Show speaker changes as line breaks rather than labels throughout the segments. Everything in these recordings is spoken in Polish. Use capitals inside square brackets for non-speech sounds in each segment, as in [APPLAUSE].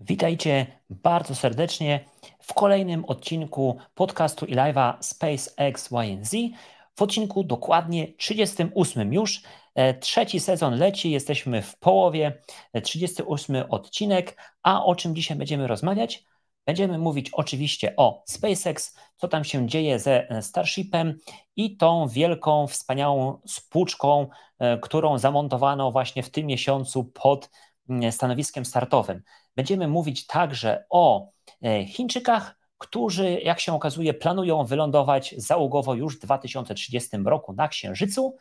Witajcie bardzo serdecznie w kolejnym odcinku podcastu i live'a SpaceX YNZ. W odcinku dokładnie 38 już. E, trzeci sezon leci, jesteśmy w połowie, 38 e, odcinek. A o czym dzisiaj będziemy rozmawiać? Będziemy mówić oczywiście o SpaceX, co tam się dzieje ze e, Starshipem i tą wielką, wspaniałą spłuczką, którą zamontowano właśnie w tym miesiącu pod mm, stanowiskiem startowym. Będziemy mówić także o e, Chińczykach, którzy, jak się okazuje, planują wylądować załogowo już w 2030 roku na Księżycu,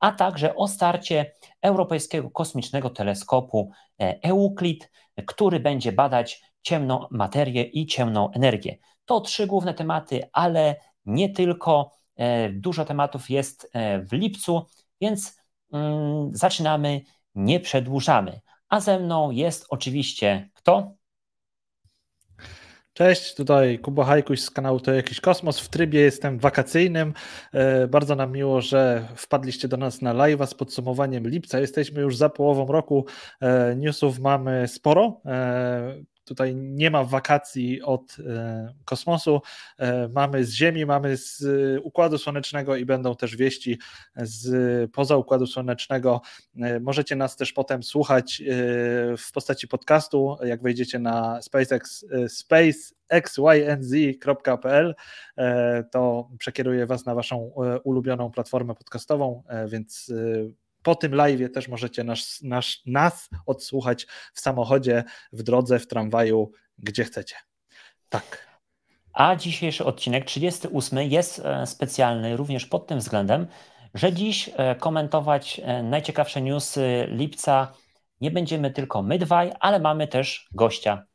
a także o starcie Europejskiego Kosmicznego Teleskopu e, Euclid, który będzie badać ciemną materię i ciemną energię. To trzy główne tematy, ale nie tylko. E, dużo tematów jest w lipcu, więc mm, zaczynamy, nie przedłużamy. A ze mną jest oczywiście kto?
Cześć, tutaj Kuba Hajkuś z kanału To Jakiś Kosmos. W trybie jestem wakacyjnym. E, bardzo nam miło, że wpadliście do nas na live'a z podsumowaniem lipca. Jesteśmy już za połową roku. E, newsów mamy sporo. Tutaj nie ma wakacji od e, kosmosu, e, mamy z Ziemi, mamy z Układu Słonecznego i będą też wieści z poza Układu Słonecznego. E, możecie nas też potem słuchać w postaci podcastu, jak wejdziecie na SpaceX, spacexynz.pl, to przekieruję Was na Waszą ulubioną platformę podcastową, więc po tym live też możecie nas, nas, nas odsłuchać w samochodzie, w drodze, w tramwaju, gdzie chcecie. Tak.
A dzisiejszy odcinek 38 jest e, specjalny również pod tym względem, że dziś e, komentować e, najciekawsze newsy lipca nie będziemy tylko my dwaj, ale mamy też gościa.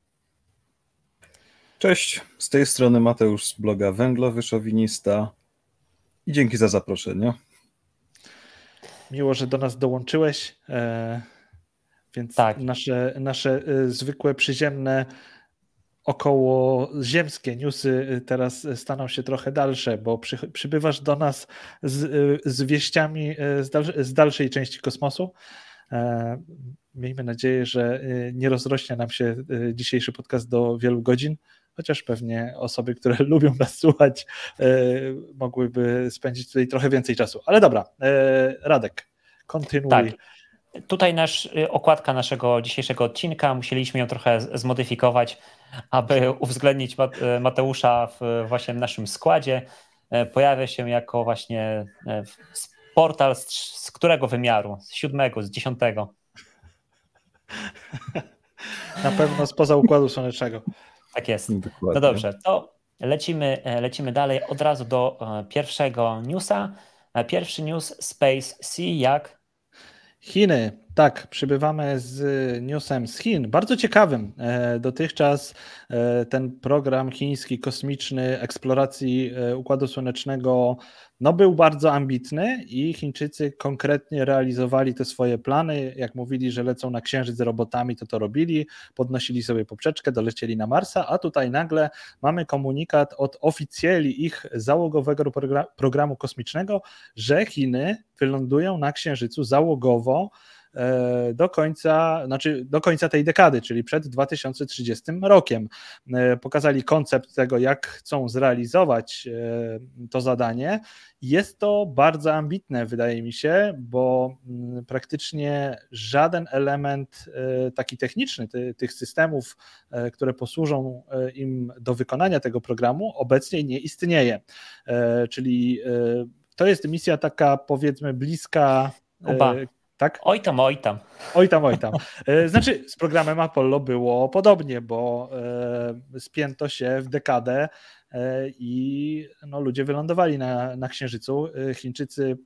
Cześć, z tej strony Mateusz z bloga Węglowy Szowinista i dzięki za zaproszenie.
Miło, że do nas dołączyłeś. E, więc tak. nasze, nasze e, zwykłe, przyziemne, około ziemskie newsy e, teraz staną się trochę dalsze, bo przy, przybywasz do nas z, z wieściami z, dal, z dalszej części kosmosu. Miejmy nadzieję, że nie rozrośnie nam się dzisiejszy podcast do wielu godzin, chociaż pewnie osoby, które [LAUGHS] lubią nas słuchać, e, mogłyby spędzić tutaj trochę więcej czasu. Ale dobra, e, Radek, kontynuuj. Tak.
Tutaj nasz, y, okładka naszego dzisiejszego odcinka, musieliśmy ją trochę zmodyfikować, aby [LAUGHS] uwzględnić Mateusza w właśnie naszym składzie. E, pojawia się jako właśnie portal z, z którego wymiaru? Z siódmego, z dziesiątego? [LAUGHS]
Na pewno spoza Układu Słonecznego.
Tak jest. Dokładnie. No dobrze, to lecimy, e, lecimy dalej od razu do e, pierwszego newsa. E, pierwszy news Space Sea jak?
Chiny. Tak, przybywamy z newsem z Chin. Bardzo ciekawym. Dotychczas ten program chiński kosmiczny eksploracji Układu Słonecznego no był bardzo ambitny i Chińczycy konkretnie realizowali te swoje plany. Jak mówili, że lecą na Księżyc z robotami, to to robili, podnosili sobie poprzeczkę, dolecieli na Marsa, a tutaj nagle mamy komunikat od oficjeli ich załogowego programu kosmicznego, że Chiny wylądują na Księżycu załogowo do końca, znaczy do końca tej dekady, czyli przed 2030 rokiem. E, pokazali koncept tego, jak chcą zrealizować e, to zadanie. Jest to bardzo ambitne, wydaje mi się, bo mm, praktycznie żaden element taki techniczny tych systemów, które posłużą im do wykonania tego programu, obecnie nie istnieje. Czyli to jest misja taka, powiedzmy, bliska.
Kuba, tak? Oj tam, oj tam.
Oj tam, oj tam. E, znaczy, z programem Apollo było podobnie, bo e, spięto się w dekadę e, i no, ludzie wylądowali na, na Księżycu. Chińczycy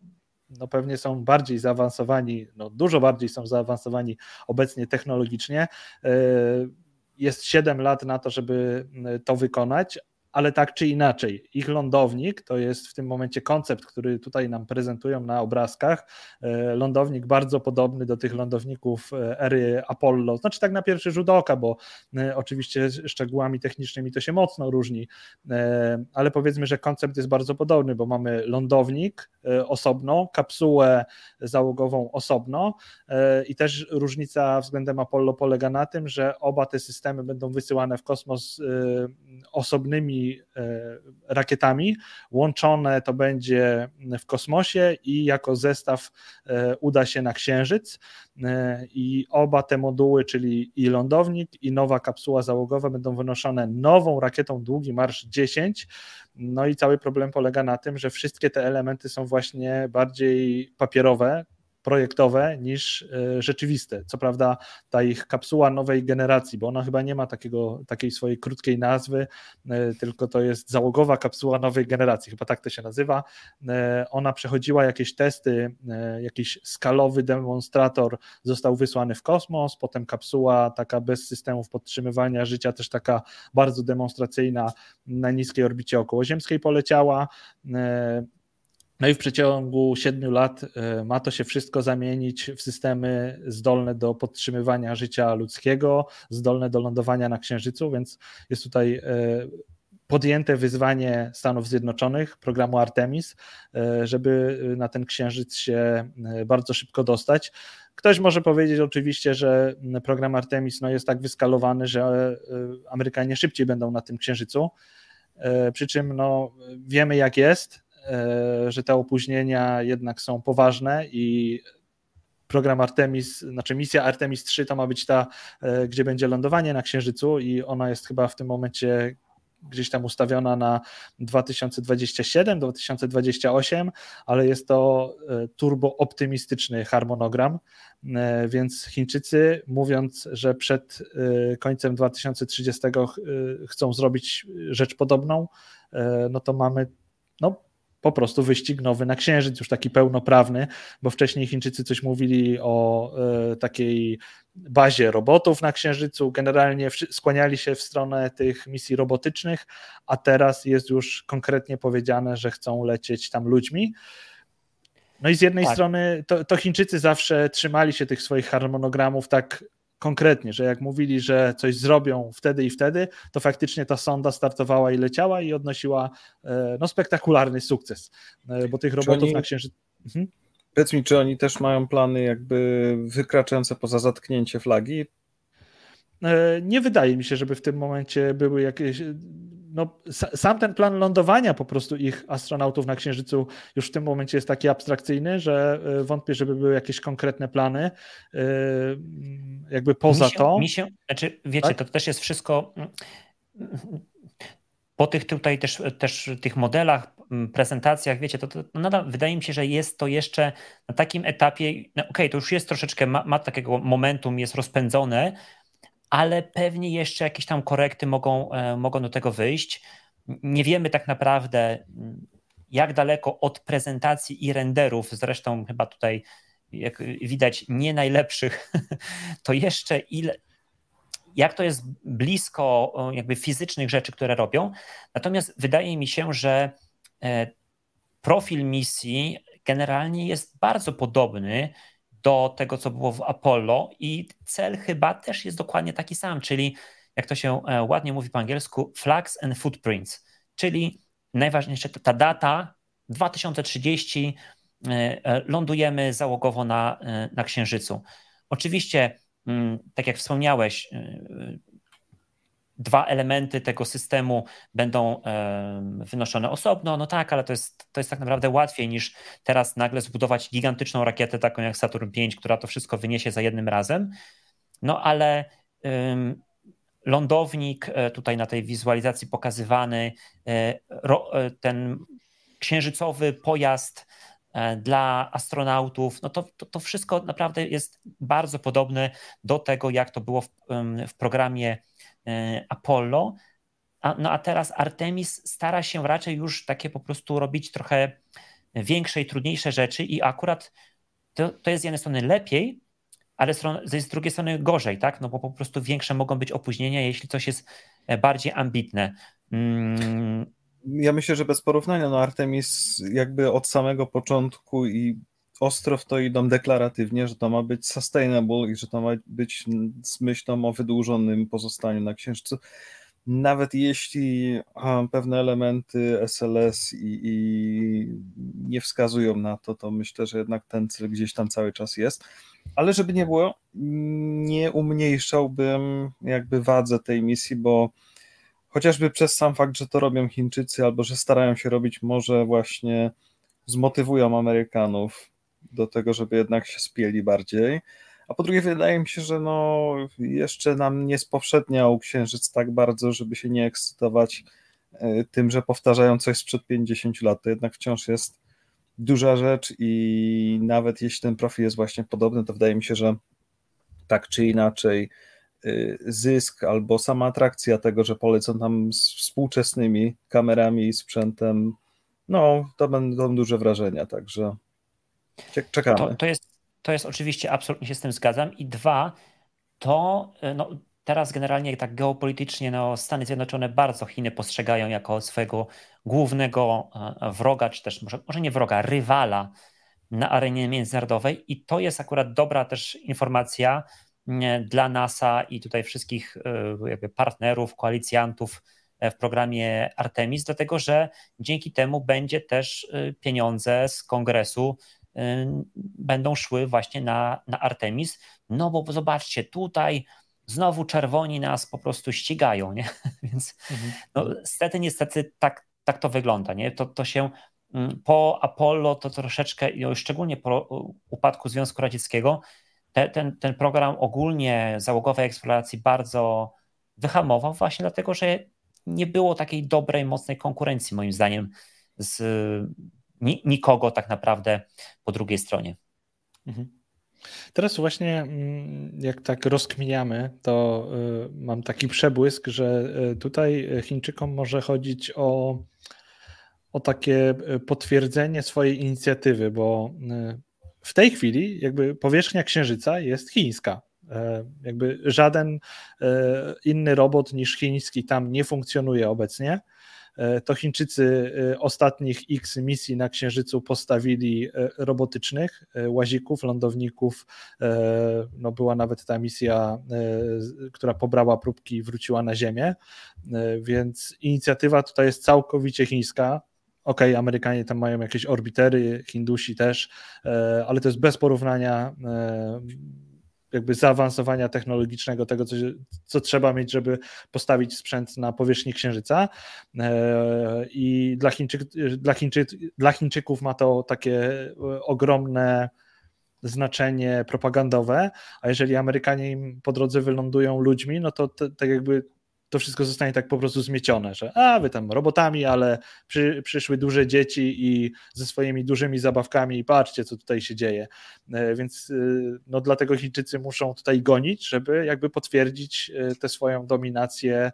no pewnie są bardziej zaawansowani, no dużo bardziej są zaawansowani obecnie technologicznie. Jest 7 lat na to, żeby to wykonać, ale tak czy inaczej, ich lądownik to jest w tym momencie koncept, który tutaj nam prezentują na obrazkach. E, lądownik bardzo podobny do tych lądowników e, ery Apollo, znaczy tak na pierwszy rzut oka, bo e, oczywiście szczegółami technicznymi to się mocno różni, ale powiedzmy, że koncept jest bardzo podobny, bo mamy lądownik osobno, kapsułę załogową osobno i też różnica względem Apollo polega na tym, że oba te systemy będą wysyłane w kosmos osobnymi e, rakietami. Łączone to będzie w kosmosie i jako zestaw e, uda się na Księżyc. E, I oba te moduły, czyli i lądownik, i nowa kapsuła załogowa, będą wynoszone nową rakietą Długi Marsz 10. No i cały problem polega na tym, że wszystkie te elementy są właśnie bardziej papierowe, projektowe niż e, rzeczywiste. Co prawda ta ich kapsuła nowej generacji, bo ona chyba nie ma takiego, takiej swojej krótkiej nazwy, e, tylko to jest załogowa kapsuła nowej generacji, chyba tak to się nazywa. E, ona przechodziła jakieś testy, jakiś skalowy demonstrator został wysłany w kosmos, potem kapsuła taka bez systemów podtrzymywania życia, też taka bardzo demonstracyjna na niskiej orbicie okołoziemskiej poleciała. No i w przeciągu siedmiu lat e, ma to się wszystko zamienić w systemy zdolne do podtrzymywania życia ludzkiego, zdolne do lądowania na Księżycu, więc jest tutaj e, podjęte wyzwanie Stanów Zjednoczonych, programu Artemis, e, żeby na ten księżyc się bardzo szybko dostać. Ktoś może powiedzieć oczywiście, że program Artemis no, jest tak wyskalowany, że Amerykanie szybciej będą na tym księżycu. Przy czym no, wiemy, jak jest. E, że te opóźnienia jednak są poważne i program Artemis, znaczy misja Artemis 3 to ma być ta, e, gdzie będzie lądowanie na Księżycu i ona jest chyba w tym momencie gdzieś tam ustawiona na 2027-2028, ale jest to e, turbo optymistyczny harmonogram, więc Chińczycy mówiąc, że przed końcem 2030 chcą zrobić rzecz podobną, no to mamy no, po prostu wyścig nowy na Księżyc, już taki pełnoprawny, bo wcześniej Chińczycy coś mówili o e, takiej bazie robotów na Księżycu, generalnie skłaniali się w stronę tych misji robotycznych, a teraz jest już konkretnie powiedziane, że chcą lecieć tam ludźmi. No i z jednej tak. strony to, to Chińczycy zawsze trzymali się tych swoich harmonogramów tak konkretnie, że jak mówili, że coś zrobią wtedy i wtedy, to faktycznie ta sonda startowała i leciała i odnosiła e, no, spektakularny sukces, e, bo tych robotów oni, na Księżycu... Mhm.
Powiedz mi, czy oni też mają plany jakby wykraczające poza zatknięcie flagi?
E, nie wydaje mi się, żeby w tym momencie były jakieś no, sam ten plan lądowania po prostu ich astronautów na Księżycu już w tym momencie jest taki abstrakcyjny, że e, wątpię, żeby były jakieś konkretne plany e, jakby poza
mi się,
to.
Mi się, znaczy, wiecie, tak? to też jest wszystko po tych tutaj też, też tych modelach, prezentacjach, wiecie, to, to nadal wydaje mi się, że jest to jeszcze na takim etapie, no okej, okay, to już jest troszeczkę, ma, ma takiego momentum, jest rozpędzone, ale pewnie jeszcze jakieś tam korekty mogą, e, mogą do tego wyjść. Nie wiemy tak naprawdę, jak daleko od prezentacji i renderów, zresztą chyba tutaj, jak widać, nie najlepszych, [LAUGHS] to jeszcze ile, jak to jest blisko jakby fizycznych rzeczy, które robią. Natomiast wydaje mi się, że e, profil misji generalnie jest bardzo podobny do tego, co było w Apollo, i cel chyba też jest dokładnie taki sam, czyli jak to się e, ładnie mówi po angielsku, flags and footprints, czyli najważniejsza ta data 2030 e, e, lądujemy załogowo na, na Księżycu. Oczywiście, mm, tak jak wspomniałeś, dwa elementy tego systemu będą wynoszone osobno, no tak, ale to jest, to jest tak naprawdę łatwiej niż teraz nagle zbudować gigantyczną rakietę taką jak Saturn V, która to wszystko wyniesie za jednym razem. No ale lądownik e, tutaj na tej wizualizacji pokazywany, e, e, ten księżycowy pojazd dla astronautów, no to, to, to, wszystko naprawdę jest bardzo podobne do tego, jak to było w, w programie Apollo, a, no a teraz Artemis stara się raczej już takie po prostu robić trochę większe i trudniejsze rzeczy i akurat to, to jest z jednej strony lepiej, ale z drugiej strony gorzej, tak? No bo po prostu większe mogą być opóźnienia, jeśli coś jest bardziej ambitne. Mm.
Ja myślę, że bez porównania, no Artemis jakby od samego początku i ostro w to idą deklaratywnie, że to ma być sustainable i że to ma być z myślą o wydłużonym pozostaniu na Księżycu. Nawet jeśli pewne elementy SLS i, i, nie wskazują na to, to myślę, że jednak ten cel gdzieś tam cały czas jest. Ale żeby nie było, nie umniejszałbym jakby wadze tej misji, bo chociażby przez sam fakt, że to robią Chińczycy albo że starają się robić, może właśnie zmotywują Amerykanów do tego, żeby jednak się spieli bardziej. A po drugie, wydaje mi się, że no, jeszcze nam nie spowszedniał księżyc tak bardzo, żeby się nie ekscytować e, tym, że powtarzają coś sprzed 50 lat. To jednak wciąż jest duża rzecz i nawet jeśli ten profil jest właśnie podobny, to wydaje mi się, że tak czy inaczej e, zysk albo sama atrakcja tego, że polecą tam z współczesnymi kamerami i sprzętem, no to będą duże wrażenia, także Czekamy.
To, to, jest, to jest oczywiście, absolutnie się z tym zgadzam. I dwa, to e, no, teraz generalnie tak geopolitycznie no, Stany Zjednoczone bardzo Chiny postrzegają jako swojego głównego e, wroga, czy też może, może nie wroga, rywala na arenie międzynarodowej. I to jest akurat dobra też informacja dla NASA i tutaj wszystkich e, jakby partnerów, koalicjantów w programie Artemis, dlatego że dzięki temu będzie też pieniądze z kongresu będą szły właśnie na, na Artemis. No bo zobaczcie, tutaj znowu czerwoni nas po prostu ścigają, nie? [LAUGHS] Więc mhm. no, niestety, niestety tak, tak to wygląda, nie? To, to się po Apollo to troszeczkę, szczególnie po upadku Związku Radzieckiego, te, ten, ten program ogólnie załogowej eksploracji bardzo wyhamował właśnie dlatego, że nie było takiej dobrej, mocnej konkurencji moim zdaniem z nikogo tak naprawdę po drugiej stronie. Mhm.
Teraz właśnie mm, jak tak rozkminiamy, to y, mam taki przebłysk, że y, tutaj Chińczykom może chodzić o, o takie y, potwierdzenie swojej inicjatywy, bo w tej chwili jakby powierzchnia Księżyca jest chińska. Jakby żaden inny robot niż chiński tam nie funkcjonuje obecnie. E, to Chińczycy e, ostatnich X misji na Księżycu postawili e, robotycznych łazików, lądowników. No była nawet ta misja, która pobrała próbki i wróciła na Ziemię, więc inicjatywa tutaj jest całkowicie chińska. Okej, okay, Amerykanie tam mają jakieś orbitery, Hindusi też, ale to jest bez porównania jakby zaawansowania technologicznego, tego, co, co trzeba mieć, żeby postawić sprzęt na powierzchni Księżyca. E, I dla, Chińczyk, dla, Chińczy, dla Chińczyków ma to takie ogromne znaczenie propagandowe, a jeżeli Amerykanie im po drodze wylądują ludźmi, no to tak jakby to wszystko zostanie tak po prostu zmiecione, że a wy tam robotami, ale przy, przyszły duże dzieci i ze swoimi dużymi zabawkami i patrzcie, co tutaj się dzieje. E, więc e, no dlatego Chińczycy muszą tutaj gonić, żeby jakby potwierdzić e, tę swoją dominację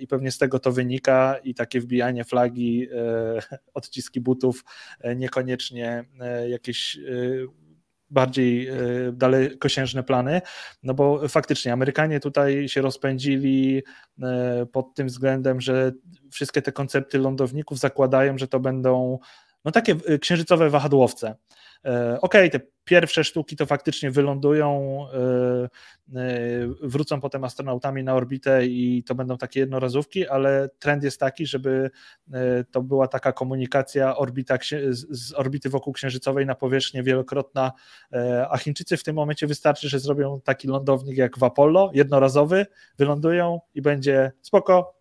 i pewnie z tego to wynika i takie wbijanie flagi, [LAUGHS] odciski butów, niekoniecznie jakieś bardziej e, dalekosiężne plany, no bo faktycznie Amerykanie tutaj się rozpędzili e, pod tym względem, że wszystkie te koncepty lądowników zakładają, że to będą no takie e, księżycowe wahadłowce. E, okej, okay, te pierwsze sztuki to faktycznie wylądują, e, e, wrócą potem astronautami na orbitę i to będą takie jednorazówki, ale trend jest taki, żeby to była taka komunikacja orbita, z orbity wokół księżycowej na powierzchnię wielokrotna, a Chińczycy w tym momencie wystarczy, że zrobią taki lądownik jak w Apollo, jednorazowy, wylądują i będzie spoko,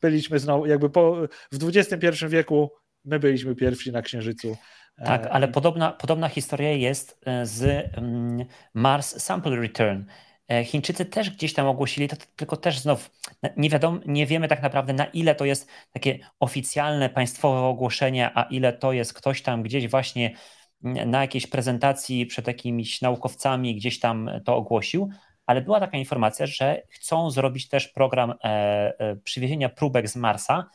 byliśmy znowu, jakby po, w XXI wieku my byliśmy pierwsi na Księżycu.
Tak, ale podobna, podobna historia jest e, z mm, Mars Sample Return. E, Chińczycy też gdzieś tam ogłosili, to tylko też znów nie wiadomo, nie wiemy tak naprawdę na ile to jest takie oficjalne państwowe ogłoszenie, a ile to jest ktoś tam gdzieś właśnie mm, na jakiejś prezentacji przed jakimiś naukowcami gdzieś tam to ogłosił, ale była taka informacja, że chcą zrobić też program e, przywiezienia próbek z Marsa,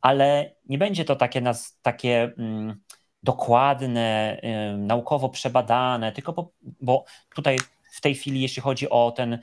ale nie będzie to takie, nas, takie mm, dokładne, naukowo przebadane, tylko bo, bo tutaj w tej chwili, jeśli chodzi o ten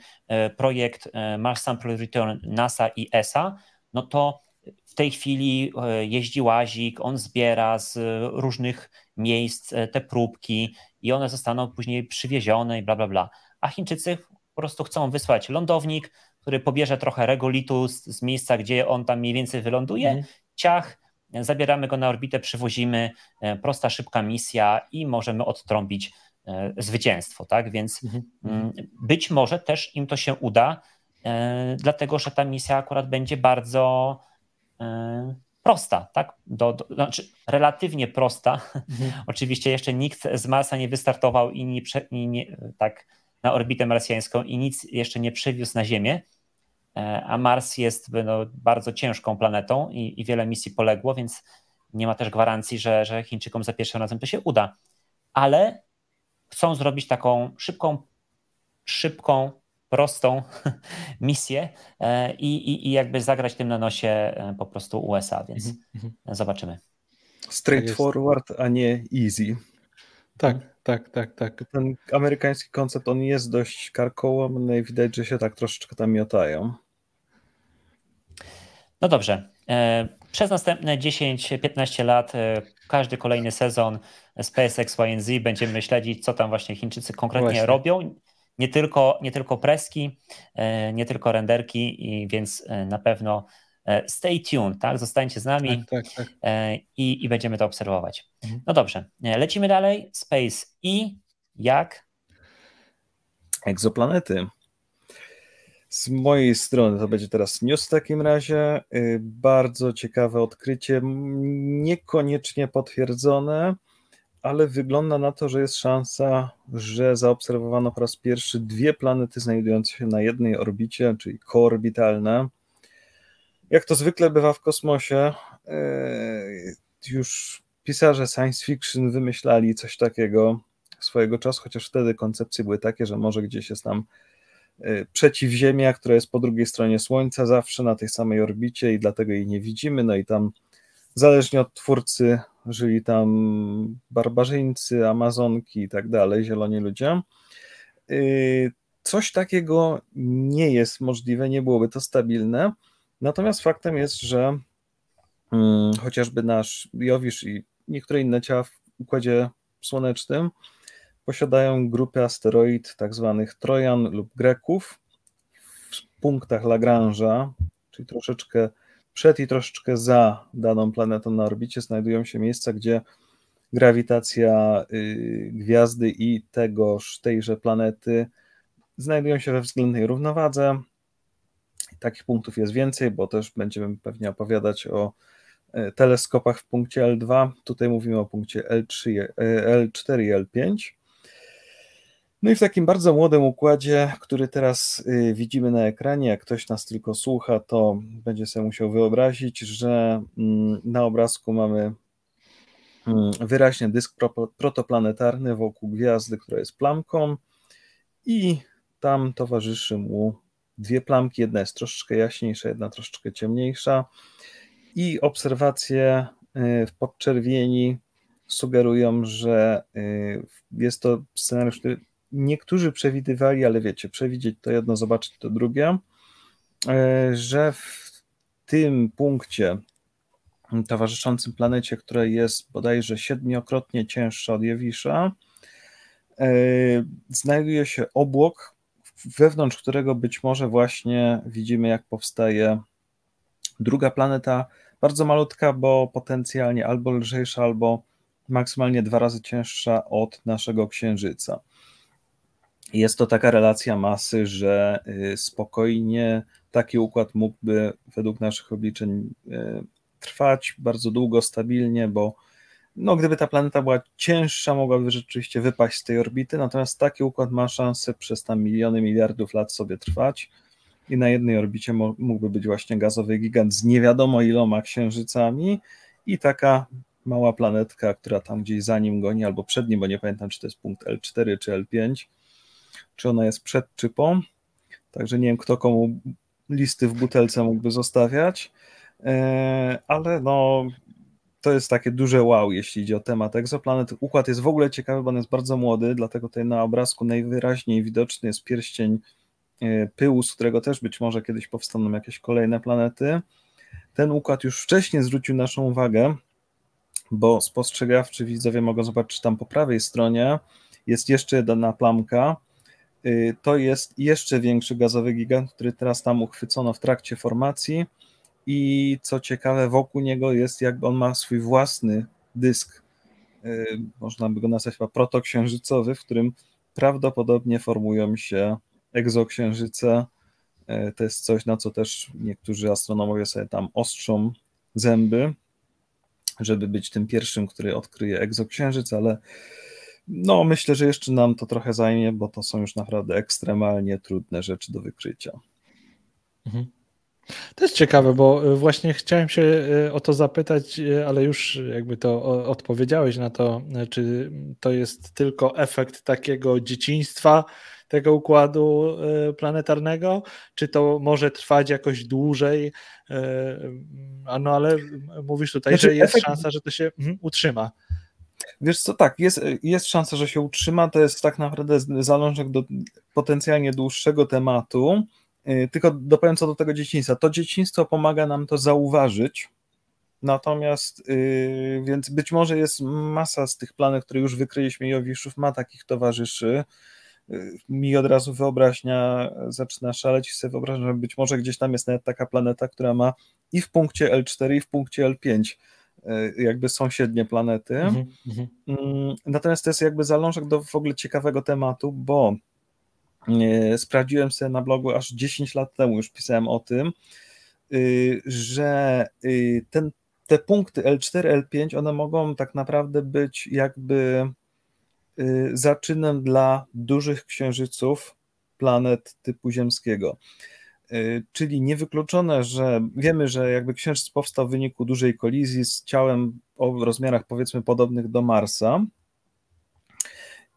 projekt Mars Sample Return NASA i ESA, no to w tej chwili jeździ łazik, on zbiera z różnych miejsc te próbki i one zostaną później przywiezione i bla, bla, bla. A Chińczycy po prostu chcą wysłać lądownik, który pobierze trochę regolitu z, z miejsca, gdzie on tam mniej więcej wyląduje, mhm. ciach, zabieramy go na orbitę, przywozimy, e, prosta, szybka misja i możemy odtrąbić e, zwycięstwo, tak? Więc mhm. Mm, być może też im to się uda, e, dlatego że ta misja akurat będzie bardzo prosta, tak? Do, do, znaczy relatywnie prosta. Mhm. [LAUGHS] Oczywiście jeszcze nikt z Marsa nie wystartował i nie, i nie, tak na orbitę marsjańską i nic jeszcze nie przywiózł na Ziemię, a Mars jest no, bardzo ciężką planetą i, i, wiele misji poległo, więc nie ma też gwarancji, że, że Chińczykom za pierwszym razem to się uda. Ale chcą zrobić taką szybką, szybką, prostą [LAUGHS] misję e, i, i, i jakby zagrać tym na nosie e, po prostu USA, więc mm -hmm. zobaczymy.
Straightforward, a nie easy.
Tak, tak, tak, tak.
Ten amerykański koncept, on jest dość karkołomny i widać, że się tak troszeczkę tam miotają.
No dobrze. E, przez następne 10-15 lat, e, każdy kolejny sezon SpaceX YNZ będziemy śledzić, co tam właśnie Chińczycy konkretnie właśnie. robią. Nie tylko, nie tylko preski, e, nie tylko renderki, i więc na pewno stay tuned, tak? Zostańcie z nami tak, tak, tak. I, i będziemy to obserwować. Mhm. No dobrze, lecimy dalej. Space i jak?
Egzoplanety. Z mojej strony to będzie teraz news w takim razie. Y, bardzo ciekawe odkrycie, niekoniecznie potwierdzone, ale wygląda na to, że jest szansa, że zaobserwowano po raz pierwszy dwie planety znajdujące się na jednej orbicie, czyli koorbitalne. Jak to zwykle bywa w kosmosie, y, już pisarze science fiction wymyślali coś takiego swojego czasu, chociaż wtedy koncepcje były takie, że może gdzieś jest tam przeciwziemia, która jest po drugiej stronie Słońca, zawsze na tej samej orbicie i dlatego jej nie widzimy. No i tam, zależnie od twórcy, żyli tam barbarzyńcy, amazonki i tak dalej, zieloni ludzie. Y, coś takiego nie jest możliwe, nie byłoby to stabilne. Natomiast faktem jest, że hmm, chociażby nasz Jowisz i niektóre inne ciała w układzie słonecznym posiadają grupy asteroid tak zwanych Trojan lub Greków w punktach Lagrange'a, czyli troszeczkę przed i troszeczkę za daną planetą na orbicie znajdują się miejsca, gdzie grawitacja y, gwiazdy i tegoż, tejże planety znajdują się we względnej równowadze. Takich punktów jest więcej, bo też będziemy pewnie opowiadać o y, teleskopach w punkcie L2. Tutaj mówimy o punkcie L3, L4 i L5. No i w takim bardzo młodym układzie, który teraz y, widzimy na ekranie, jak ktoś nas tylko słucha, to będzie sobie musiał wyobrazić, że mm, na obrazku mamy mm, wyraźnie dysk protoplanetarny wokół gwiazdy, która jest plamką i tam towarzyszy mu dwie plamki, jedna jest troszeczkę jaśniejsza, jedna troszeczkę ciemniejsza. I obserwacje y, w podczerwieni sugerują, że y, jest to scenariusz, który niektórzy przewidywali, ale wiecie, przewidzieć to jedno, zobaczyć to drugie, e, że w tym punkcie towarzyszącym planecie, która jest bodajże siedmiokrotnie cięższa od Jowisza, e, znajduje się obłok, wewnątrz którego być może właśnie widzimy, jak powstaje druga planeta, bardzo malutka, bo potencjalnie albo lżejsza, albo maksymalnie dwa razy cięższa od naszego Księżyca. Jest to taka relacja masy, że y, spokojnie taki układ mógłby według naszych obliczeń y, trwać bardzo długo, stabilnie, bo no, gdyby ta planeta była cięższa, mogłaby rzeczywiście wypaść z tej orbity, natomiast taki układ ma szansę przez tam miliony, miliardów lat sobie trwać i na jednej orbicie mógłby być właśnie gazowy gigant z nie wiadomo iloma księżycami i taka mała planetka, która tam gdzieś za nim goni, albo przed nim, bo nie pamiętam, czy to jest punkt L4 czy L5, czy ona jest przed czy po. Także nie wiem, kto komu listy w butelce mógłby zostawiać, e, ale no to jest takie duże wow, jeśli idzie o temat egzoplanet. Układ jest w ogóle ciekawy, bo on jest bardzo młody, dlatego tutaj na obrazku najwyraźniej widoczny jest pierścień e, pyłu, z którego też być może kiedyś powstaną jakieś kolejne planety. Ten układ już wcześniej zwrócił naszą uwagę, bo spostrzegawczy widzowie mogą zobaczyć tam po prawej stronie jest jeszcze jedna plamka. Y, to jest jeszcze większy gazowy gigant, który teraz tam uchwycono w trakcie formacji i co ciekawe, wokół niego jest jakby on ma swój własny dysk, y, można by go nazwać chyba protoksiężycowy, w którym prawdopodobnie formują się egzoksiężyce. Y, to jest coś, na co też niektórzy astronomowie sobie tam ostrzą zęby, żeby być tym pierwszym, który odkryje egzoksiężyc, ale no myślę, że jeszcze nam to trochę zajmie, bo to są już naprawdę ekstremalnie trudne rzeczy do wykrycia.
Mhm. To jest ciekawe, bo e, właśnie chciałem się e, o to zapytać, e, ale już jakby to odpowiedziałeś na to, czy to jest tylko efekt takiego dzieciństwa tego układu planetarnego, czy to może trwać jakoś dłużej. No ale mówisz tutaj, znaczy, że jest efekt... szansa, że to się utrzyma.
Wiesz co, tak, jest, jest szansa, że się utrzyma, to jest tak naprawdę zalążek do potencjalnie dłuższego tematu, Y, tylko dopowiem co do tego dzieciństwa. To dzieciństwo pomaga nam to zauważyć, natomiast yy, więc być może jest masa z tych planet, które już wykryliśmy Jowiszów, ma takich towarzyszy. Yy, mi od razu wyobraźnia zaczyna szaleć i sobie wyobrażam, że być może gdzieś tam jest nawet taka planeta, która ma i w punkcie L4 i w punkcie L5 y, jakby sąsiednie planety. Mm -hmm. Natomiast to jest jakby zalążek do w ogóle ciekawego tematu, bo sprawdziłem sobie na blogu aż 10 lat temu, już pisałem o tym, y, że y, ten, te punkty L4, L5, one mogą tak naprawdę być jakby y, zaczynem dla dużych księżyców planet typu ziemskiego. Czyli niewykluczone, że wiemy, że jakby księżyc powstał w wyniku dużej kolizji z ciałem o rozmiarach powiedzmy podobnych do Marsa,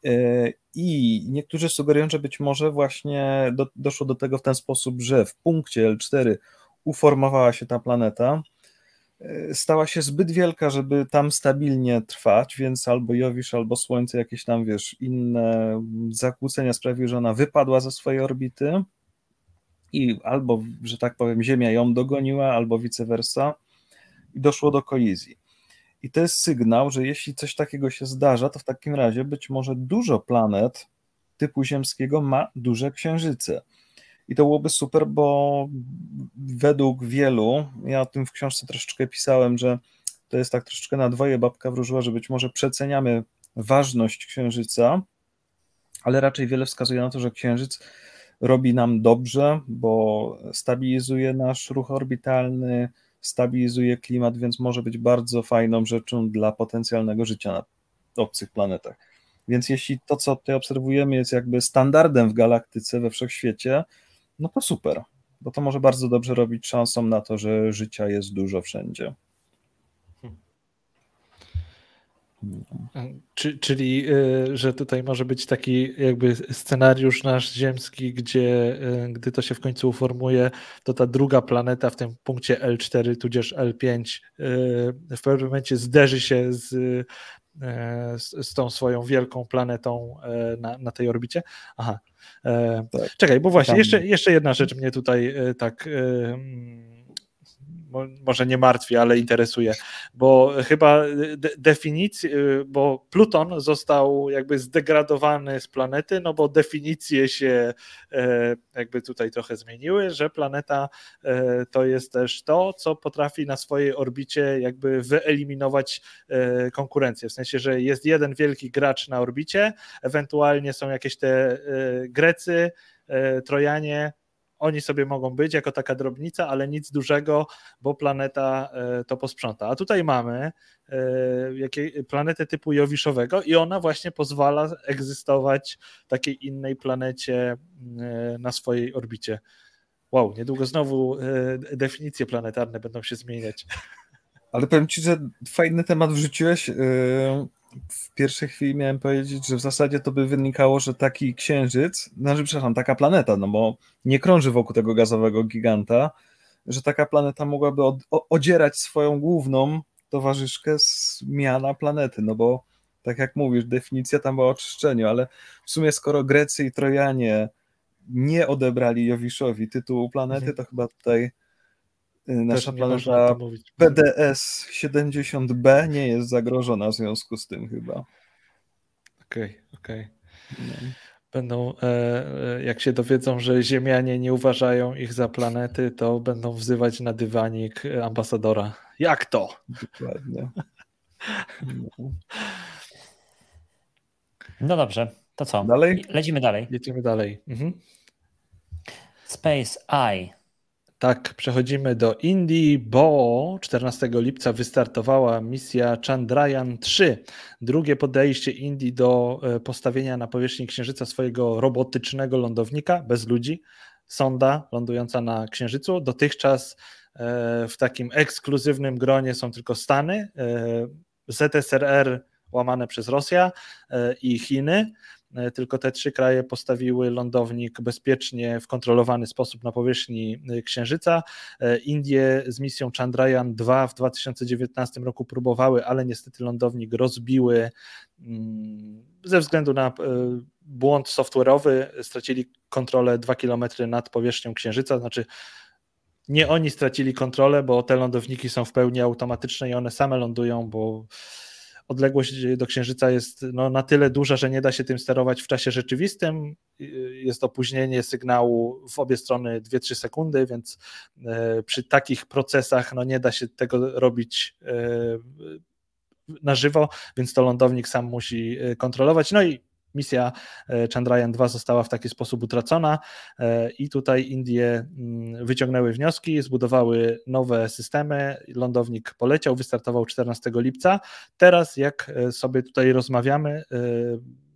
E, I niektórzy sugerują, że być może właśnie do, doszło do tego w ten sposób, że w punkcie L4 uformowała się ta planeta, e, stała się zbyt wielka, żeby tam stabilnie trwać, więc albo Jowisz, albo Słońce, jakieś tam, wiesz, inne zakłócenia sprawiły, że ona wypadła ze swojej orbity i albo, że tak powiem, Ziemia ją dogoniła, albo vice versa i doszło do kolizji. I to jest sygnał, że jeśli coś takiego się zdarza, to w takim razie być może dużo planet typu ziemskiego ma duże księżyce. I to byłoby super, bo według wielu, ja o tym w książce troszeczkę pisałem, że to jest tak troszeczkę na dwoje babka wróżyła, że być może przeceniamy ważność księżyca, ale raczej wiele wskazuje na to, że księżyc robi nam dobrze, bo stabilizuje nasz ruch orbitalny, stabilizuje klimat, więc może być bardzo fajną rzeczą dla potencjalnego życia na obcych planetach. Więc jeśli to, co tutaj obserwujemy, jest jakby standardem w galaktyce, we wszechświecie, no to super, bo to może bardzo dobrze robić szansą na to, że życia jest dużo wszędzie.
Czy, czyli, y, że tutaj może być taki jakby scenariusz nasz ziemski, gdzie y, gdy to się w końcu uformuje, to ta druga planeta w tym punkcie L4 tudzież L5 y, w pewnym momencie zderzy się z, z, tą swoją wielką planetą na, na tej orbicie. Aha. Tak. Czekaj, bo właśnie, jeszcze, jeszcze jedna rzecz mnie tutaj tak może nie martwi, ale interesuje, bo chyba de definicji, bo Pluton został jakby zdegradowany z planety, no bo definicje się e, jakby tutaj trochę zmieniły, że planeta e, to jest też to, co potrafi na swojej orbicie jakby wyeliminować e, konkurencję, w sensie, że jest jeden wielki gracz na orbicie, ewentualnie są jakieś te Grecy, Trojanie, oni sobie mogą być jako taka drobnica, ale nic dużego, bo planeta e, to posprząta. A tutaj mamy e, planetę typu Jowiszowego i ona właśnie pozwala egzystować takiej innej planecie e, na swojej orbicie. Wow, niedługo znowu definicje planetarne będą się zmieniać.
Ale powiem Ci, że fajny temat wrzuciłeś w pierwszej chwili miałem powiedzieć, że w zasadzie to by wynikało, że taki księżyc, znaczy, przepraszam, taka planeta, no bo nie krąży wokół tego gazowego giganta, że taka planeta mogłaby od, o, odzierać swoją główną towarzyszkę zmiana planety, no bo tak jak mówisz, definicja tam była o czyszczeniu, ale w sumie skoro Grecy i Trojanie nie odebrali Jowiszowi tytułu planety, mhm. to chyba tutaj nasza planeta PDS 70b nie jest zagrożona w związku z tym chyba.
Okej, okay, okej. Okay. No. Będą, e, e, jak się dowiedzą, że Ziemianie nie uważają ich za planety, to będą wzywać na dywanik ambasadora. Jak to?
Dokładnie.
No, no dobrze, to co?
Dalej?
Lecimy dalej.
Lecimy dalej. Mhm.
Space Eye.
Tak, przechodzimy do Indii, bo 14 lipca wystartowała misja Chandrayaan 3. Drugie podejście Indii do e, postawienia na powierzchni Księżyca swojego robotycznego lądownika bez ludzi, sonda lądująca na Księżycu. Dotychczas e, w takim ekskluzywnym gronie są tylko Stany, e, ZSRR łamane przez Rosja i Chiny. E, tylko te trzy kraje postawiły lądownik bezpiecznie w kontrolowany sposób na powierzchni e, Księżyca. E, Indie z misją Chandrayaan 2 w 2019 roku próbowały, ale niestety lądownik rozbiły mm, ze względu na błąd software'owy. Stracili kontrolę 2 km nad powierzchnią Księżyca, znaczy nie oni stracili kontrolę, bo te lądowniki są w pełni automatyczne i one same lądują, bo odległość do Księżyca jest no, na tyle duża, że nie da się tym sterować w czasie rzeczywistym. Jest opóźnienie sygnału w obie strony 2-3 sekundy, więc e, przy takich procesach no, nie da się tego robić e, na żywo, więc to lądownik sam musi e, kontrolować. No i misja Chandrayaan 2 została w taki sposób utracona i tutaj Indie mm, wyciągnęły wnioski, zbudowały nowe systemy, lądownik poleciał, wystartował 14 lipca. Teraz jak sobie tutaj rozmawiamy,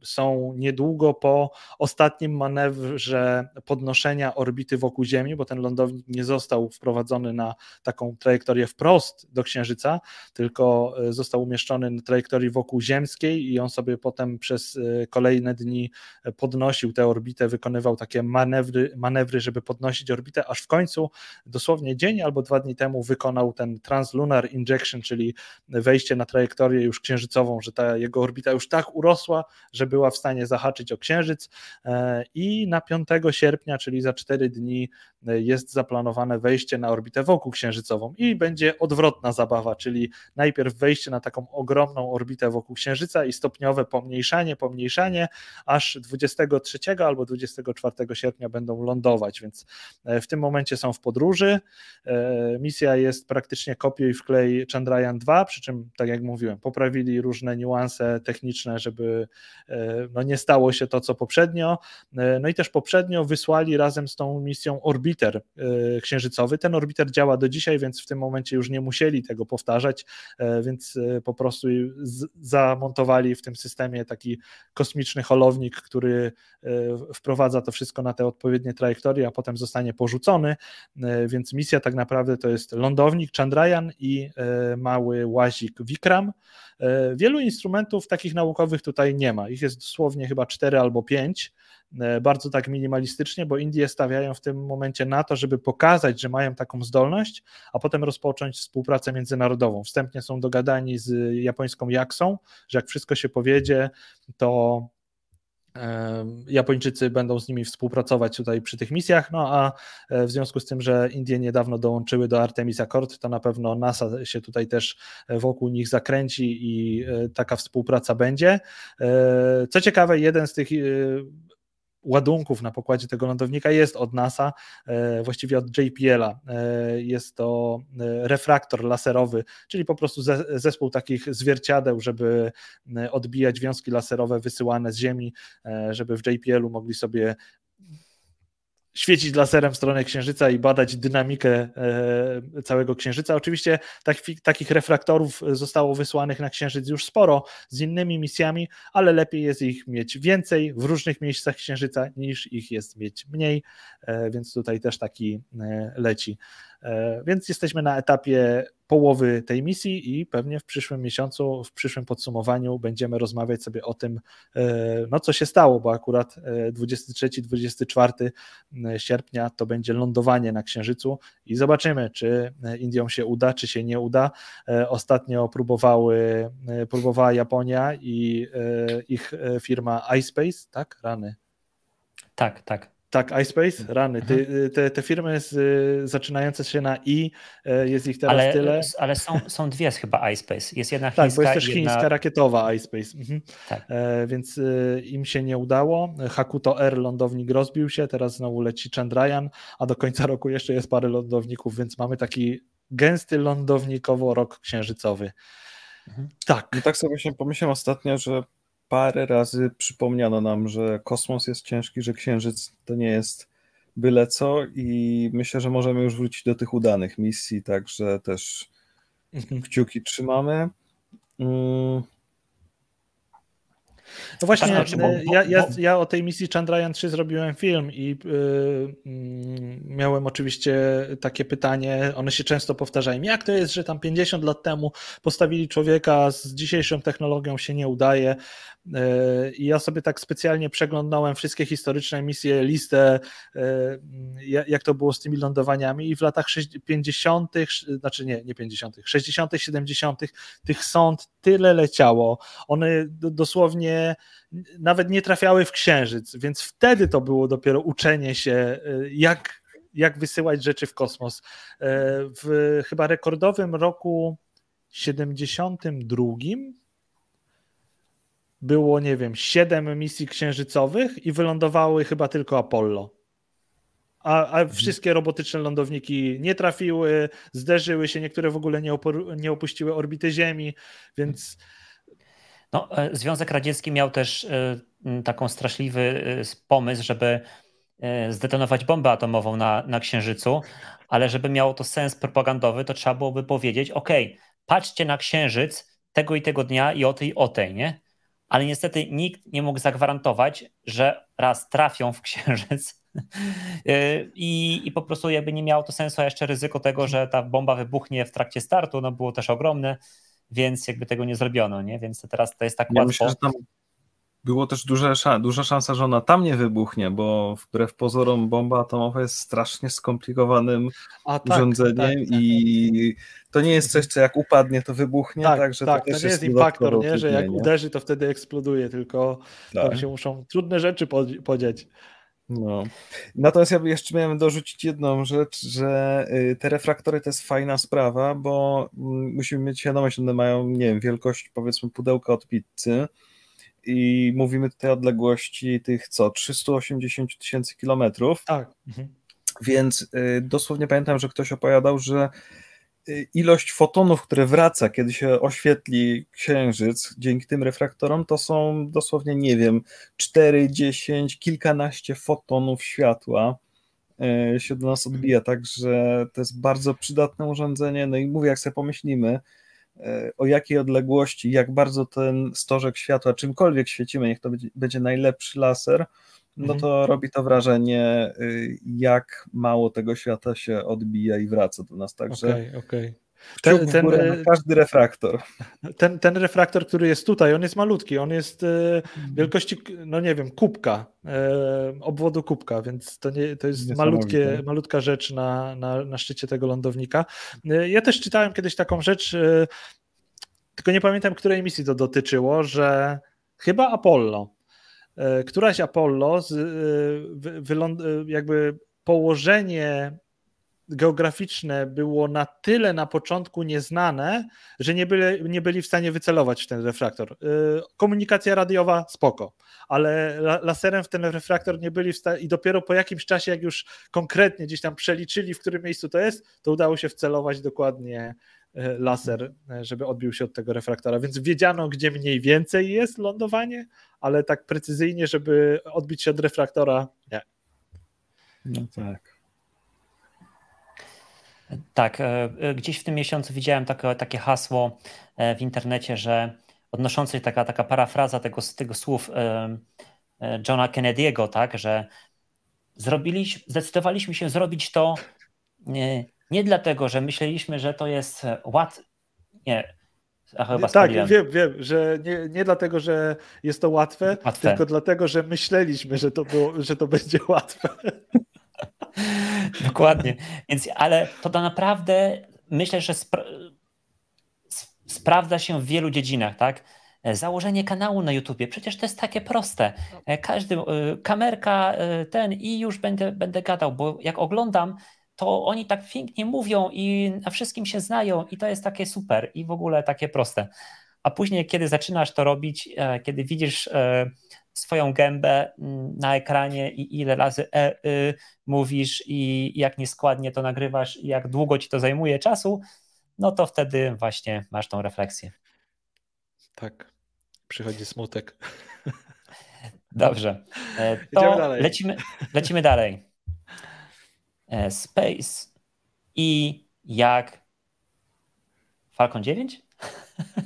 są niedługo po ostatnim manewrze podnoszenia orbity wokół Ziemi, bo ten lądownik nie został wprowadzony na taką trajektorię wprost do Księżyca, tylko e, został umieszczony na trajektorii wokół Ziemskiej i on sobie potem przez e, kolejne dni e, podnosił tę orbitę, wykonywał takie manewry, manewry żeby podnosić orbitę, aż w końcu dosłownie dzień albo dwa dni temu wykonał ten translunar injection, czyli wejście na trajektorię już księżycową, że ta jego orbita już tak urosła, żeby była w stanie zahaczyć o Księżyc e, i na 5 sierpnia, czyli za 4 dni e, jest zaplanowane wejście na orbitę wokół księżycową i będzie odwrotna zabawa, czyli najpierw wejście na taką ogromną orbitę wokół Księżyca i stopniowe pomniejszanie, pomniejszanie, aż 23 albo 24 sierpnia będą lądować, więc e, w tym momencie są w podróży. Misja jest praktycznie kopiuj wklej Chandrayaan 2, przy czym, tak jak mówiłem, poprawili różne niuanse techniczne, żeby no nie stało się to, co poprzednio. E, no i też poprzednio wysłali razem z tą misją orbiter e, księżycowy. Ten orbiter działa do dzisiaj, więc w tym momencie już nie musieli tego powtarzać, e, więc po prostu zamontowali w tym systemie taki kosmiczny holownik, który wprowadza to wszystko na te odpowiednie trajektorie, a potem zostanie porzucony. Więc misja tak naprawdę to jest lądownik Chandrayaan i mały łazik Vikram. Wielu instrumentów takich naukowych tutaj nie ma. Ich jest dosłownie chyba cztery albo pięć, e, bardzo tak minimalistycznie, bo Indie stawiają w tym momencie na to, żeby pokazać, że mają taką zdolność, a potem rozpocząć współpracę międzynarodową. Wstępnie są dogadani z japońską Jaksą, że jak wszystko się powiedzie, to Japończycy będą z nimi współpracować tutaj przy tych misjach, no a e, w związku z tym, że Indie niedawno dołączyły do Artemis Accord, to na pewno NASA się tutaj też e, wokół nich zakręci i e, taka współpraca będzie. Co ciekawe, jeden z tych ładunków na pokładzie tego lądownika jest od NASA, e, właściwie od JPL-a. E, jest to e, refraktor laserowy, czyli po prostu zespół takich zwierciadeł, żeby odbijać wiązki laserowe wysyłane z Ziemi, żeby w JPL-u mogli sobie świecić laserem w stronę Księżyca i badać dynamikę e, całego Księżyca. Oczywiście tak, takich refraktorów zostało wysłanych na Księżyc już sporo z innymi misjami, ale lepiej jest ich mieć więcej w różnych miejscach Księżyca niż ich jest mieć mniej, e, więc tutaj też taki e, leci. Więc jesteśmy na etapie połowy tej misji i pewnie w przyszłym miesiącu, w przyszłym podsumowaniu będziemy rozmawiać sobie o tym, no co się stało, bo akurat 23-24 sierpnia to będzie lądowanie na Księżycu i zobaczymy, czy Indiom się uda, czy się nie uda. Ostatnio próbowały, próbowała Japonia i ich firma iSpace, tak? Rany.
Tak, tak.
Tak, iSpace, rany. Ty, mhm. te, te firmy z, zaczynające się na i, e, jest ich teraz
ale,
tyle.
Ale są, są dwie chyba iSpace. Jest jedna chińska.
Tak, bo jest też
jedna...
chińska rakietowa iSpace. Mhm. Tak. E, więc e, im się nie udało. Hakuto R lądownik rozbił się, teraz znowu leci Chandrayaan, a do końca roku jeszcze jest parę lądowników, więc mamy taki gęsty lądownikowo rok księżycowy.
Mhm. Tak. No tak sobie właśnie pomyślałem ostatnio, że parę razy przypomniano nam, że kosmos jest ciężki, że księżyc to nie jest byle co i myślę, że możemy już wrócić do tych udanych misji, także też mhm. kciuki trzymamy. Mm.
No właśnie, tak, znaczy, bo, bo, ja, ja, ja, o tej misji Chandrayaan 3 zrobiłem film i yy, miałem oczywiście takie pytanie, one się często powtarzają, jak to jest, że tam 50 lat temu postawili człowieka, z dzisiejszą technologią się nie udaje, E, I ja sobie tak specjalnie przeglądałem wszystkie historyczne misje, listę, e, jak to było z tymi lądowaniami, i w latach 50., znaczy nie, nie 50., 60., 70., tych sąd tyle leciało. One dosłownie nawet nie trafiały w księżyc, więc wtedy to było dopiero uczenie się, e, jak, jak wysyłać rzeczy w kosmos. W chyba rekordowym roku 72 było, nie wiem, siedem misji księżycowych i wylądowały chyba tylko Apollo. A, a mhm. wszystkie robotyczne lądowniki nie trafiły, zderzyły się, niektóre w ogóle nie, nie opuściły orbity Ziemi, więc.
No, e, Związek Radziecki miał też e, taką straszliwy e, pomysł, żeby zdetonować bombę atomową na, na Księżycu, ale żeby miało to sens propagandowy, to trzeba byłoby powiedzieć: OK, patrzcie na Księżyc tego i tego dnia i o tej, o tej, nie? ale niestety nikt nie mógł zagwarantować, że raz trafią w księżyc [LAUGHS] i, i po prostu jakby nie miało to sensu, a jeszcze ryzyko tego, że ta bomba wybuchnie w trakcie startu, no było też ogromne, więc jakby tego nie zrobiono, nie? Więc teraz to jest tak ja łatwo. Myślę, że tam
było też duże, duża szansa, że ona tam nie wybuchnie, bo wbrew pozorom bomba atomowa jest strasznie skomplikowanym A, tak, urządzeniem tak, tak, i to nie jest coś, co jak upadnie, to wybuchnie.
Tak,
także
tak, to, to nie jest impaktor, nie? że jak uderzy, to wtedy eksploduje, tylko tak. tam się muszą trudne rzeczy podzieć.
No. Natomiast ja jeszcze miałem dorzucić jedną rzecz, że y, te refraktory to jest fajna sprawa, bo mm, musimy mieć świadomość, że one mają, nie wiem, wielkość powiedzmy pudełka od pizzy, i mówimy tutaj o odległości tych co, 380 tysięcy kilometrów.
Tak. Mhm.
Więc y, dosłownie pamiętam, że ktoś opowiadał, że ilość fotonów, które wraca, kiedy się oświetli księżyc dzięki tym refraktorom, to są dosłownie, nie wiem, 4, 10, kilkanaście fotonów światła y, się do nas odbija, także to jest bardzo przydatne urządzenie. No i mówię, jak sobie pomyślimy, E, o jakiej odległości, jak bardzo ten stożek światła, czymkolwiek świecimy, niech to będzie najlepszy laser, no mhm. to robi to wrażenie, y, jak mało tego świata się odbija i wraca do nas. Także
okay, okay.
Ten, ten, każdy refraktor.
Ten, ten refraktor, który jest tutaj, on jest malutki, on jest e, mhm. wielkości, no nie wiem, kubka, e, obwodu kubka, więc to, nie, to jest malutkie, malutka rzecz na, na, na szczycie tego lądownika. E, ja też czytałem kiedyś taką rzecz, tylko nie pamiętam, której misji to dotyczyło, że chyba Apollo, któraś Apollo, z, jakby położenie geograficzne było na tyle na początku nieznane, że nie byli, nie byli w stanie wycelować w ten refraktor. Komunikacja radiowa spoko, ale laserem w ten refraktor nie byli w stanie i dopiero po jakimś czasie, jak już konkretnie gdzieś tam przeliczyli, w którym miejscu to jest, to udało się wcelować dokładnie laser, y, żeby odbił się od tego refraktora, więc wiedziano, gdzie mniej więcej jest lądowanie, ale tak precyzyjnie, żeby odbić się od refraktora, nie.
No tak.
Tak, e, e, gdzieś w tym miesiącu widziałem takie, takie hasło e, w internecie, że odnoszące taka, taka parafraza tego, tego słów Johna Kennedy'ego, tak, że zrobiliśmy, zdecydowaliśmy się zrobić to nie, dlatego, że myśleliśmy, że to jest łat... Nie,
a chyba tak, wiem, wiem, że nie, nie dlatego, że jest to łatwe, łatwe, tylko dlatego, że myśleliśmy, że to, było, że to [LAUGHS] będzie łatwe.
Dokładnie. Więc, ale to naprawdę myślę, że spra sprawdza się w wielu dziedzinach, tak? Założenie kanału na YouTubie, przecież to jest takie proste. Każdy, y, kamerka, ten i już będę, będę gadał, bo jak oglądam, to oni tak pięknie mówią i na wszystkim się znają i to jest takie super i w ogóle takie proste. A później, kiedy zaczynasz to robić, e, kiedy widzisz e, swoją gębę na ekranie i ile razy e, y, mówisz i jak nieskładnie to nagrywasz i jak długo ci to zajmuje czasu, no to wtedy właśnie masz tą refleksję.
Tak, przychodzi smutek.
Dobrze, [LAUGHS] to dalej. Lecimy, lecimy dalej. Space i jak Falcon 9?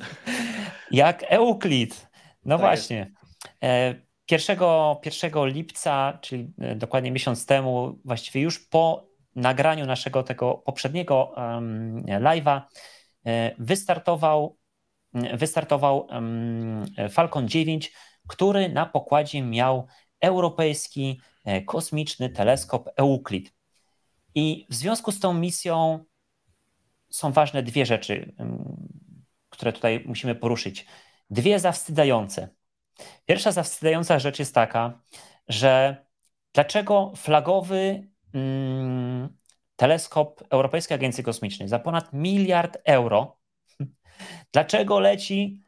[LAUGHS] jak Euclid. No tak właśnie. Jest. 1, 1 lipca, czyli e, dokładnie miesiąc temu, właściwie już po nagraniu naszego tego poprzedniego um, live'a, e, wystartował, wystartował um, Falcon 9, który na pokładzie miał europejski e, kosmiczny teleskop Euclid. I w związku z tą misją są ważne dwie rzeczy, które tutaj musimy poruszyć. Dwie zawstydzające. Pierwsza zawstydzająca rzecz jest taka, że dlaczego flagowy mm, teleskop Europejskiej Agencji Kosmicznej za ponad miliard euro, [LAUGHS] dlaczego leci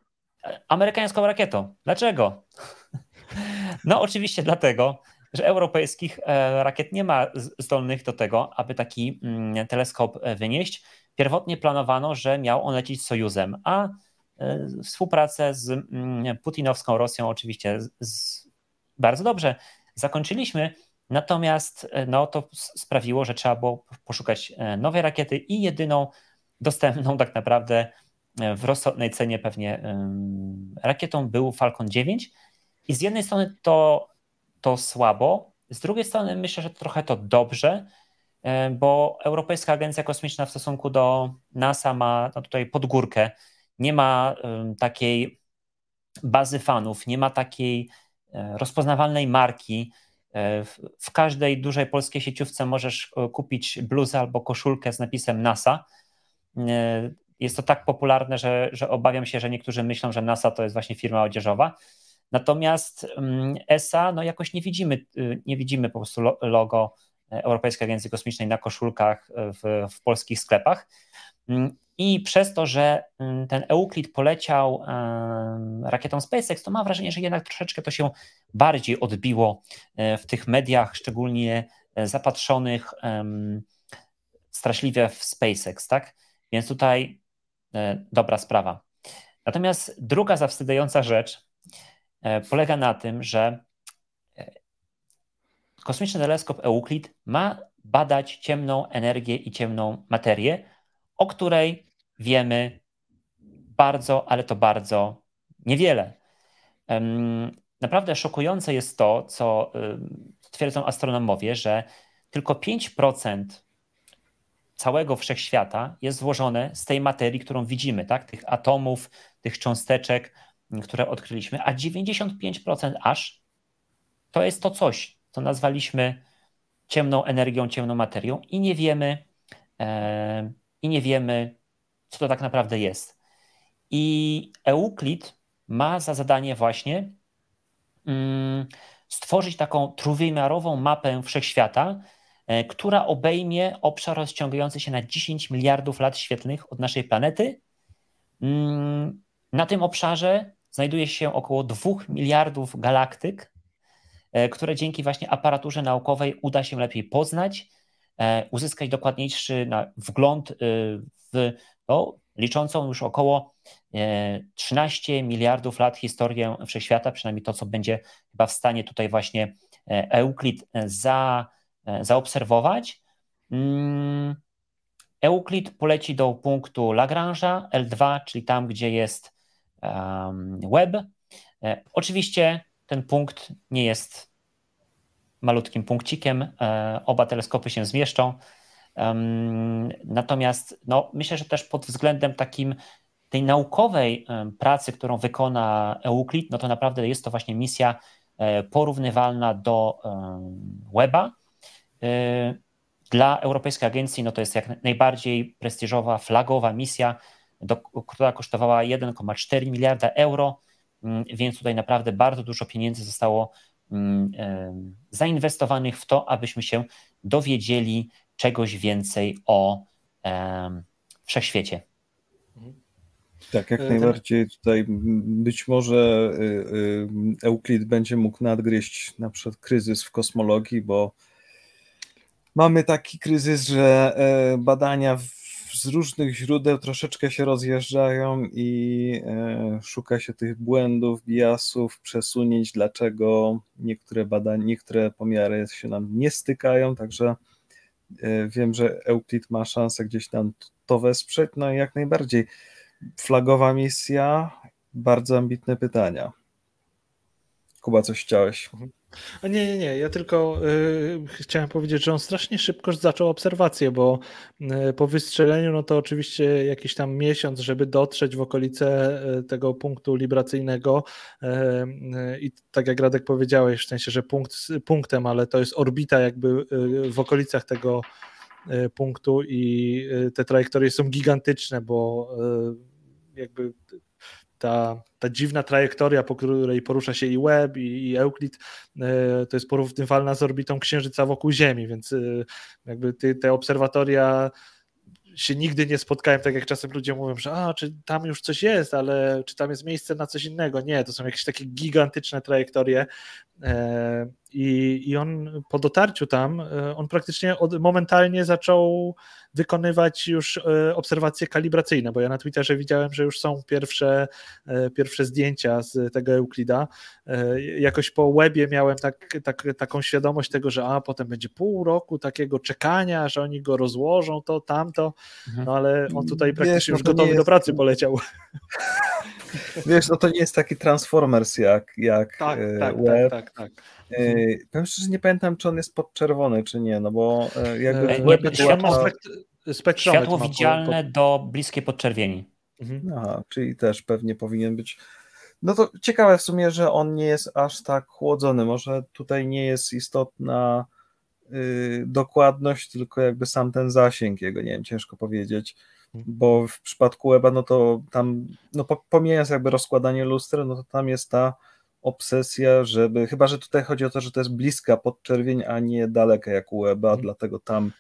amerykańską rakietą? Dlaczego? [LAUGHS] No, oczywiście dlatego, że europejskich e, rakiet nie ma zdolnych do tego, aby taki mm, teleskop e, wynieść. Pierwotnie planowano, że miał on lecieć Sojuzem, a e, współpracę z mm, putinowską Rosją oczywiście z, bardzo dobrze zakończyliśmy, natomiast no, to sprawiło, że trzeba było poszukać nowej rakiety i jedyną dostępną tak naprawdę w rozsądnej cenie pewnie rakietą był Falcon 9 i z jednej strony to, to słabo, z drugiej strony myślę, że trochę to dobrze, E, bo Europejska Agencja Kosmiczna w stosunku do NASA ma no tutaj podgórkę. Nie ma takiej bazy fanów, nie ma takiej e, rozpoznawalnej marki. E, w każdej dużej polskiej sieciówce możesz kupić bluzę albo koszulkę z napisem NASA. Jest to tak popularne, że, że obawiam się, że niektórzy myślą, że NASA to jest właśnie firma odzieżowa. Natomiast ESA, no jakoś nie widzimy, y, nie widzimy po prostu logo Europejskiej Agencji Kosmicznej na koszulkach w, w polskich sklepach. Mm, I przez to, że mm, ten Euclid poleciał rakietą SpaceX, to mam wrażenie, że jednak troszeczkę to się bardziej odbiło e, w tych mediach, szczególnie e, zapatrzonych straszliwie w SpaceX, tak? Więc tutaj e, dobra sprawa. Natomiast druga zawstydzająca rzecz polega na tym, że kosmiczny teleskop Euclid ma badać ciemną energię i ciemną materię, o której wiemy bardzo, ale to bardzo niewiele. Naprawdę szokujące jest to, co twierdzą astronomowie, że tylko 5% całego wszechświata jest złożone z tej materii, którą widzimy, tak? tych atomów, tych cząsteczek, które odkryliśmy, a 95% aż to jest to coś, co nazwaliśmy ciemną energią, ciemną materią i nie wiemy, e, i nie wiemy, co to tak naprawdę jest. I Euklid ma za zadanie właśnie mm, stworzyć taką trójwymiarową mapę wszechświata, e, która obejmie obszar rozciągający się na 10 miliardów lat świetlnych od naszej planety. Mm, na tym obszarze znajduje się około 2 miliardów galaktyk, E, które dzięki właśnie aparaturze naukowej uda się lepiej poznać, e, uzyskać dokładniejszy wgląd e, w no, liczącą już około 13 miliardów lat historię wszechświata, przynajmniej to, co będzie chyba w stanie tutaj właśnie Euklid za, zaobserwować. Mm, Euklid poleci do punktu Lagrange'a L2, czyli tam, gdzie jest web. Oczywiście ten punkt nie jest malutkim punkcikiem. E, oba teleskopy się zmieszczą. Natomiast no, myślę, że też pod względem takim tej naukowej pracy, którą wykona Euclid, no to naprawdę jest to właśnie misja e, porównywalna do Weba. E, dla Europejskiej Agencji no to jest jak najbardziej prestiżowa, flagowa misja, do, która kosztowała 1,4 miliarda euro, mm, więc tutaj naprawdę bardzo dużo pieniędzy zostało mm, zainwestowanych w to, abyśmy się dowiedzieli czegoś więcej o wszechświecie.
Tak, jak e, najbardziej tutaj być może y, y, Euclid będzie mógł nadgryźć na przykład kryzys w kosmologii, bo mamy taki kryzys, że e, badania z różnych źródeł troszeczkę się rozjeżdżają i e, szuka się tych błędów, biasów, przesunięć, dlaczego niektóre badania, niektóre pomiary się nam nie stykają, także wiem, że Euclid ma szansę gdzieś tam to wesprzeć, no i jak najbardziej. Flagowa misja, bardzo ambitne pytania. Kuba, coś chciałeś?
A nie, nie, nie. Ja tylko y, chciałem powiedzieć, że on strasznie szybko zaczął obserwację, bo y, po wystrzeleniu, no to oczywiście jakiś tam miesiąc, żeby dotrzeć w okolice y, tego punktu libracyjnego. I tak jak Radek powiedziałeś, w sensie, że punkt punktem, ale to jest orbita jakby w okolicach tego punktu i te trajektorie są gigantyczne, bo jakby ta, ta dziwna trajektoria, po której porusza się i Webb, i, i Euclid, e, to jest porównywalna z orbitą Księżyca wokół Ziemi, więc e, jakby te, te obserwatoria się nigdy nie spotkałem, tak jak czasem ludzie mówią, że a, czy tam już coś jest, ale czy tam jest miejsce na coś innego? Nie, to są jakieś takie gigantyczne trajektorie e, i, i on po dotarciu tam, on praktycznie od, momentalnie zaczął wykonywać już e, obserwacje kalibracyjne, bo ja na Twitterze widziałem, że już są pierwsze, e, pierwsze zdjęcia z tego Euklida. E, jakoś po webie miałem tak, tak, taką świadomość tego, że a potem będzie pół roku takiego czekania, że oni go rozłożą, to, tamto, mhm. no ale on tutaj praktycznie Wiesz, no już gotowy jest... do pracy poleciał. [LAUGHS]
Wiesz, no to nie jest taki Transformers jak, jak
tak, tak, web. tak, tak, tak.
Yy, powiem szczerze, nie pamiętam, czy on jest podczerwony, czy nie, no bo e, jakby
e, nie, światło, światło widzialne po, po... do bliskiej podczerwieni.
Mhm. Aha, czyli też pewnie powinien być. No to ciekawe w sumie, że on nie jest aż tak chłodzony. Może tutaj nie jest istotna yy, dokładność, tylko jakby sam ten zasięg jego, nie wiem, ciężko powiedzieć. Mhm. Bo w przypadku Weba, no to tam, no pomijając jakby rozkładanie lustra, no to tam jest ta obsesja, żeby, chyba że tutaj chodzi o to, że to jest bliska podczerwień, a nie daleka jak u Weba, hmm. dlatego tam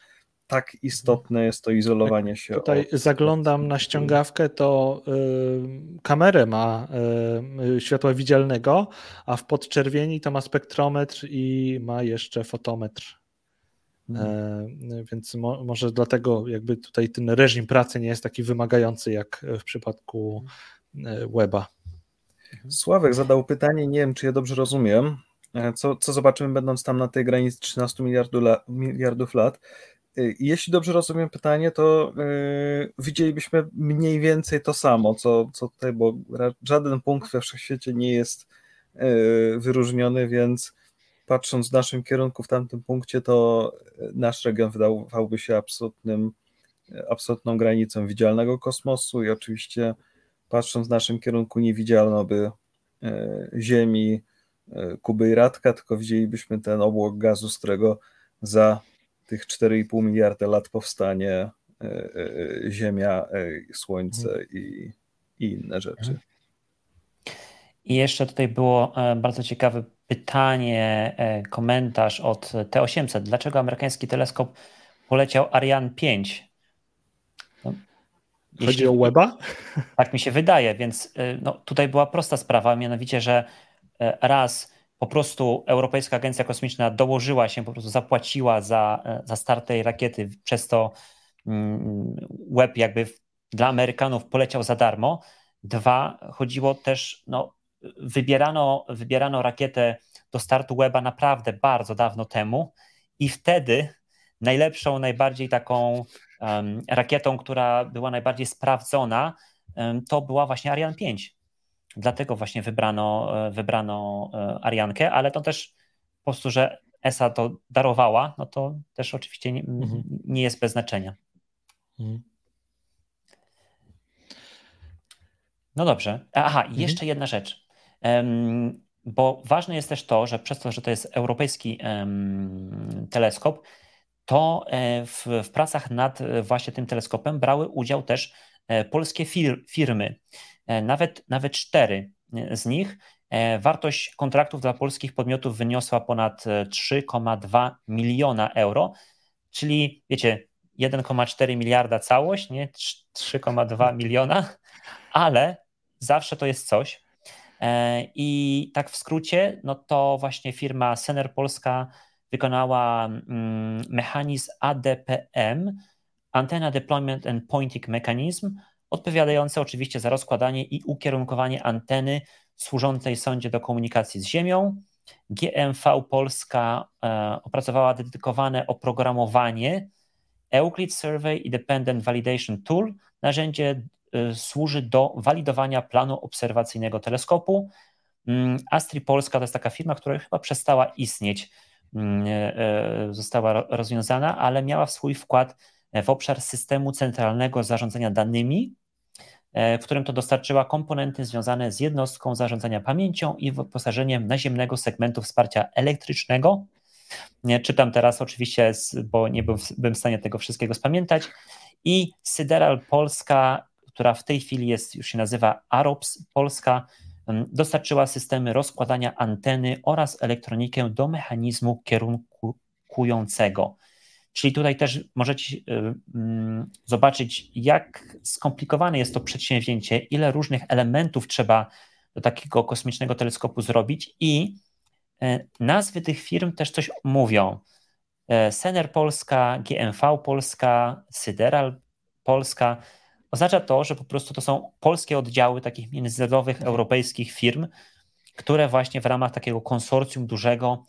tak istotne jest to izolowanie się.
Tutaj od... zaglądam na ściągawkę, to y, kamerę ma y, światła widzialnego, a w podczerwieni to ma spektrometr i ma jeszcze fotometr. Hmm. E, więc mo, może dlatego jakby tutaj ten reżim pracy nie jest taki wymagający jak w przypadku e, weba.
Mhm. Sławek zadał pytanie, nie wiem czy je dobrze rozumiem, e, co, co zobaczymy będąc tam na tej granicy 13 miliardów, la, miliardów lat. E, jeśli dobrze rozumiem pytanie, to yy, widzielibyśmy mniej więcej to samo, co, co tutaj, bo żaden punkt we wszechświecie nie jest yy, wyróżniony, więc patrząc w naszym kierunku w tamtym punkcie, to nasz region wydawałby się absolutnym, absolutną granicą widzialnego kosmosu i oczywiście patrząc w naszym kierunku nie widziano by e, Ziemi, e, Kuby i Radka, tylko widzielibyśmy ten obłok gazu, z którego za tych 4,5 miliarda lat powstanie e, Ziemia, Słońce mhm. i, i inne rzeczy.
I jeszcze tutaj było bardzo ciekawe pytanie, komentarz od T800. Dlaczego amerykański teleskop poleciał Ariane 5?
Chodzi Jeśli, o weba? [LAUGHS]
Tak mi się wydaje, więc y, no, tutaj była prosta sprawa, mianowicie, że y, raz po prostu Europejska Agencja Kosmiczna dołożyła się, po prostu zapłaciła za, y, za start tej rakiety, przez to mm, web jakby dla Amerykanów poleciał za darmo. Dwa, chodziło też, no, wybierano, wybierano rakietę do startu weba naprawdę bardzo dawno temu i wtedy najlepszą, najbardziej taką rakietą, która była najbardziej sprawdzona, to była właśnie Ariane 5. Dlatego właśnie wybrano, e, wybrano e, Ariankę, ale to też po prostu, że ESA to darowała, no to też oczywiście nie, mhm. nie jest bez znaczenia. Mhm. No dobrze. Aha, mhm. jeszcze jedna rzecz. Um, bo ważne jest też to, że przez to, że to jest europejski um, teleskop, to e, w, w, pracach nad e, właśnie tym teleskopem brały udział też e, polskie fir firmy. Nawet, nawet cztery z nich. Wartość kontraktów dla polskich podmiotów wyniosła ponad 3,2 miliona euro, czyli wiecie, 1,4 miliarda całość, nie 3,2 [LAUGHS] miliona, ale zawsze to jest coś. I tak w skrócie, no to właśnie firma Sener Polska wykonała mm, mechanizm ADPM, Antenna Deployment and Pointing Mechanism, odpowiadający oczywiście za rozkładanie i ukierunkowanie anteny służącej sondzie do komunikacji z Ziemią. GMV Polska e, opracowała dedykowane oprogramowanie Euclid Survey Independent Validation Tool. Narzędzie e, służy do walidowania planu obserwacyjnego teleskopu. Mm, Astri Polska to jest taka firma, która chyba przestała istnieć została rozwiązana, ale miała swój wkład w obszar systemu centralnego zarządzania danymi, e, w którym to dostarczyła komponenty związane z jednostką zarządzania pamięcią i wyposażeniem naziemnego segmentu wsparcia elektrycznego. Czytam teraz oczywiście, bo nie byłem w stanie tego wszystkiego spamiętać. I Syderal Polska, która w tej chwili jest, już się nazywa AROPS Polska, dostarczyła systemy rozkładania anteny oraz elektronikę do mechanizmu kierunkującego. Czyli tutaj też możecie zobaczyć, jak skomplikowane jest to przedsięwzięcie, ile różnych elementów trzeba do takiego kosmicznego teleskopu zrobić i e, nazwy tych firm też coś mówią. E, Sener Polska, GMV Polska, Syderal Polska Oznacza to, że po prostu to są polskie oddziały takich międzynarodowych, mhm. europejskich firm, które właśnie w ramach takiego konsorcjum dużego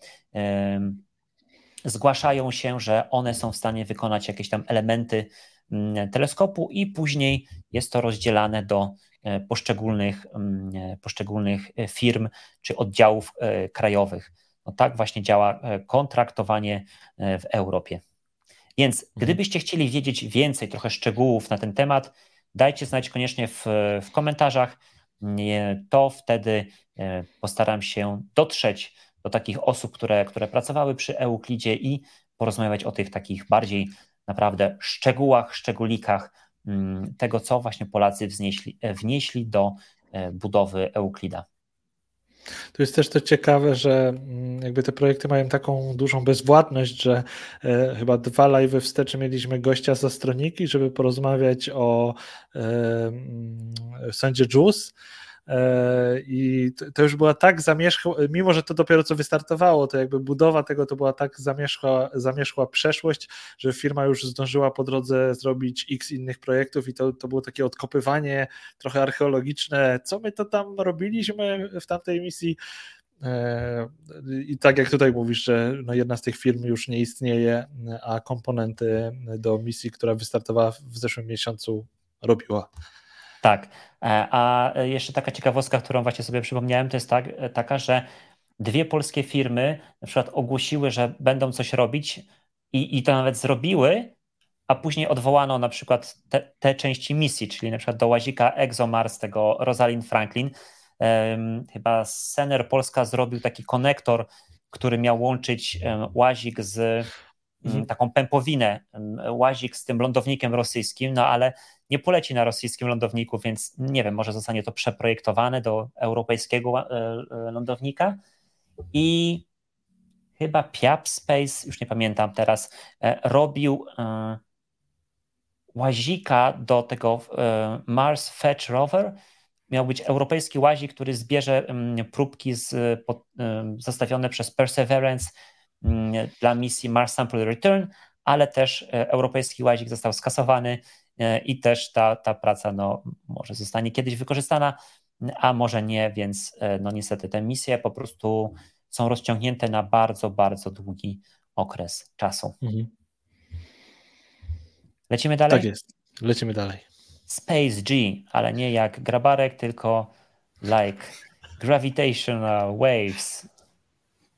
zgłaszają się, że one są w stanie wykonać jakieś tam elementy mm, teleskopu i później jest to rozdzielane do e, poszczególnych, mm, e, poszczególnych e, firm czy oddziałów krajowych. No tak właśnie działa kontraktowanie w Europie. Więc mhm. gdybyście chcieli wiedzieć więcej, trochę szczegółów na ten temat, dajcie znać koniecznie w, w komentarzach. To wtedy e, postaram się dotrzeć do takich osób, które, które pracowały przy Euklidzie i porozmawiać o tych takich bardziej naprawdę szczegółach, szczególikach mm, tego, co właśnie Polacy wznieśli, wnieśli do e, budowy Euklida.
Tu jest też to ciekawe, że mm, jakby te projekty mają taką dużą bezwładność, że e, chyba dwa live wstecz mieliśmy gościa z Astroniki, żeby porozmawiać o e, mm, sądzie I to już była tak zamierzchła, mimo że to dopiero co wystartowało, to jakby budowa tego to była tak zamierzchła, zamierzchła przeszłość, że firma już zdążyła po drodze zrobić x innych projektów i to, to było takie odkopywanie trochę archeologiczne, co my to tam robiliśmy w tamtej misji. E, I tak jak tutaj mówisz, że no jedna z tych firm już nie istnieje, a komponenty do misji, która wystartowała w zeszłym miesiącu, robiła.
Tak. E, a jeszcze taka ciekawostka, którą właśnie sobie przypomniałem, to jest tak, e, taka, że dwie polskie firmy na przykład ogłosiły, że będą coś robić i, i to nawet zrobiły, a później odwołano na przykład te, te części misji, czyli na przykład do łazika ExoMars tego Rosalind Franklin. Um, chyba Sener Polska zrobił taki konektor, który miał łączyć um, łazik z mhm. taką pępowinę, łazik z tym lądownikiem rosyjskim, no ale nie poleci na rosyjskim lądowniku, więc nie wiem, może zostanie to przeprojektowane do europejskiego e, e, lądownika. I chyba Piap Space, już nie pamiętam teraz, e, robił łazika do tego Mars Fetch Rover. Miał być europejski łazik, który zbierze próbki z, zostawione przez Perseverance dla misji Mars Sample Return, ale też europejski łazik został skasowany i też ta, ta praca no, może zostanie kiedyś wykorzystana, a może nie, więc e, no niestety te misje po prostu są rozciągnięte na bardzo, bardzo długi okres czasu. Mhm. Lecimy dalej?
Tak jest, lecimy dalej.
Space G, ale nie jak grabarek, tylko like gravitational waves.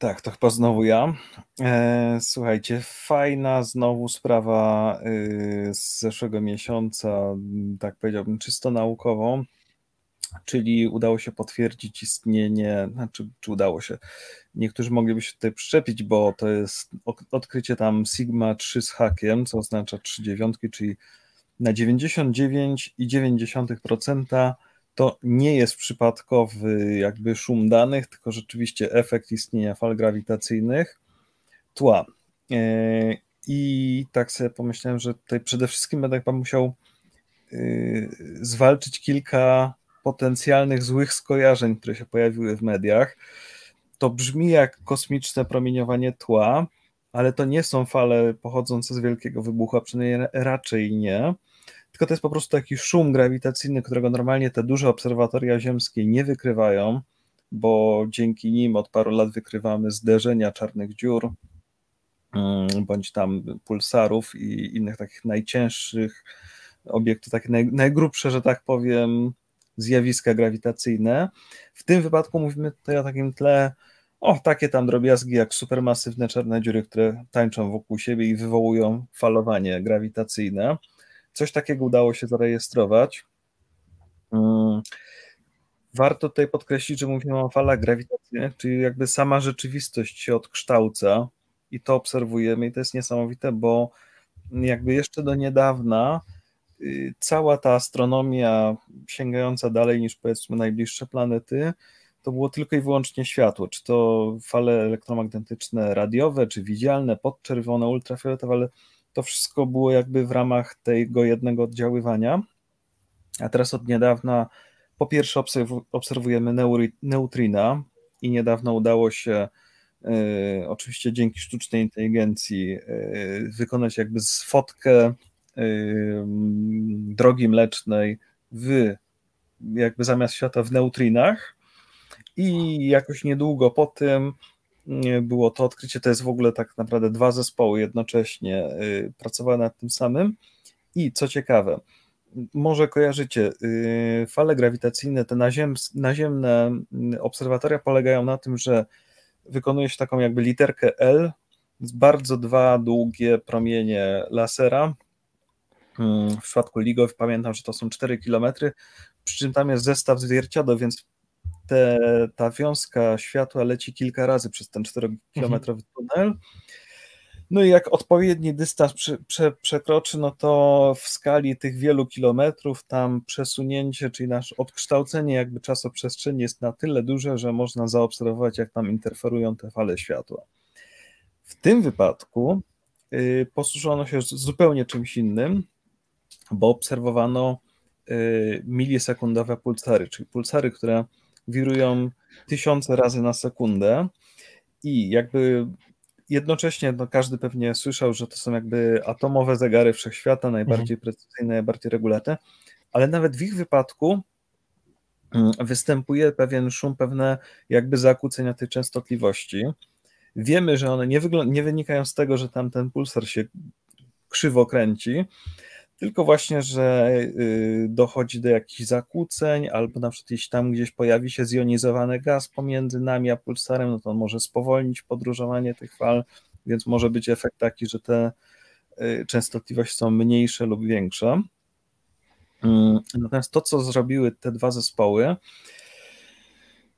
Tak, to chyba znowu ja. E, słuchajcie, fajna znowu sprawa y, z zeszłego miesiąca, tak powiedziałbym, czysto naukową, czyli udało się potwierdzić istnienie, znaczy, czy udało się, niektórzy mogliby się tutaj przyczepić, bo to jest odkrycie tam Sigma 3 z hakiem, co oznacza 3 dziewiątki, czyli na 99,9% to nie jest przypadkowy jakby szum danych, tylko rzeczywiście efekt istnienia fal grawitacyjnych tła. E, I tak sobie pomyślałem, że tutaj przede wszystkim będę musiał e, zwalczyć kilka potencjalnych złych skojarzeń, które się pojawiły w mediach. To brzmi jak kosmiczne promieniowanie tła, ale to nie są fale pochodzące z wielkiego wybuchu, a przynajmniej raczej nie tylko to jest po prostu taki szum grawitacyjny, którego normalnie te duże obserwatoria ziemskie nie wykrywają, bo dzięki nim od paru lat wykrywamy zderzenia czarnych dziur, mm, bądź tam pulsarów i innych takich najcięższych obiektów, takie naj, najgrubsze, że tak powiem, zjawiska grawitacyjne. W tym wypadku mówimy tutaj o takim tle, o takie tam drobiazgi jak supermasywne czarne dziury, które tańczą wokół siebie i wywołują falowanie grawitacyjne. Coś takiego udało się zarejestrować. Mm. Warto tutaj podkreślić, że mówimy o falach grawitacyjnych, czyli jakby sama rzeczywistość się odkształca i to obserwujemy i to jest niesamowite, bo jakby jeszcze do niedawna y, cała ta astronomia sięgająca dalej niż powiedzmy najbliższe planety, to było tylko i wyłącznie światło, czy to fale elektromagnetyczne radiowe, czy widzialne, podczerwone, ultrafioletowe, ale to wszystko było jakby w ramach tego jednego oddziaływania. A teraz od niedawna po pierwsze obserwujemy neutrina i niedawno udało się y, oczywiście dzięki sztucznej inteligencji y, wykonać jakby fotkę y, drogi mlecznej w jakby zamiast świata w neutrinach i jakoś niedługo po tym było to odkrycie. To jest w ogóle tak naprawdę dwa zespoły jednocześnie y, pracowały nad tym samym. I co ciekawe, może kojarzycie, y, fale grawitacyjne, te naziem, naziemne y, obserwatoria polegają na tym, że wykonuje się taką jakby literkę L, bardzo dwa długie promienie lasera. W przypadku LIGO pamiętam, że to są 4 km, przy czym tam jest zestaw zwierciadeł, więc te, ta wiązka światła leci kilka razy przez ten 4-kilometrowy mhm. tunel. No i jak odpowiedni dystans prze, prze, przekroczy, no to w skali tych wielu kilometrów tam przesunięcie, czyli nasze odkształcenie jakby czasoprzestrzeni jest na tyle duże, że można zaobserwować, jak tam interferują te fale światła. W tym wypadku y, posłużono się zupełnie czymś innym, bo obserwowano y, milisekundowe pulsary, czyli pulsary, które wirują tysiące razy na sekundę i jakby jednocześnie no każdy pewnie słyszał, że to są jakby atomowe zegary wszechświata, najbardziej mhm. precyzyjne, najbardziej regulatne, ale nawet w ich wypadku mm, występuje pewien szum, pewne jakby zakłócenia tej częstotliwości. Wiemy, że one nie, nie wynikają z tego, że tam ten pulsar się krzywo kręci, tylko właśnie, że y, dochodzi do jakichś zakłóceń, albo na przykład jeśli tam gdzieś pojawi się zjonizowany gaz pomiędzy nami a pulsarem, no to on może spowolnić podróżowanie tych fal, więc może być efekt taki, że te y, częstotliwości są mniejsze lub większe. Mm, natomiast to, co zrobiły te dwa zespoły,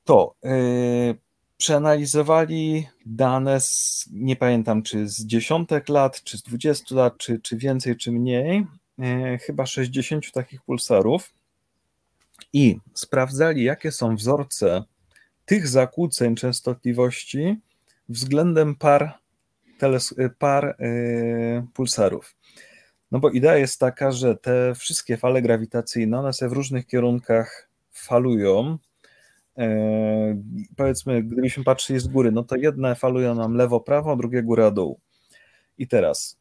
to yy, przeanalizowali dane z, nie pamiętam czy z dziesiątek lat, czy z 20 lat, czy, czy więcej, czy mniej, chyba 60 takich pulsarów i sprawdzali, jakie są wzorce tych zakłóceń częstotliwości względem par, teles- e, par e, pulsarów. No bo idea jest taka, że te wszystkie fale grawitacyjne, one sobie w różnych kierunkach falują. powiedzmy, gdybyśmy patrzyli z góry, no to jedne falują nam lewo-prawo, drugie góra-dół. I teraz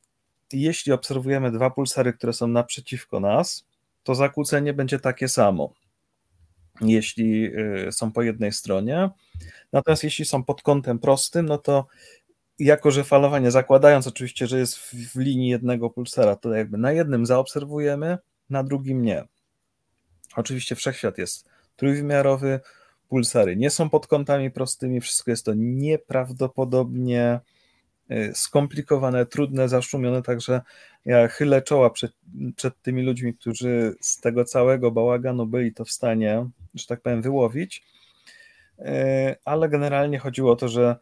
jeśli obserwujemy dwa pulsary, które są naprzeciwko nas, to zakłócenie będzie takie samo, jeśli y, są po jednej stronie. Natomiast jeśli są pod kątem prostym, no to jako, że falowanie, zakładając oczywiście, że jest w, linii jednego pulsara, to jakby na jednym zaobserwujemy, na drugim nie. Oczywiście wszechświat jest trójwymiarowy, pulsary nie są pod kątami prostymi, wszystko jest to nieprawdopodobnie skomplikowane, trudne, zaszumione, także ja chylę czoła przed, przed tymi ludźmi, którzy z tego całego bałaganu byli to w stanie, że tak powiem, wyłowić, y, ale generalnie chodziło o to, że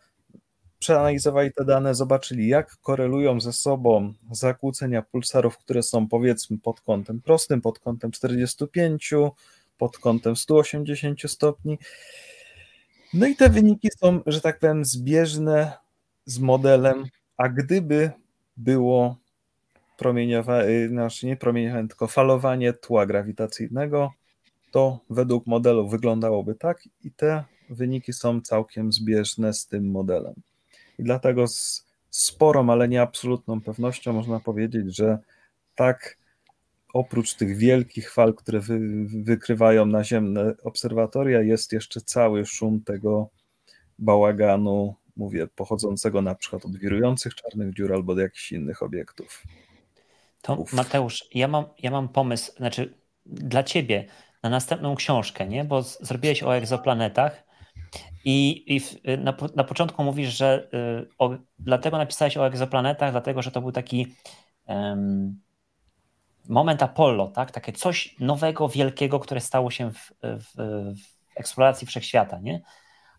przeanalizowali te dane, zobaczyli, jak korelują ze sobą zakłócenia pulsarów, które są powiedzmy pod kątem prostym, pod kątem 45, pod kątem 180 stopni. No i te wyniki są, że tak powiem, zbieżne z modelem, a gdyby było promieniowanie, znaczy nie promieniowanie, tylko falowanie tła grawitacyjnego, to według modelu wyglądałoby tak i te wyniki są całkiem zbieżne z tym modelem. I dlatego z sporą, ale nie absolutną pewnością można powiedzieć, że tak oprócz tych wielkich fal, które wy, wykrywają naziemne obserwatoria, jest jeszcze cały szum tego bałaganu, mówię, pochodzącego na przykład od wirujących czarnych dziur albo od jakichś innych obiektów.
To Uf. Mateusz, ja mam, ja mam pomysł, znaczy dla ciebie na następną książkę, nie? Bo zrobiłeś o egzoplanetach i, i w, na, na początku mówisz, że y, o, dlatego napisałeś o egzoplanetach, dlatego że to był taki um, moment Apollo, tak? takie coś nowego, wielkiego, które stało się w, w, w eksploracji wszechświata. Nie?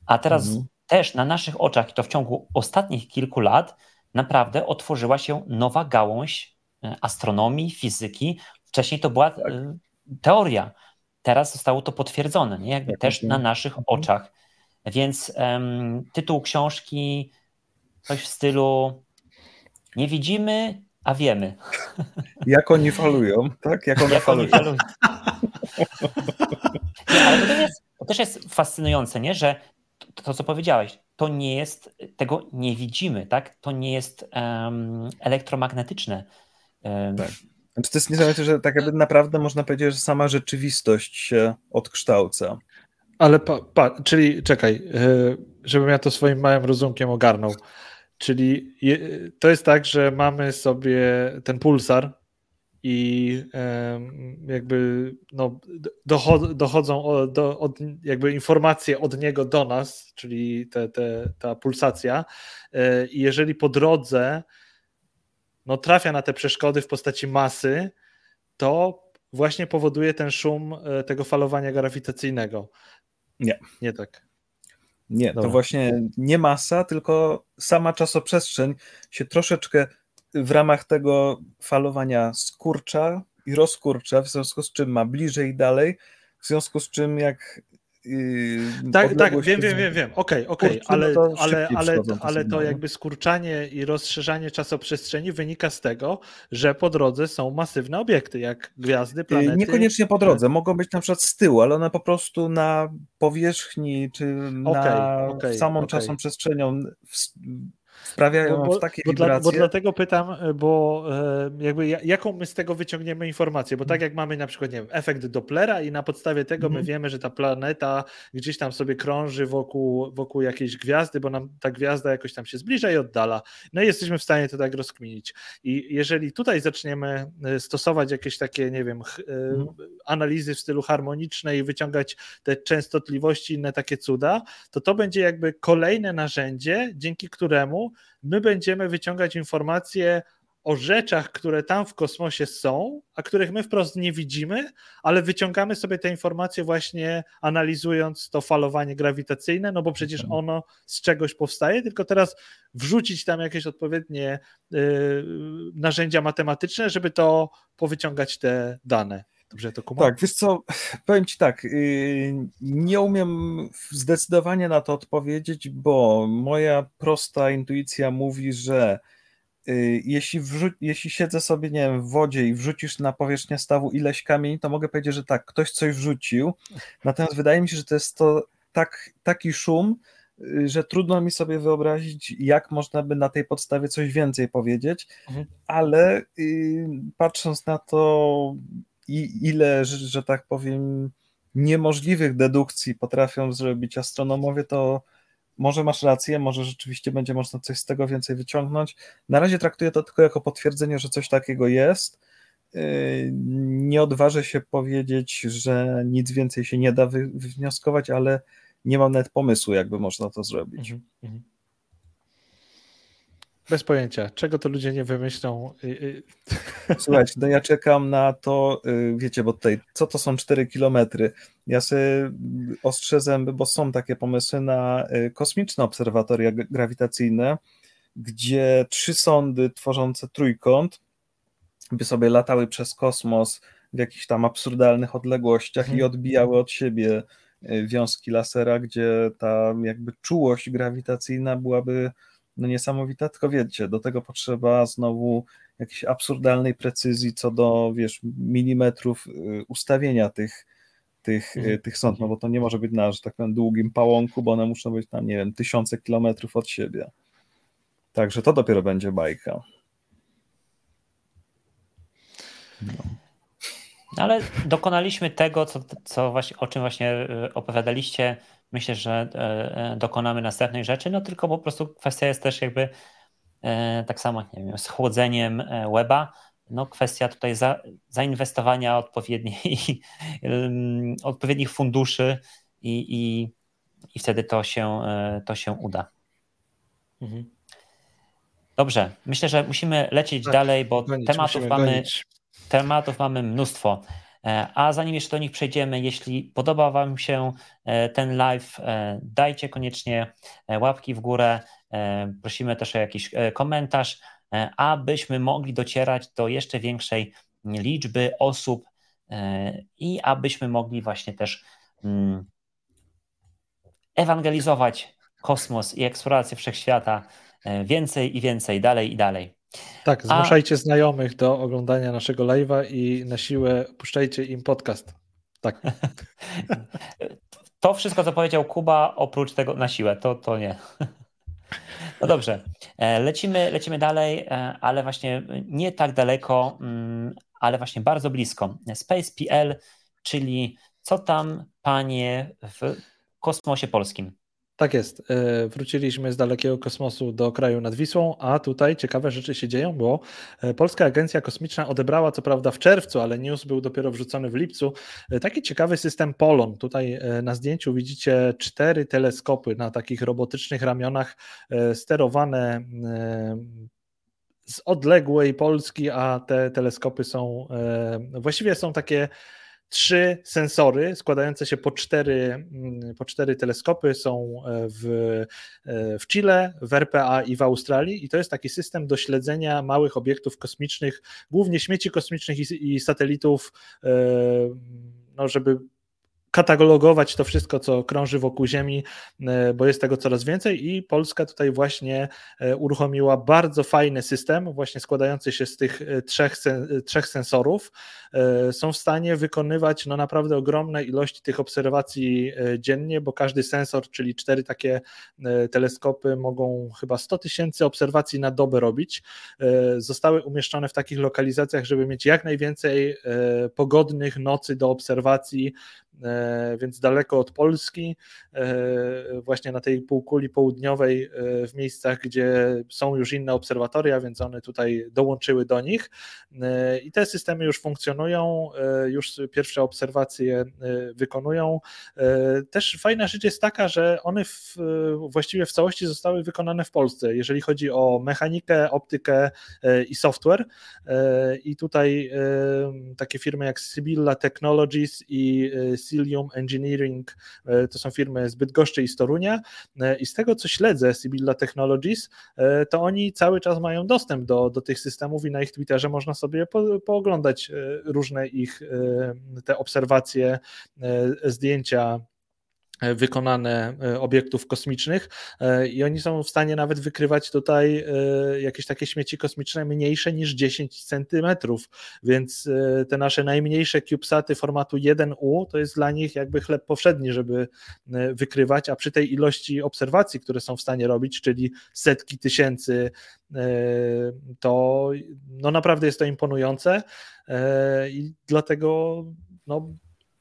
A teraz mhm. Też na naszych oczach, i to w ciągu ostatnich kilku lat, naprawdę otworzyła się nowa gałąź e, astronomii, fizyki. Wcześniej to była tak. E, teoria. Teraz zostało to potwierdzone, nie? Jakby tak, też tak. na naszych mhm. oczach. Więc um, tytuł książki coś w stylu nie widzimy, a wiemy. [LAUGHS]
Jak oni falują, tak?
Jak one Jak falują. falują. [LAUGHS] Nie, ale to też, jest, to też jest fascynujące, nie? że to, co powiedziałeś, to nie jest, tego nie widzimy, tak? To nie jest um, elektromagnetyczne.
Um, tak. Znaczy to jest niesamowite, że tak jakby naprawdę można powiedzieć, że sama rzeczywistość się odkształca.
Ale pa, pa, czyli czekaj, e, żebym ja to swoim małym rozumkiem ogarnął. Czyli je, to jest tak, że mamy sobie ten pulsar i jakby no, dochodzą do, od, jakby informacje od niego do nas, czyli te, te, ta pulsacja. E, I jeżeli po drodze no, trafia na te przeszkody w postaci masy, to właśnie powoduje ten szum e, tego falowania grawitacyjnego.
Nie.
Nie tak.
Nie, Dobra. to właśnie nie masa, tylko sama czasoprzestrzeń się troszeczkę w ramach tego falowania skurcza i rozkurcza, w związku z czym ma bliżej i dalej, w związku z czym jak
Yy, tak, tak, wiem, wiem, wiem, wiem. Okej, okay, okej, okay. ale, no ale, ale, ale to jakby skurczanie i rozszerzanie czasoprzestrzeni wynika z tego, że po drodze są masywne obiekty, jak gwiazdy, yy, planety.
Niekoniecznie po drodze, mogą być na przykład z tyłu, ale one po prostu na powierzchni czy na okay, samą czasą przestrzenią wprawiają bo, bo, w takie
bo
wibracje.
Dla, bo dlatego pytam, e, bo e, jakby jaką my z tego wyciągniemy informację, bo tak jak mamy na przykład, nie wiem, efekt Dopplera i na podstawie tego my mhm. wiemy, że ta planeta gdzieś tam sobie krąży wokół, wokół jakiejś gwiazdy, bo nam ta gwiazda jakoś tam się zbliża i oddala. No i jesteśmy w stanie to tak rozkminić. I jeżeli tutaj zaczniemy e, stosować jakieś takie, nie wiem, mhm. analizy w stylu harmonicznej i wyciągać te częstotliwości, inne takie cuda, to to będzie jakby kolejne narzędzie, dzięki któremu my będziemy wyciągać informacje o rzeczach, które tam w kosmosie są, a których my wprost nie widzimy, ale wyciągamy sobie te informacje właśnie analizując to falowanie grawitacyjne, no bo przecież mhm. ono z czegoś powstaje, tylko teraz wrzucić tam jakieś odpowiednie y, narzędzia matematyczne, żeby to powyciągać te dane. Dobrze to kumam?
Tak, wiesz co, powiem Ci tak, y, nie umiem zdecydowanie na to odpowiedzieć, bo moja prosta intuicja mówi, że y, jeśli, wrzu- jeśli siedzę sobie, nie wiem, w wodzie i wrzucisz na powierzchnię stawu ileś kamieni, to mogę powiedzieć, że tak, ktoś coś wrzucił, natomiast wydaje mi się, że to jest to tak, taki szum, y, że trudno mi sobie wyobrazić, jak można by na tej podstawie coś więcej powiedzieć, mhm. ale y, patrząc na to, i ile, że, że tak powiem, niemożliwych dedukcji potrafią zrobić astronomowie, to może masz rację, może rzeczywiście będzie można coś z tego więcej wyciągnąć. Na razie traktuję to tylko jako potwierdzenie, że coś takiego jest. Yy, nie odważę się powiedzieć, że nic więcej się nie da wywnioskować, ale nie mam nawet pomysłu, jakby można to zrobić. Mhm, mhm.
Bez pojęcia, czego to ludzie nie wymyślą.
Słuchajcie, no ja czekam na to, y, wiecie, bo tutaj, co to są 4 kilometry? Ja sobie ostrzę zęby, bo są takie pomysły na y, kosmiczne obserwatoria grawitacyjne, gdzie trzy sondy tworzące trójkąt by sobie latały przez kosmos w jakichś tam absurdalnych odległościach i mhm. odbijały od siebie y, wiązki lasera, gdzie ta jakby czułość grawitacyjna byłaby no niesamowita, tylko wiecie, do tego potrzeba znowu jakiejś absurdalnej precyzji co do, wiesz, milimetrów y, ustawienia tych, tych, y, mhm. tych sąd, no bo to nie może być na, że tak powiem, długim pałąku, bo one muszą być tam, nie wiem, tysiące kilometrów od siebie. Także to dopiero będzie bajka.
No. Ale dokonaliśmy tego, co, co właśnie, o czym właśnie y, opowiadaliście myślę, że e, e, dokonamy następnej rzeczy, no tylko po prostu kwestia jest też jakby e, tak samo, nie wiem, z chłodzeniem weba, no kwestia tutaj za, zainwestowania odpowiedniej, [LAUGHS] odpowiednich funduszy i, i, i wtedy to się, to się uda. Mhm. Dobrze, myślę, że musimy lecieć tak, dalej, bo tematów, mamy, tematów mamy mnóstwo. E, a zanim jeszcze do nich przejdziemy, jeśli podoba Wam się e, ten live, e, dajcie koniecznie łapki w górę. Prosimy też o jakiś komentarz, abyśmy mogli docierać do jeszcze większej liczby osób i abyśmy mogli właśnie też mm, ewangelizować kosmos i eksplorację wszechświata więcej i więcej, dalej i dalej.
Tak, zmuszajcie A... znajomych do oglądania naszego live'a i na siłę puszczajcie im podcast. Tak. [LAUGHS]
to wszystko, co powiedział Kuba, oprócz tego na siłę, to, to nie. [LAUGHS] No dobrze, e, lecimy, lecimy dalej, e, ale właśnie nie tak daleko, mm, ale właśnie bardzo blisko. Space.pl, czyli co tam, panie, w kosmosie polskim?
Tak jest. E, wróciliśmy z dalekiego kosmosu do kraju nad Wisłą, a tutaj ciekawe rzeczy się dzieją, bo e, Polska Agencja Kosmiczna odebrała, co prawda w czerwcu, ale news był dopiero wrzucony w lipcu, e, taki ciekawy system Polon. Tutaj na zdjęciu widzicie cztery teleskopy na takich robotycznych ramionach sterowane z odległej Polski, a te teleskopy są właściwie są takie trzy sensory składające się po cztery, mm, po cztery teleskopy są e, w, e, w Chile, w RPA i w Australii. I to jest taki system do śledzenia małych obiektów kosmicznych, głównie śmieci kosmicznych i, i satelitów, e, no żeby katalogować to wszystko, co krąży wokół Ziemi, e, bo jest tego coraz więcej i Polska tutaj właśnie e, uruchomiła bardzo fajny system, właśnie składający się z tych e, trzech, trzech sensorów. Są w stanie wykonywać no naprawdę ogromne ilości tych obserwacji dziennie, bo każdy sensor, czyli cztery takie teleskopy mogą chyba 100 tysięcy obserwacji na dobę robić. Zostały umieszczone w takich lokalizacjach, żeby mieć jak najwięcej pogodnych nocy do obserwacji, więc daleko od Polski, e, właśnie na tej półkuli południowej, e, w miejscach, gdzie są już inne obserwatoria, więc one tutaj dołączyły do nich i te systemy już funkcjonują, już pierwsze obserwacje wykonują. Też fajna rzecz jest taka, że one w, właściwie w całości zostały wykonane w Polsce, jeżeli chodzi o mechanikę, optykę i software. I tutaj takie firmy jak Sybilla Technologies i Cilium Engineering, e, to są firmy z Bydgoszczy i z Torunia. E, i z tego co śledzę Sybilla Technologies, e, to oni cały czas mają dostęp do, do tych systemów i na ich Twitterze można sobie po, pooglądać różne ich te obserwacje, zdjęcia wykonane e, obiektów kosmicznych e, i oni są w stanie nawet wykrywać tutaj jakieś takie śmieci kosmiczne mniejsze niż 10 centymetrów, więc te nasze najmniejsze CubeSaty formatu 1U to jest dla nich jakby chleb powszedni, żeby wykrywać, a przy tej ilości obserwacji, które są w stanie robić, czyli setki tysięcy, to no naprawdę jest to imponujące i dlatego no,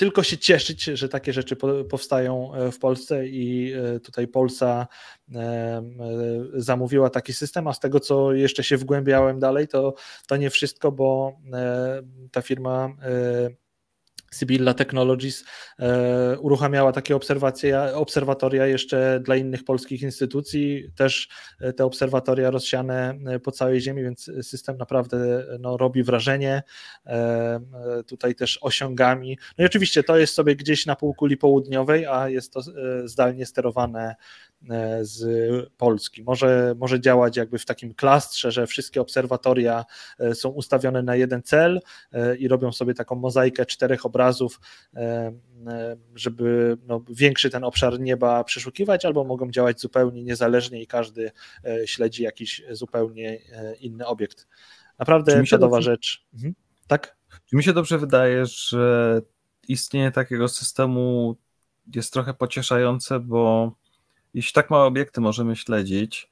tylko się cieszyć, że takie rzeczy powstają e, w Polsce i e, tutaj Polsa e, zamówiła taki system, a z tego co jeszcze się wgłębiałem dalej, to, to nie wszystko, bo ta firma Sybilla Technologies e, uruchamiała takie obserwacje, obserwatoria jeszcze dla innych polskich instytucji, też e, te obserwatoria rozsiane e, po całej ziemi, więc system naprawdę no, robi wrażenie. Tutaj też osiągami. No i oczywiście to jest sobie gdzieś na półkuli południowej, a jest to zdalnie sterowane z Polski. Może, może działać jakby w takim klastrze, że wszystkie obserwatoria są ustawione na jeden cel i robią sobie taką mozaikę czterech obrazów, e, e, żeby no, większy ten obszar nieba przeszukiwać, albo mogą działać zupełnie niezależnie i każdy e, śledzi jakiś zupełnie inny obiekt. Naprawdę czadowa dobrze, rzecz. Mhm. Tak?
Czy mi się dobrze wydaje, że istnienie takiego systemu jest trochę pocieszające, bo jeśli tak małe obiekty możemy śledzić,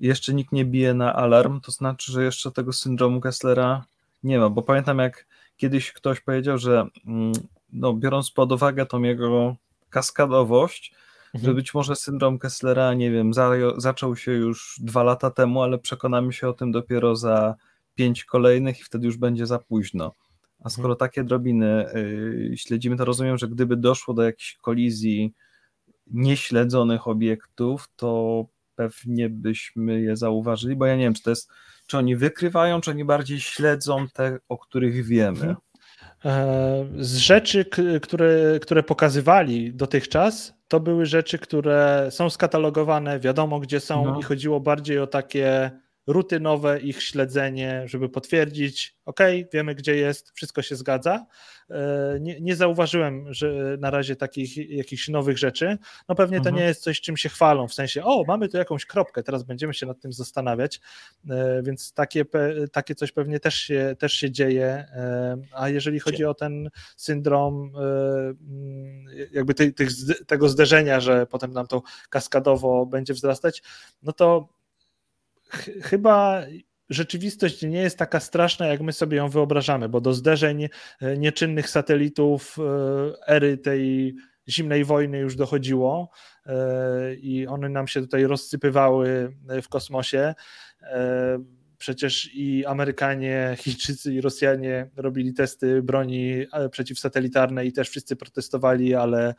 jeszcze nikt nie bije na alarm, to znaczy, że jeszcze tego syndromu Kesslera nie ma, bo pamiętam jak kiedyś ktoś powiedział, że mm, no, biorąc pod uwagę tą jego kaskadowość, mhm. że być może syndrom Kesslera, nie wiem, za, zaczął się już dwa lata temu, ale przekonamy się o tym dopiero za pięć kolejnych i wtedy już będzie za późno. A mhm. skoro takie drobiny y, śledzimy, to rozumiem, że gdyby doszło do jakiejś kolizji nieśledzonych obiektów, to pewnie byśmy je zauważyli, bo ja nie wiem, czy to jest czy oni wykrywają, czy oni bardziej śledzą te, o których wiemy? Mhm.
E, z rzeczy, które, które pokazywali dotychczas, to były rzeczy, które są skatalogowane, wiadomo gdzie są no. i chodziło bardziej o takie rutynowe ich śledzenie, żeby potwierdzić, ok, wiemy gdzie jest, wszystko się zgadza. E, nie, nie zauważyłem, że na razie takich jakichś nowych rzeczy. No pewnie to mhm. nie jest coś, czym się chwalą, w sensie, o, mamy tu jakąś kropkę, teraz będziemy się nad tym zastanawiać, e, więc takie, takie coś pewnie też się, też się dzieje. E, a jeżeli chodzi o ten syndrom jakby tych, tego zderzenia, że potem nam to kaskadowo będzie wzrastać, no to chyba rzeczywistość nie jest taka straszna, jak my sobie ją wyobrażamy, bo do zderzeń e, nieczynnych satelitów e, ery tej zimnej wojny już dochodziło e, i one nam się tutaj rozsypywały w kosmosie. Przecież i Amerykanie, Chińczycy i Rosjanie robili testy broni przeciwsatelitarnej i też wszyscy protestowali, ale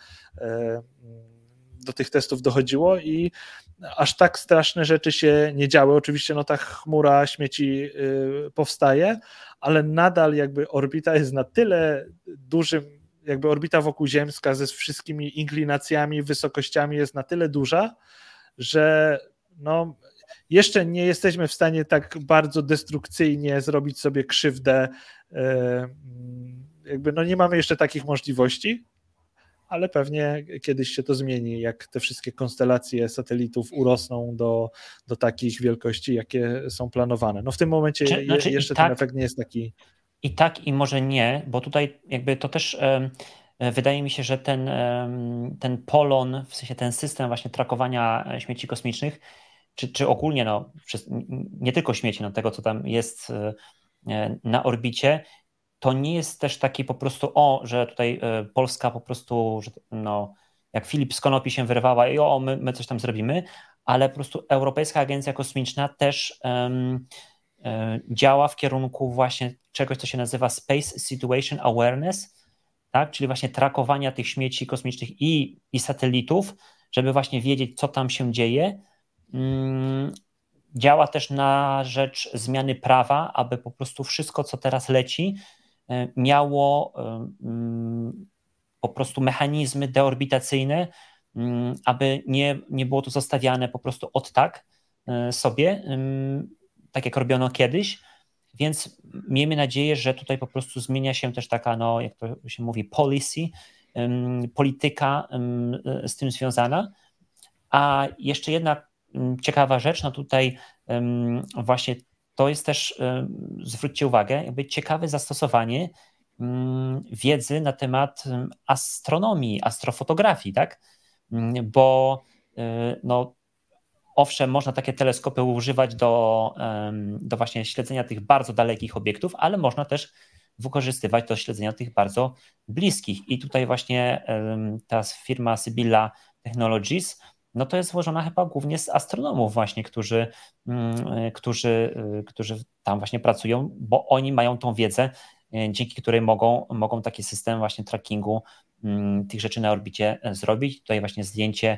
do tych testów dochodziło i aż tak straszne rzeczy się nie działy. Oczywiście no ta chmura śmieci y, powstaje, ale nadal jakby orbita jest na tyle dużym, jakby orbita wokół Ziemska ze wszystkimi inklinacjami, wysokościami jest na tyle duża, że no jeszcze nie jesteśmy w stanie tak bardzo destrukcyjnie zrobić sobie krzywdę. Y, jakby no nie mamy jeszcze takich możliwości, ale pewnie kiedyś się to zmieni, jak te wszystkie konstelacje satelitów urosną do, do takich wielkości, jakie są planowane. No w tym momencie Czy, znaczy jeszcze ten tak, efekt nie jest taki.
I tak, i może nie, bo tutaj jakby to też wydaje mi się, że ten, ten polon, w sensie ten system właśnie trakowania śmieci kosmicznych, czy, czy ogólnie no, nie tylko śmieci, no, tego co tam jest e, na orbicie, to nie jest też taki po prostu, o, że tutaj e, Polska po prostu, że, no, jak Filip z Konopi się wyrwała i o, my, my coś tam zrobimy, ale po prostu Europejska Agencja Kosmiczna też um, działa w kierunku właśnie czegoś, co się nazywa Space Situation Awareness, tak? czyli właśnie trakowania tych śmieci kosmicznych i, i satelitów, żeby właśnie wiedzieć, co tam się dzieje. Um, działa też na rzecz zmiany prawa, aby po prostu wszystko, co teraz leci, miało e, mm, po prostu mechanizmy deorbitacyjne, mm, aby nie, nie było to zostawiane po prostu od tak e, sobie, mm, tak jak robiono kiedyś. Więc miejmy nadzieję, że tutaj po prostu zmienia się też taka, no, jak to się mówi, policy, polityka z tym związana. A jeszcze jedna ciekawa rzecz, no tutaj właśnie to jest też, zwróćcie uwagę, jakby ciekawe zastosowanie mm, wiedzy na temat astronomii, astrofotografii, tak? Mm, bo y, no, owszem, można takie teleskopy używać do, do właśnie śledzenia tych bardzo dalekich obiektów, ale można też wykorzystywać do śledzenia tych bardzo bliskich. I tutaj właśnie ta firma Sybilla Technologies no to jest złożona chyba głównie z astronomów właśnie, którzy, mm, którzy, y, którzy tam właśnie pracują, bo oni mają tą wiedzę dzięki której mogą, mogą taki system właśnie trackingu mm, tych rzeczy na orbicie zrobić. Tutaj właśnie zdjęcie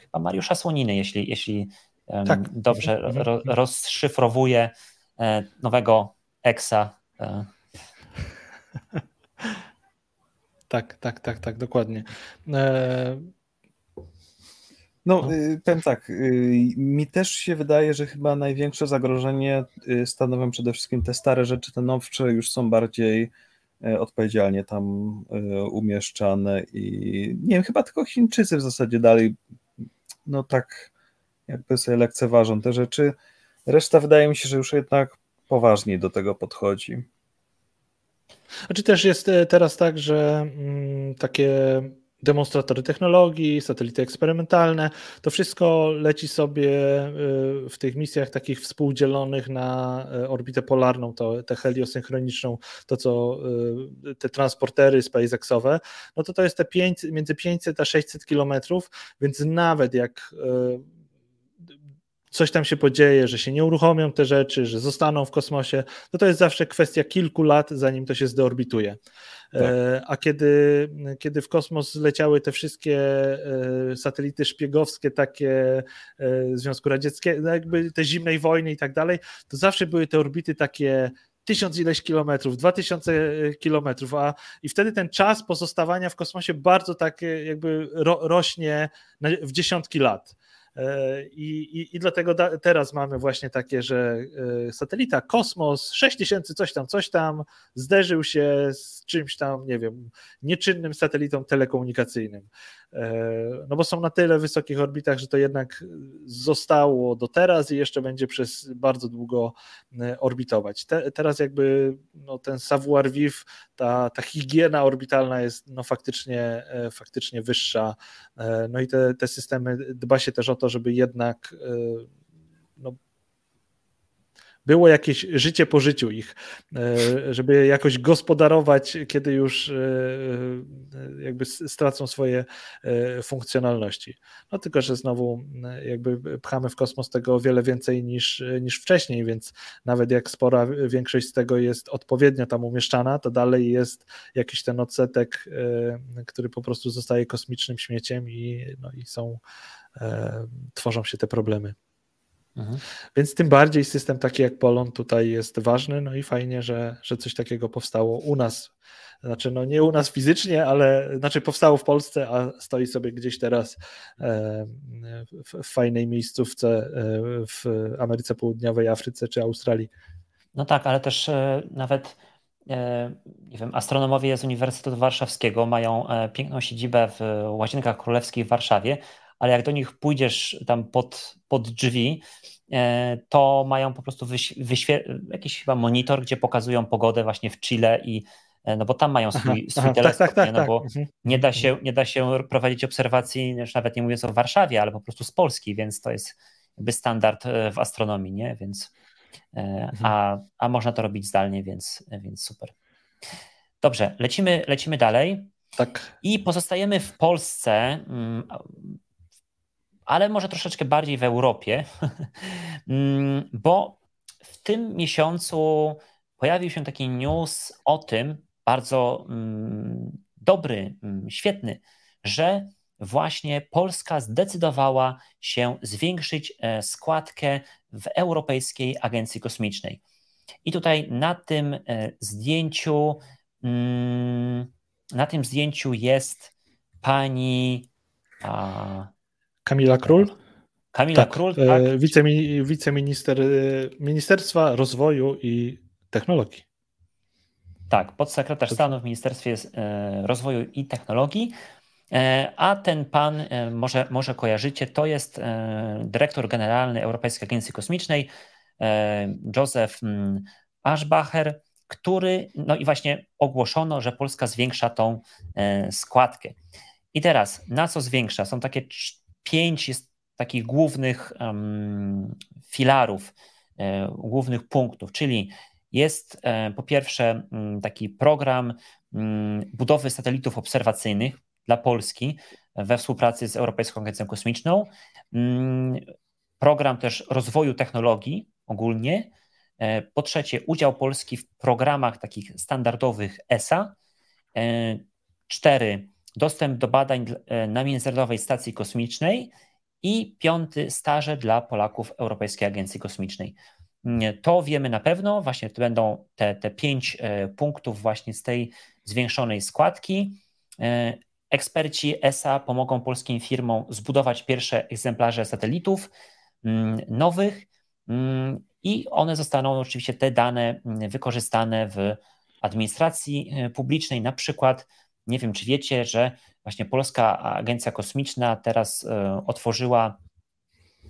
chyba Mariusza Słoniny, jeśli, jeśli tak. dobrze ro, mhm. rozszyfrowuje nowego EXA.
Tak, tak, tak, tak, dokładnie.
No, y, powiem tak, y, mi też się wydaje, że chyba największe zagrożenie y, stanowią przede wszystkim te stare rzeczy, te nowsze już są bardziej odpowiedzialnie tam umieszczane i nie wiem, chyba tylko Chińczycy w zasadzie dalej no tak jakby sobie lekceważą te rzeczy. Reszta wydaje mi się, że już jednak poważniej do tego podchodzi.
Znaczy też jest e, teraz tak, że mm, takie demonstratory technologii, satelity eksperymentalne, to wszystko leci sobie y, w tych misjach takich współdzielonych na y, orbitę polarną, to, tę heliosynchroniczną, to co y, te transportery SpaceXowe, no to to jest te 5, między 500 a 600 kilometrów, więc nawet jak coś tam się podzieje, że się nie uruchomią te rzeczy, że zostaną w kosmosie, to to jest zawsze kwestia kilku lat, zanim to się zdeorbituje. Tak. E, a kiedy, kiedy w kosmos leciały te wszystkie e, satelity szpiegowskie, takie e, Związku Radzieckiego, no jakby te zimnej wojny i tak dalej, to zawsze były te orbity takie tysiąc ileś kilometrów, dwa tysiące kilometrów, a i wtedy ten czas pozostawania w kosmosie bardzo tak jakby ro, rośnie w dziesiątki lat. E, I, i, I, dlatego da, teraz mamy właśnie takie, że e, satelita Kosmos 6000 coś tam, coś tam zderzył się z czymś tam, nie wiem, nieczynnym satelitą telekomunikacyjnym. E, no bo są na tyle wysokich orbitach, że to jednak zostało do teraz i jeszcze będzie przez bardzo długo e, orbitować. Te, teraz jakby no, ten savoir vivre, ta, ta higiena orbitalna jest no, faktycznie, e, faktycznie wyższa. No i te, te systemy dba się też o to, żeby jednak było jakieś życie po życiu ich, e, żeby jakoś gospodarować, kiedy już e, e, jakby stracą swoje funkcjonalności. No tylko, że znowu jakby pchamy w kosmos tego o wiele więcej niż, niż wcześniej, więc nawet jak spora większość z tego jest odpowiednio tam umieszczana, to dalej jest jakiś ten odsetek, który po prostu zostaje kosmicznym śmieciem i, no, i są, tworzą się te problemy. Mhm. Więc tym bardziej system taki jak Polon tutaj jest ważny, no i fajnie, że, że coś takiego powstało u nas. Znaczy, no nie u nas fizycznie, ale znaczy powstało w Polsce, a stoi sobie gdzieś teraz e, w, fajnej miejscówce e, w Ameryce Południowej, Afryce czy Australii.
No tak, ale też e, nawet nie wiem, astronomowie z Uniwersytetu Warszawskiego mają piękną siedzibę w Łazienkach Królewskich w Warszawie, ale jak do nich pójdziesz tam pod, pod drzwi, e, to mają po prostu jakiś chyba monitor, gdzie pokazują pogodę właśnie w Chile i e, no bo tam mają swój, aha, swój aha, teleskop, tak, tak, tak, no tak. bo mhm. nie, da się, nie da się prowadzić obserwacji, już nawet nie mówiąc o Warszawie, ale po prostu z Polski, więc to jest jakby standard e, w astronomii, nie? Więc, mhm. a, a można to robić zdalnie, więc, więc super. Dobrze, lecimy, lecimy dalej.
Tak.
I pozostajemy w Polsce. Ale może troszeczkę bardziej w Europie, [LAUGHS] mm, bo w tym miesiącu pojawił się taki news o tym, bardzo mm, dobry, mm, świetny, że właśnie Polska zdecydowała się zwiększyć e, składkę w Europejskiej Agencji Kosmicznej. I tutaj na tym e, zdjęciu, na tym zdjęciu jest pani.
Kamila Król?
Kamila tak, Król, e, tak.
wiceminister e, Ministerstwa Rozwoju i Technologii.
Tak, podsekretarz stanu w Ministerstwie e, Rozwoju i Technologii. A ten pan, może, może kojarzycie, to jest dyrektor generalny Europejskiej Agencji Kosmicznej, Joseph mm, Aschbacher, który, no i właśnie ogłoszono, że Polska zwiększa tą składkę. I teraz, na co zwiększa? Są takie pięć jest takich głównych filarów, e, głównych punktów, czyli jest e, po pierwsze mm, taki program mm, budowy satelitów obserwacyjnych dla Polski we współpracy z Europejską Agencją Kosmiczną, mm, program też rozwoju technologii ogólnie Po trzecie, udział Polski w programach takich standardowych ESA. Cztery, dostęp do badań na Międzynarodowej Stacji Kosmicznej. I piąty, staże dla Polaków Europejskiej Agencji Kosmicznej. To wiemy na pewno, właśnie to będą te, te pięć punktów właśnie z tej zwiększonej składki. Eksperci ESA pomogą polskim firmom zbudować pierwsze egzemplarze satelitów mm, nowych mm, i one zostaną oczywiście te dane mm, wykorzystane w administracji e, publicznej. Na przykład, nie wiem czy wiecie, że właśnie Polska Agencja Kosmiczna teraz e, otworzyła,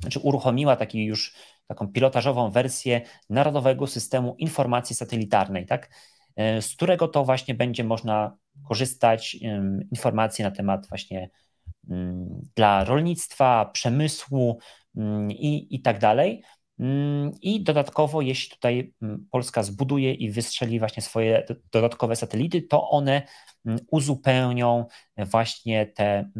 znaczy uruchomiła taki już taką pilotażową wersję Narodowego Systemu Informacji Satelitarnej, tak? E, z którego to właśnie będzie można korzystać informacji na temat właśnie dla rolnictwa, przemysłu i, i tak dalej. I dodatkowo, jeśli tutaj Polska zbuduje i wystrzeli właśnie swoje dodatkowe satelity, to one uzupełnią właśnie te,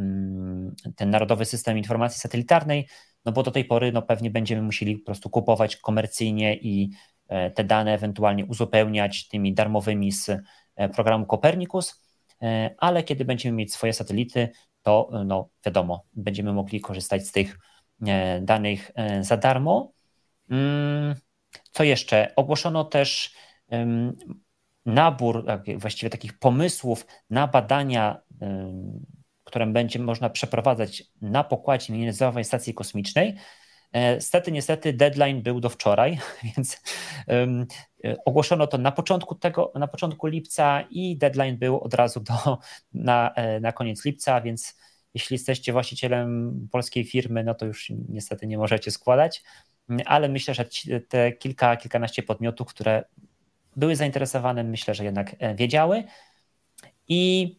ten Narodowy System Informacji Satelitarnej, no bo do tej pory no pewnie będziemy musieli po prostu kupować komercyjnie i e, te dane ewentualnie uzupełniać tymi darmowymi z e, programu Copernicus. E, ale kiedy będziemy mieć swoje satelity, to no, wiadomo, będziemy mogli korzystać z tych danych za darmo. Mm, co jeszcze? Ogłoszono też nabór właściwie takich pomysłów na badania, które będzie można przeprowadzać na pokładzie Międzynarodowej Stacji Kosmicznej. Stety, niestety deadline był do wczoraj, [LAUGHS] więc E, ogłoszono to na początku tego, na początku lipca i deadline był od razu do, [LAUGHS] na, e, na koniec lipca, więc jeśli jesteście właścicielem polskiej firmy, no to już niestety nie możecie składać, ale myślę, że te kilka, kilkanaście podmiotów, które były zainteresowane, myślę, że jednak e, wiedziały. I,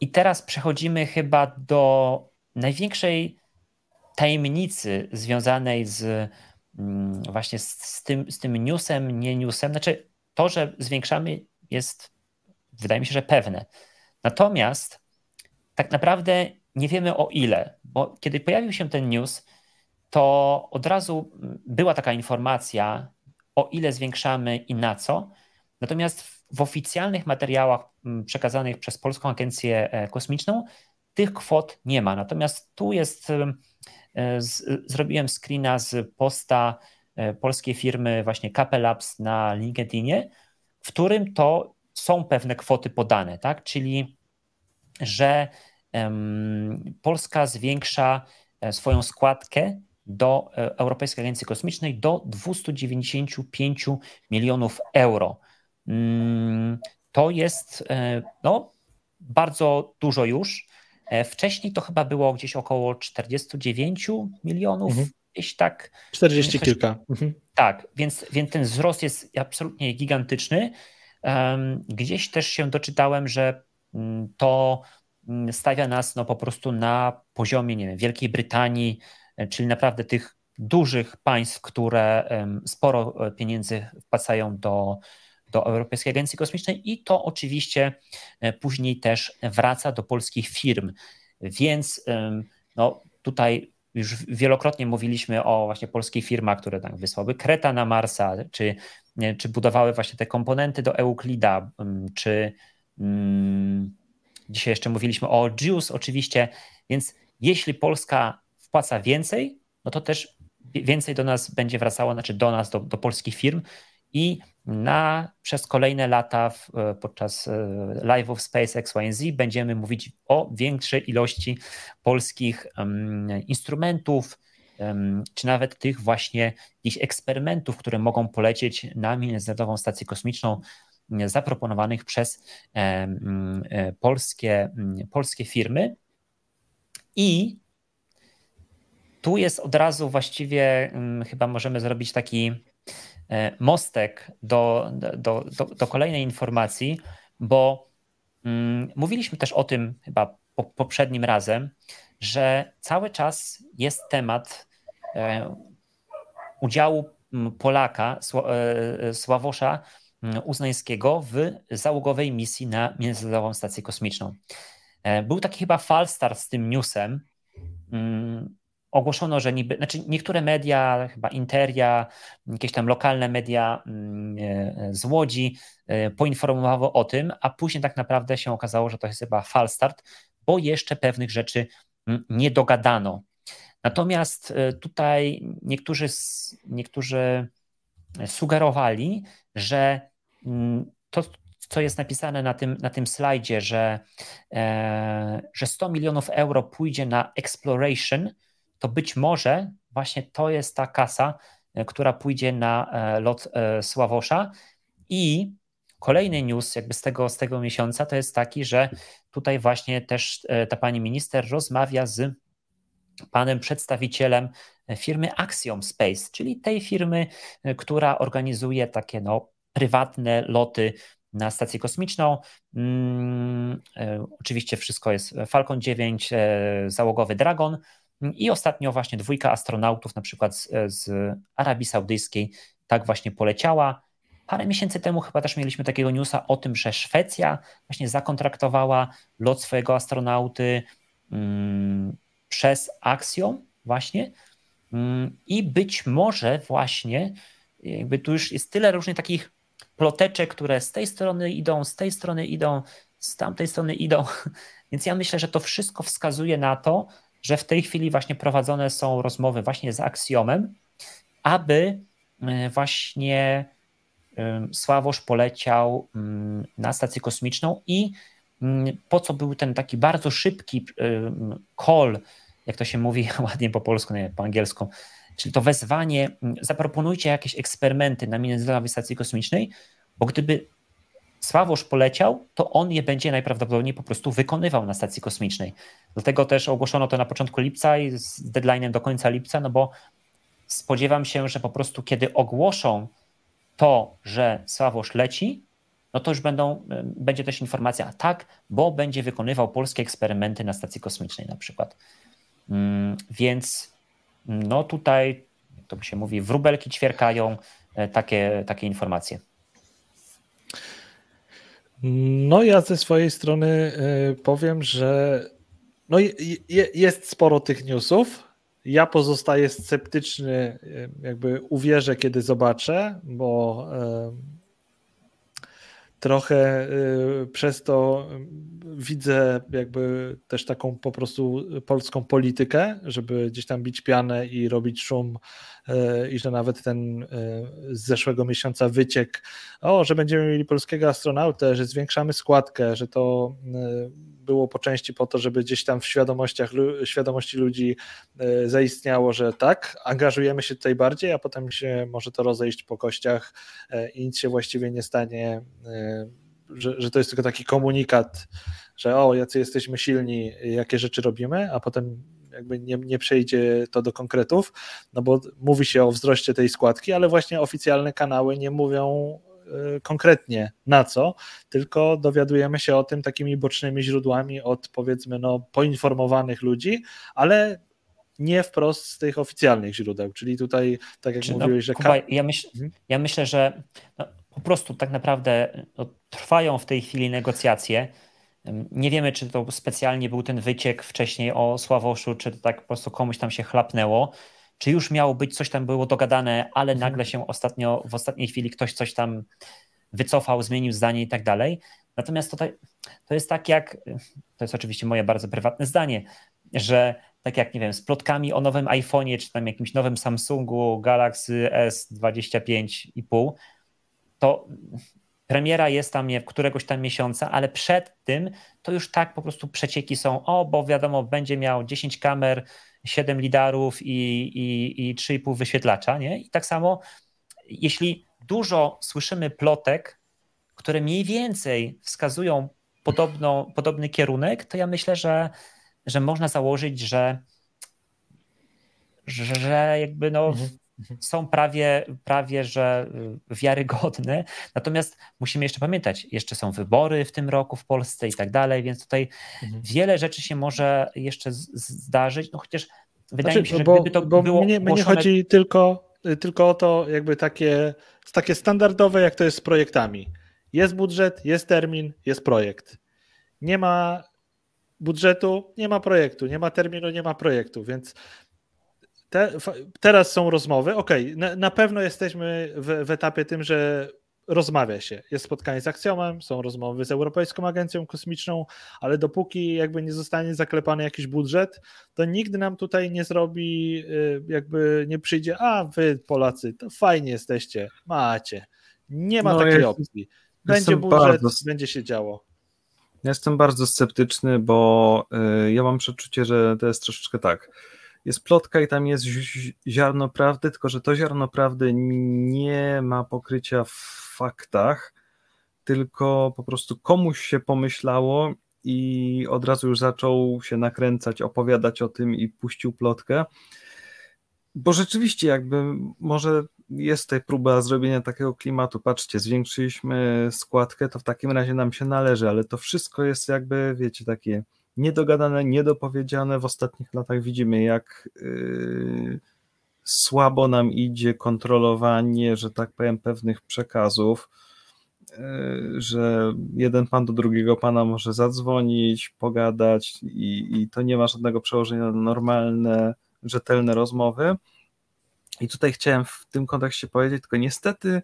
i teraz przechodzimy chyba do największej tajemnicy związanej z Mm, właśnie z, z, tym, z tym newsem, nie newsem. Znaczy, to, że zwiększamy, jest, wydaje mi się, że pewne. Natomiast tak naprawdę nie wiemy o ile, bo kiedy pojawił się ten news, to od razu była taka informacja, o ile zwiększamy i na co. Natomiast w oficjalnych materiałach mm, przekazanych przez Polską Agencję e, Kosmiczną tych kwot nie ma. Natomiast tu jest E, z, zrobiłem screena z posta e, polskiej firmy właśnie Capelabs na LinkedInie, w którym to są pewne kwoty podane, tak? Czyli że um, Polska zwiększa swoją składkę do Europejskiej Agencji Kosmicznej do 295 milionów euro. Um, to jest no, bardzo dużo już. E, wcześniej to chyba było gdzieś około 49 milionów, mhm. gdzieś tak.
40 coś, kilka. Mhm.
Tak, więc, więc ten wzrost jest absolutnie gigantyczny. Gdzieś też się doczytałem, że mm, to mm, stawia nas no, po prostu na poziomie nie wiem, Wielkiej Brytanii, e, czyli naprawdę tych dużych państw, które sporo e, pieniędzy wpłacają do, do Europejskiej Agencji Kosmicznej i to oczywiście e, później też wraca do polskich firm. Więc no, tutaj już wielokrotnie mówiliśmy o właśnie polskich firmach, które tam wysłały Kreta na Marsa, czy, czy budowały właśnie te komponenty do Euclida, czy um, dzisiaj jeszcze mówiliśmy o Juice oczywiście, więc jeśli Polska wpłaca więcej, no to też więcej do nas będzie wracało, znaczy do nas, do, do polskich firm i na, przez kolejne lata w, e, podczas e, of SpaceX YZ będziemy mówić o większej ilości polskich um, instrumentów, um, czy nawet tych właśnie jakichś eksperymentów, które mogą polecieć na Międzynarodową Stację Kosmiczną zaproponowanych przez um, polskie, polskie firmy. I tu jest od razu właściwie, chyba możemy zrobić taki E, mostek do, do, do, do kolejnej informacji, bo mm, mówiliśmy też o tym chyba po, poprzednim razem, że cały czas jest temat e, udziału Polaka, e, Sławosza Uznańskiego w załogowej misji na Międzynarodową Stację Kosmiczną. Był taki chyba falstart z tym newsem, ogłoszono, że niby, znaczy niektóre media, chyba Interia, jakieś tam lokalne media mm, e, z Łodzi e, poinformowało o tym, a później tak naprawdę się okazało, że to jest chyba falstart, bo jeszcze pewnych rzeczy mm, nie dogadano. Natomiast e, tutaj niektórzy, niektórzy sugerowali, że mm, to, co jest napisane na tym, na tym slajdzie, że, że 100 milionów euro pójdzie na exploration, to być może właśnie to jest ta kasa, e, która pójdzie na e, lot e, Sławosza. I kolejny news jakby z tego, z tego miesiąca to jest taki, że tutaj właśnie też ta pani minister rozmawia z panem przedstawicielem firmy Axiom Space, czyli tej firmy, która organizuje takie no, prywatne loty na stację kosmiczną. Hmm, oczywiście wszystko jest Falcon 9, załogowy Dragon, i ostatnio właśnie dwójka astronautów, na przykład z, z Arabii Saudyjskiej, tak właśnie poleciała. Parę miesięcy temu chyba też mieliśmy takiego newsa o tym, że Szwecja właśnie zakontraktowała lot swojego astronauty mm, przez Axiom właśnie mm, i być może właśnie jakby tu już jest tyle różnych takich ploteczek, które z tej strony idą, z tej strony idą, z tamtej strony idą, [LAUGHS] więc ja myślę, że to wszystko wskazuje na to, że w tej chwili właśnie prowadzone są rozmowy właśnie z Axiomem, aby e, właśnie Sławosz poleciał na stację kosmiczną i po co był ten taki bardzo szybki call, jak to się mówi [LAUGHS] ładnie po polsku, nie po angielsku, czyli to wezwanie, zaproponujcie jakieś eksperymenty na Międzynarodowej Stacji Kosmicznej, bo gdyby Sławosz poleciał, to on je będzie najprawdopodobniej po prostu wykonywał na stacji kosmicznej. Dlatego też ogłoszono to na początku lipca i z deadline'em do końca lipca, no bo spodziewam się, że po prostu kiedy ogłoszą to, że Sławosz leci, no to już będą, będzie też informacja, tak, bo będzie wykonywał polskie eksperymenty na stacji kosmicznej na przykład. Mm, więc no tutaj, to się mówi, wróbelki ćwierkają e, takie, takie informacje.
No ja ze swojej strony y, powiem, że no jest sporo tych newsów. Ja pozostaję sceptyczny, y, jakby uwierzę, kiedy zobaczę, bo trochę przez to widzę jakby też taką po prostu polską politykę, żeby gdzieś tam bić pianę i robić szum E, i że nawet ten z zeszłego miesiąca wyciek, o, że będziemy mieli polskiego astronautę, że zwiększamy składkę, że to było po części po to, żeby gdzieś tam w świadomościach, świadomości ludzi zaistniało, że tak, angażujemy się tutaj bardziej, a potem się może to rozejść po kościach i nic się właściwie nie stanie, że, że to jest tylko taki komunikat, że o, jacy jesteśmy silni, jakie rzeczy robimy, a potem jakby nie, nie przejdzie to do konkretów, no bo mówi się o wzroście tej składki, ale właśnie oficjalne kanały nie mówią e, konkretnie na co, tylko dowiadujemy się o tym takimi bocznymi źródłami od powiedzmy no, poinformowanych ludzi, ale nie wprost z tych oficjalnych źródeł, czyli tutaj tak jak Czy no, mówiłeś,
że... Kuba, ja, myśl, mhm. ja myślę, że no, po prostu tak naprawdę no, trwają w tej chwili negocjacje, nie wiemy, czy to specjalnie był ten wyciek wcześniej o Sławoszu, czy to tak po prostu komuś tam się chlapnęło, czy już miało być, coś tam było dogadane, ale mhm. nagle się ostatnio, w ostatniej chwili ktoś coś tam wycofał, zmienił zdanie i tak dalej. Natomiast tutaj to jest tak jak, to jest oczywiście moje bardzo prywatne zdanie, że tak jak, nie wiem, z plotkami o nowym iPhone'ie, czy tam jakimś nowym Samsungu Galaxy S25,5, to Premiera jest tam któregoś tam miesiąca, ale przed tym to już tak po prostu przecieki są, o, bo wiadomo, będzie miał 10 kamer, 7 lidarów i, i, i 3,5 wyświetlacza, nie? I tak samo, jeśli dużo słyszymy plotek, które mniej więcej wskazują podobno, podobny kierunek, to ja myślę, że, że można założyć, że, że jakby no. Mhm. Są prawie, prawie że y, wiarygodne. Natomiast musimy jeszcze pamiętać, jeszcze są wybory w tym roku w Polsce i tak dalej, więc tutaj mhm. wiele rzeczy się może jeszcze zdarzyć, no chociaż wydaje znaczy, mi się, że
bo,
gdyby to
bo
było
mnie, mnie chodzi tylko, y, tylko o to jakby takie, takie standardowe, jak to jest z projektami. Jest budżet, jest termin, jest projekt. Nie ma budżetu, nie ma projektu, nie ma terminu, nie ma projektu, więc te, teraz są rozmowy. Okej, okay, na, na, pewno jesteśmy w, w etapie tym, że rozmawia się. Jest spotkanie z Axiomem, są rozmowy z Europejską Agencją Kosmiczną, ale dopóki jakby nie zostanie zaklepany jakiś budżet, to nikt nam tutaj nie zrobi, y, jakby nie przyjdzie, a wy Polacy, to fajnie jesteście, macie. Nie ma no, takiej ja opcji. Będzie budżet, bardzo... będzie się działo.
Ja jestem bardzo sceptyczny, bo y, ja mam przeczucie, że to jest troszeczkę tak. Jest plotka i tam jest ziarno prawdy, tylko że to ziarno prawdy nie ma pokrycia w faktach, tylko po prostu komuś się pomyślało i od razu już zaczął się nakręcać, opowiadać o tym i puścił plotkę. Bo rzeczywiście, jakby może jest tutaj próba zrobienia takiego klimatu. Patrzcie, zwiększyliśmy składkę, to w takim razie nam się należy, ale to wszystko jest jakby, wiecie, takie niedogadane, niedopowiedziane. W ostatnich latach widzimy, jak. Yy, słabo nam idzie kontrolowanie, że tak powiem, pewnych przekazów, e, że jeden pan do drugiego pana może zadzwonić, pogadać i, i to nie ma żadnego przełożenia na normalne, rzetelne rozmowy. I tutaj chciałem w tym kontekście powiedzieć, tylko niestety e,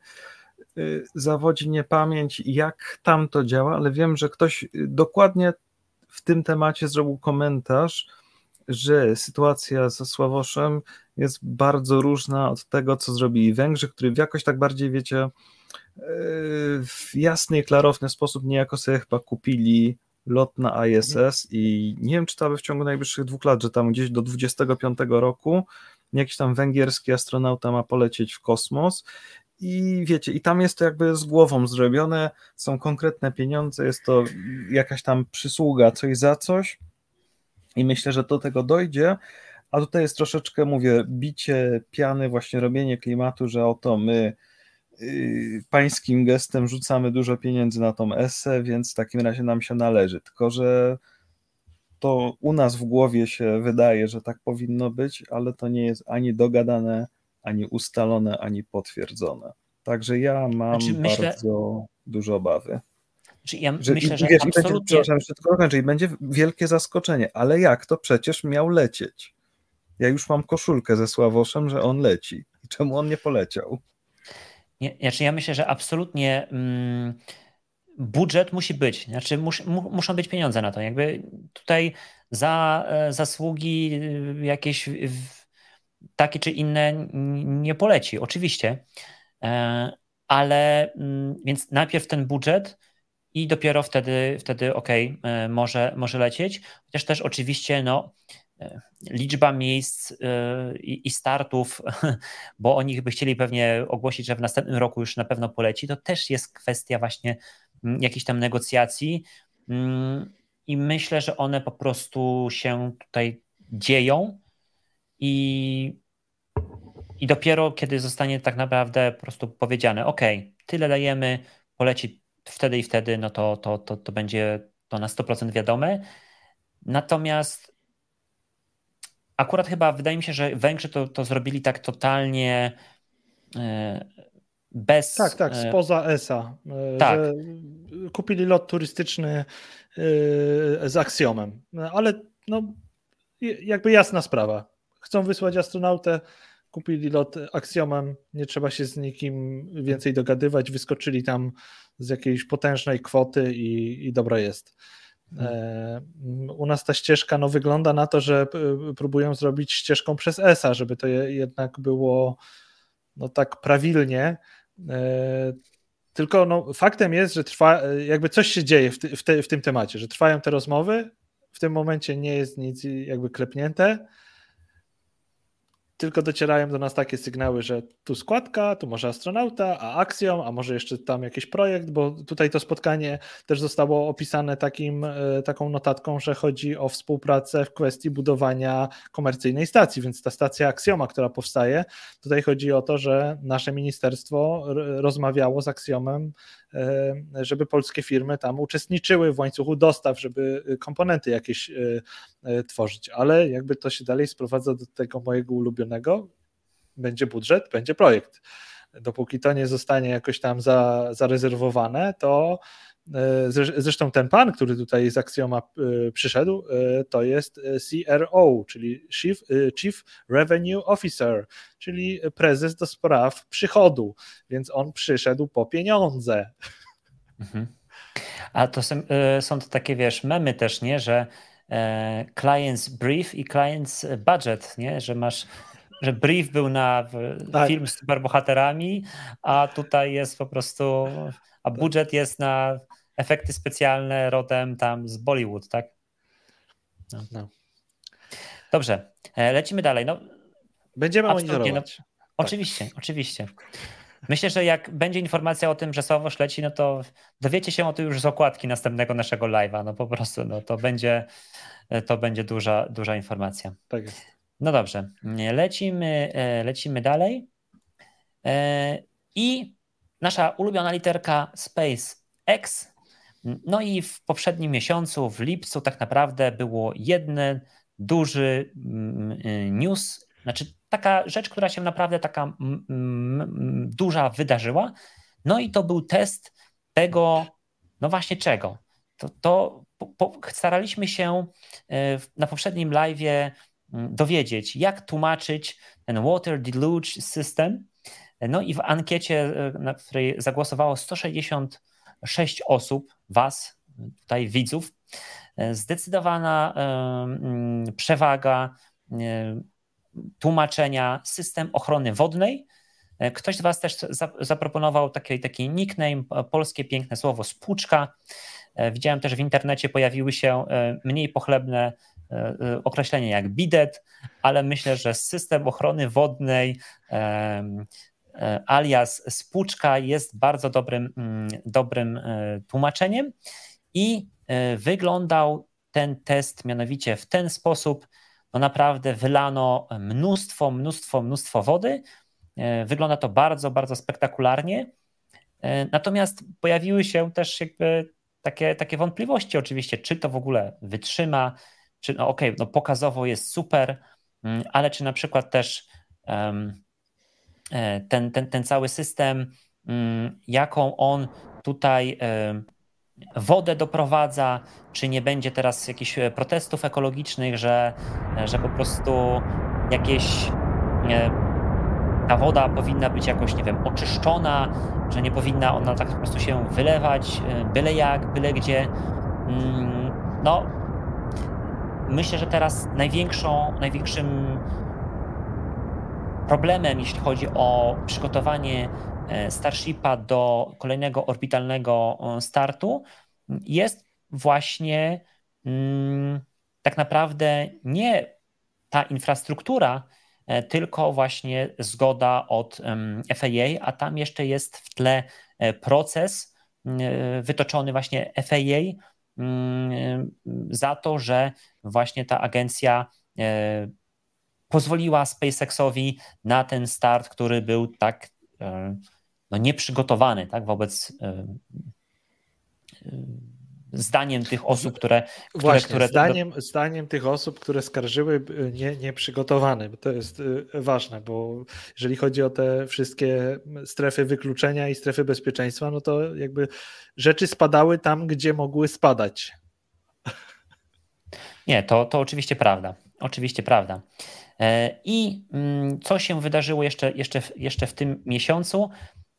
zawodzi niepamięć, jak tam to działa, ale wiem, że ktoś dokładnie w tym temacie zrobił komentarz, że sytuacja ze Sławoszem jest bardzo różna od tego, co zrobili Węgrzy, którzy w jakoś tak bardziej, wiecie, e, w jasny i klarowny sposób niejako sobie chyba kupili lot na ISS i nie wiem, czy to by w ciągu najbliższych dwóch lat, że tam gdzieś do 25 roku jakiś tam węgierski astronauta ma polecieć w kosmos i wiecie, i tam jest to jakby z głową zrobione, są konkretne pieniądze, jest to jakaś tam przysługa, coś za coś i myślę, że do tego dojdzie, a tutaj jest troszeczkę, mówię, bicie piany, właśnie robienie klimatu, że oto my yy, pańskim gestem rzucamy dużo pieniędzy na tą esę, więc w takim razie nam się należy. Tylko, że to u nas w głowie się wydaje, że tak powinno być, ale to nie jest ani dogadane, ani ustalone, ani potwierdzone. Także ja mam znaczy, myślę... bardzo dużo obawy.
Znaczy ja że, myślę, że wiesz, absolutnie... Będzie,
przepraszam, jeszcze tylko i będzie wielkie zaskoczenie, ale jak to przecież miał lecieć? Ja już mam koszulkę ze Sławoszem, że on leci. I czemu on nie poleciał?
Nie, znaczy ja myślę, że absolutnie mm, budżet musi być. Znaczy mus, mu, muszą być pieniądze na to. Jakby tutaj za e, zasługi e, jakieś w, takie czy inne nie poleci, oczywiście. E, ale mm, więc najpierw ten budżet i dopiero wtedy, wtedy ok, może, może lecieć. Chociaż też oczywiście no, E, liczba miejsc e, i startów, [LAUGHS] bo oni by chcieli pewnie ogłosić, że w następnym roku już na pewno poleci, to też jest kwestia właśnie mm, jakichś tam negocjacji mm, i myślę, że one po prostu się tutaj dzieją i, i dopiero kiedy zostanie tak naprawdę po prostu powiedziane, ok, tyle dajemy, poleci wtedy i wtedy, no to, to, to, to będzie to na 100% wiadome. Natomiast akurat chyba wydaje mi się, że Węgrzy to, to zrobili tak totalnie e, bez.
Tak, tak, e, spoza ESA. E, tak. kupili lot turystyczny z aksjomem. Ale no, jakby jasna sprawa. Chcą wysłać astronautę, kupili lot aksjomem, nie trzeba się z nikim więcej dogadywać, wyskoczyli tam z jakiejś potężnej kwoty i, i dobra jest. E, u nas ta ścieżka no, wygląda na to, że próbują zrobić ścieżką przez ESA, żeby to jednak było no, tak prawilnie. E, tylko no, faktem jest, że trwa, jakby coś się dzieje w, w, te, w tym temacie, że trwają te rozmowy. W tym momencie nie jest nic jakby klepnięte tylko docierają do nas takie sygnały, że tu składka, tu może astronauta, a akcją, a może jeszcze tam jakiś projekt, bo tutaj to spotkanie też zostało opisane takim, e, taką notatką, że chodzi o współpracę w kwestii budowania komercyjnej stacji, więc ta stacja Axioma, która powstaje, tutaj chodzi o to, że nasze ministerstwo rozmawiało z Axiomem E, żeby polskie firmy tam uczestniczyły w łańcuchu dostaw, żeby komponenty jakieś e, tworzyć. Ale jakby to się dalej sprowadza do tego mojego ulubionego, będzie budżet, będzie projekt. Dopóki to nie zostanie jakoś tam za, zarezerwowane, to Zresztą ten pan, który tutaj z Axioma przyszedł, to jest CRO, czyli Chief, Chief Revenue Officer, czyli prezes do spraw przychodu, więc on przyszedł po pieniądze.
Mhm. A to są, są to takie, wiesz, memy też, nie, że e, clients brief i clients budget, nie, że masz że brief był na tak. film z superbohaterami, a tutaj jest po prostu, a tak. budżet jest na efekty specjalne rodem tam z Bollywood, tak? No. No. Dobrze, e, lecimy dalej. No,
Będziemy monitorować. No,
oczywiście, oczywiście. Myślę, że jak będzie informacja o tym, że Sowosz leci, no to dowiecie się o tym już z okładki następnego naszego live'a. No po prostu no, to będzie, to będzie duża, duża informacja.
Tak jest.
No dobrze, lecimy, e, lecimy dalej. E, I nasza ulubiona literka SpaceX. No i w poprzednim miesiącu, w lipcu, tak naprawdę było jeden duży mm, e, news, znaczy taka rzecz, która się naprawdę taka duża wydarzyła. No i to był test tego, no właśnie czego. To, to po, po, staraliśmy się na poprzednim live'ie Mm, dowiedzieć, jak tłumaczyć ten Water Deluge System. No i w ankiecie, e, na której zagłosowało 166 osób, Was, tutaj widzów, e, zdecydowana e, mm, przewaga tłumaczenia system ochrony wodnej. Ktoś z Was też zaproponował taki, taki nickname, polskie piękne słowo spłuczka. Widziałem też w internecie pojawiły się mniej pochlebne określenie jak bidet, ale myślę, że system ochrony wodnej e, alias spłuczka jest bardzo dobrym, mm, dobrym tłumaczeniem i wyglądał ten test mianowicie w ten sposób, no naprawdę wylano mnóstwo, mnóstwo, mnóstwo wody. Wygląda to bardzo, bardzo spektakularnie. Natomiast pojawiły się też jakby takie, takie wątpliwości oczywiście, czy to w ogóle wytrzyma, czy no okej, okay, no pokazowo jest super, mm, ale czy na przykład też um, ten, ten, ten cały system, um, jaką on tutaj um, wodę doprowadza, czy nie będzie teraz jakichś e, protestów ekologicznych, że, że po prostu jakieś ta woda powinna być jakoś, nie wiem, oczyszczona, że nie powinna ona tak po prostu się wylewać e, byle jak, byle gdzie. Mm, no, myślę, że teraz największą, największym problemem, jeśli chodzi o przygotowanie e, Starshipa do kolejnego orbitalnego e, startu, jest właśnie mm, tak naprawdę nie ta infrastruktura, e, tylko właśnie zgoda od FAA, a tam jeszcze jest w tle proces wytoczony właśnie FAA za to, że właśnie ta agencja e, pozwoliła SpaceXowi na ten start, który był tak e, no, nieprzygotowany tak, wobec e, zdaniem tych osób, które. które,
Właśnie, które zdaniem, zdaniem tych osób, które skarżyły nie, nieprzygotowane. To jest ważne, bo jeżeli chodzi o te wszystkie strefy wykluczenia i strefy bezpieczeństwa, no to jakby rzeczy spadały tam, gdzie mogły spadać.
Nie, to, to oczywiście prawda. Oczywiście prawda. E, I mm, co się wydarzyło jeszcze, jeszcze, jeszcze w tym miesiącu,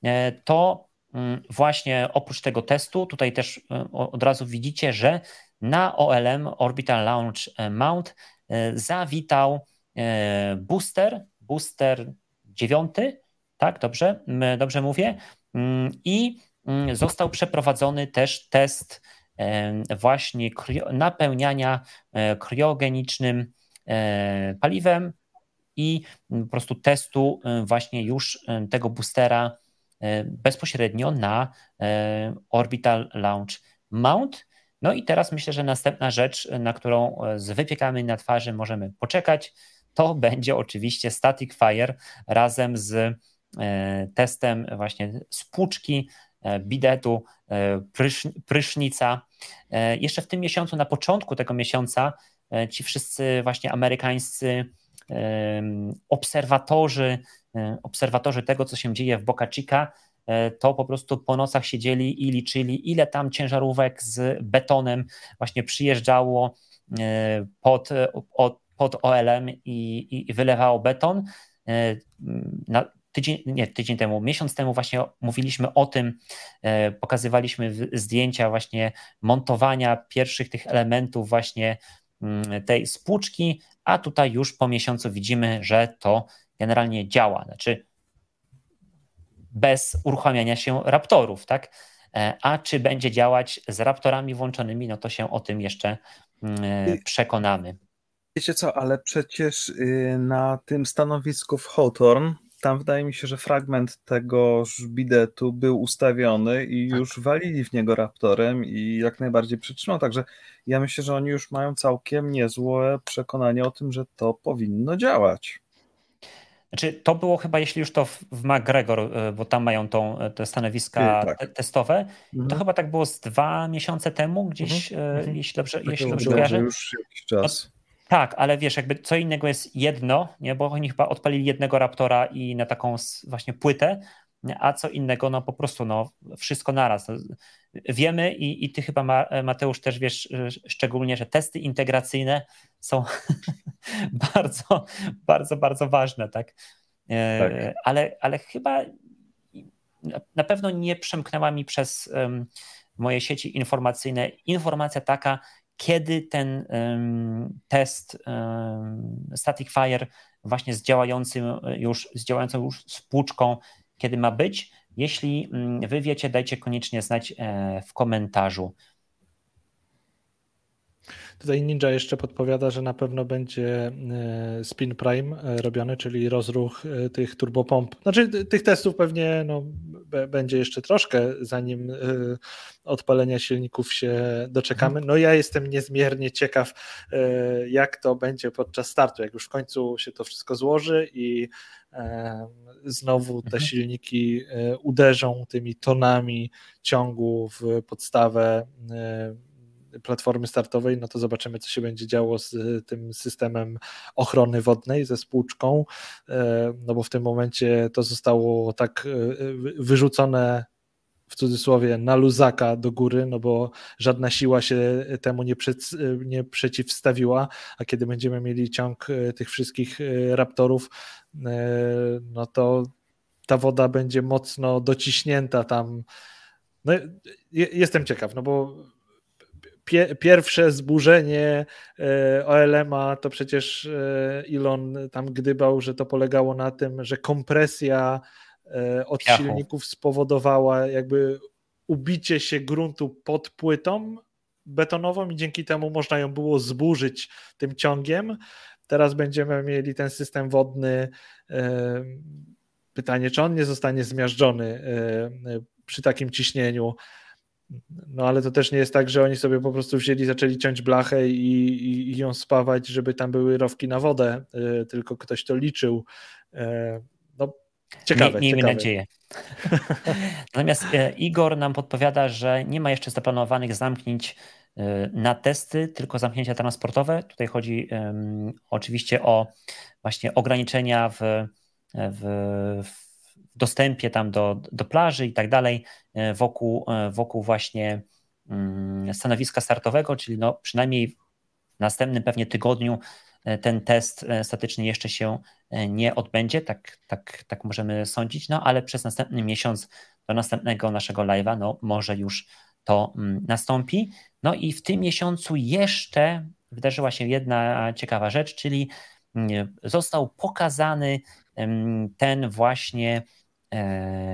e, to mm, właśnie oprócz tego testu, tutaj też e, od razu widzicie, że na OLM Orbital Launch Mount zawitał booster, booster dziewiąty, tak, dobrze, dobrze mówię, mm, i został przeprowadzony też test właśnie napełniania e, kryogenicznym e, paliwem i po prostu testu e, właśnie już tego boostera bezpośrednio na Orbital Launch Mount. No i teraz myślę, że następna rzecz, na którą z wypiekami na twarzy możemy poczekać, to [LAUGHS] będzie oczywiście Static Fire razem z testem właśnie spłuczki bidetu, e, prysznica. E, jeszcze w tym miesiącu, na początku tego miesiąca, ci wszyscy właśnie amerykańscy obserwatorzy, obserwatorzy tego, co się dzieje w Boca Chica, to po prostu po nocach siedzieli i liczyli, ile tam ciężarówek z betonem właśnie przyjeżdżało pod, pod OLM i, i wylewało beton. Tydzień, nie, tydzień temu, miesiąc temu właśnie mówiliśmy o tym, pokazywaliśmy zdjęcia właśnie montowania pierwszych tych elementów właśnie mm, tej spłuczki, a tutaj już po miesiącu widzimy, że to generalnie działa. Znaczy bez uruchamiania się raptorów, tak? E, a czy będzie działać z raptorami włączonymi, no to się o tym jeszcze mm, przekonamy.
Wiecie co, ale przecież y, na tym stanowisku w Hawthorne, tam wydaje mi się, że fragment tego bidetu był ustawiony i tak. już walili w niego raptorem i jak najbardziej przytrzymał. Także ja myślę, że oni już mają całkiem niezłe przekonanie o tym, że to powinno działać.
Znaczy, to było chyba, jeśli już to w McGregor, e, bo tam mają tą, e, te stanowiska tak. te, testowe, mhm. to chyba tak było z dwa miesiące temu gdzieś, mhm. mhm. jeśli dobrze, tak jeśli dobrze kojarzę.
już jakiś czas.
Tak, ale wiesz, jakby co innego jest jedno, nie? bo oni chyba odpalili jednego Raptora i na taką właśnie płytę, a co innego, no po prostu no, wszystko naraz. No, wiemy i, i ty chyba, Mateusz, też wiesz szczególnie, że testy integracyjne są [LAUGHS] bardzo, bardzo, bardzo ważne, tak? E, tak. Ale, ale chyba na pewno nie przemknęła mi przez moje sieci informacyjne informacja taka, kiedy ten test Static Fire właśnie z działającym już, z działającą już spłuczką kiedy ma być. Jeśli mm, wy wiecie, dajcie koniecznie znać e, w komentarzu.
Tutaj Ninja jeszcze podpowiada, że na pewno będzie e, spin prime e, robiony, czyli rozruch tych turbopomp. Znaczy tych testów pewnie no, będzie jeszcze troszkę, zanim odpalenia silników się doczekamy. Mhm. No ja jestem niezmiernie ciekaw, jak to będzie podczas startu, jak już w końcu się to wszystko złoży i znowu te mhm. silniki e, uderzą tymi tonami ciągu w podstawę e, platformy startowej, no to zobaczymy, co się będzie działo z tym systemem ochrony wodnej, ze spłuczką, e, no bo w tym momencie to zostało tak wyrzucone w cudzysłowie na luzaka do góry, no bo żadna siła się temu nie, przed, nie przeciwstawiła, a kiedy będziemy mieli ciąg tych wszystkich raptorów, no to ta woda będzie mocno dociśnięta tam. No, jestem ciekaw, no bo pie, pierwsze zburzenie OLM-a to przecież Elon tam gdybał, że to polegało na tym, że kompresja E, od silników spowodowała jakby ubicie się gruntu pod płytą betonową i dzięki temu można ją było zburzyć tym ciągiem. Teraz będziemy mieli ten system wodny. E, pytanie, czy on nie zostanie zmiażdżony e, przy takim ciśnieniu. No ale to też nie jest tak, że oni sobie po prostu wzięli, zaczęli ciąć blachę i, i, i ją spawać, żeby tam były rowki na wodę, tylko ktoś to liczył.
Ciekawe, Miejmy ciekawe. nadzieję. [LAUGHS] Natomiast e, Igor nam podpowiada, że nie ma jeszcze zaplanowanych zamknięć e, na testy, tylko zamknięcia transportowe. Tutaj chodzi um, oczywiście o właśnie ograniczenia w, w, w, dostępie tam do, do plaży i tak dalej e, wokół, wokół właśnie um, stanowiska startowego, czyli no przynajmniej w następnym pewnie tygodniu ten test statyczny jeszcze się E, nie odbędzie, tak, tak, tak możemy sądzić, no ale przez następny miesiąc do następnego naszego live'a, no może już to mm, nastąpi. No i w tym miesiącu jeszcze wydarzyła się jedna ciekawa rzecz, czyli mm, został pokazany ten właśnie e,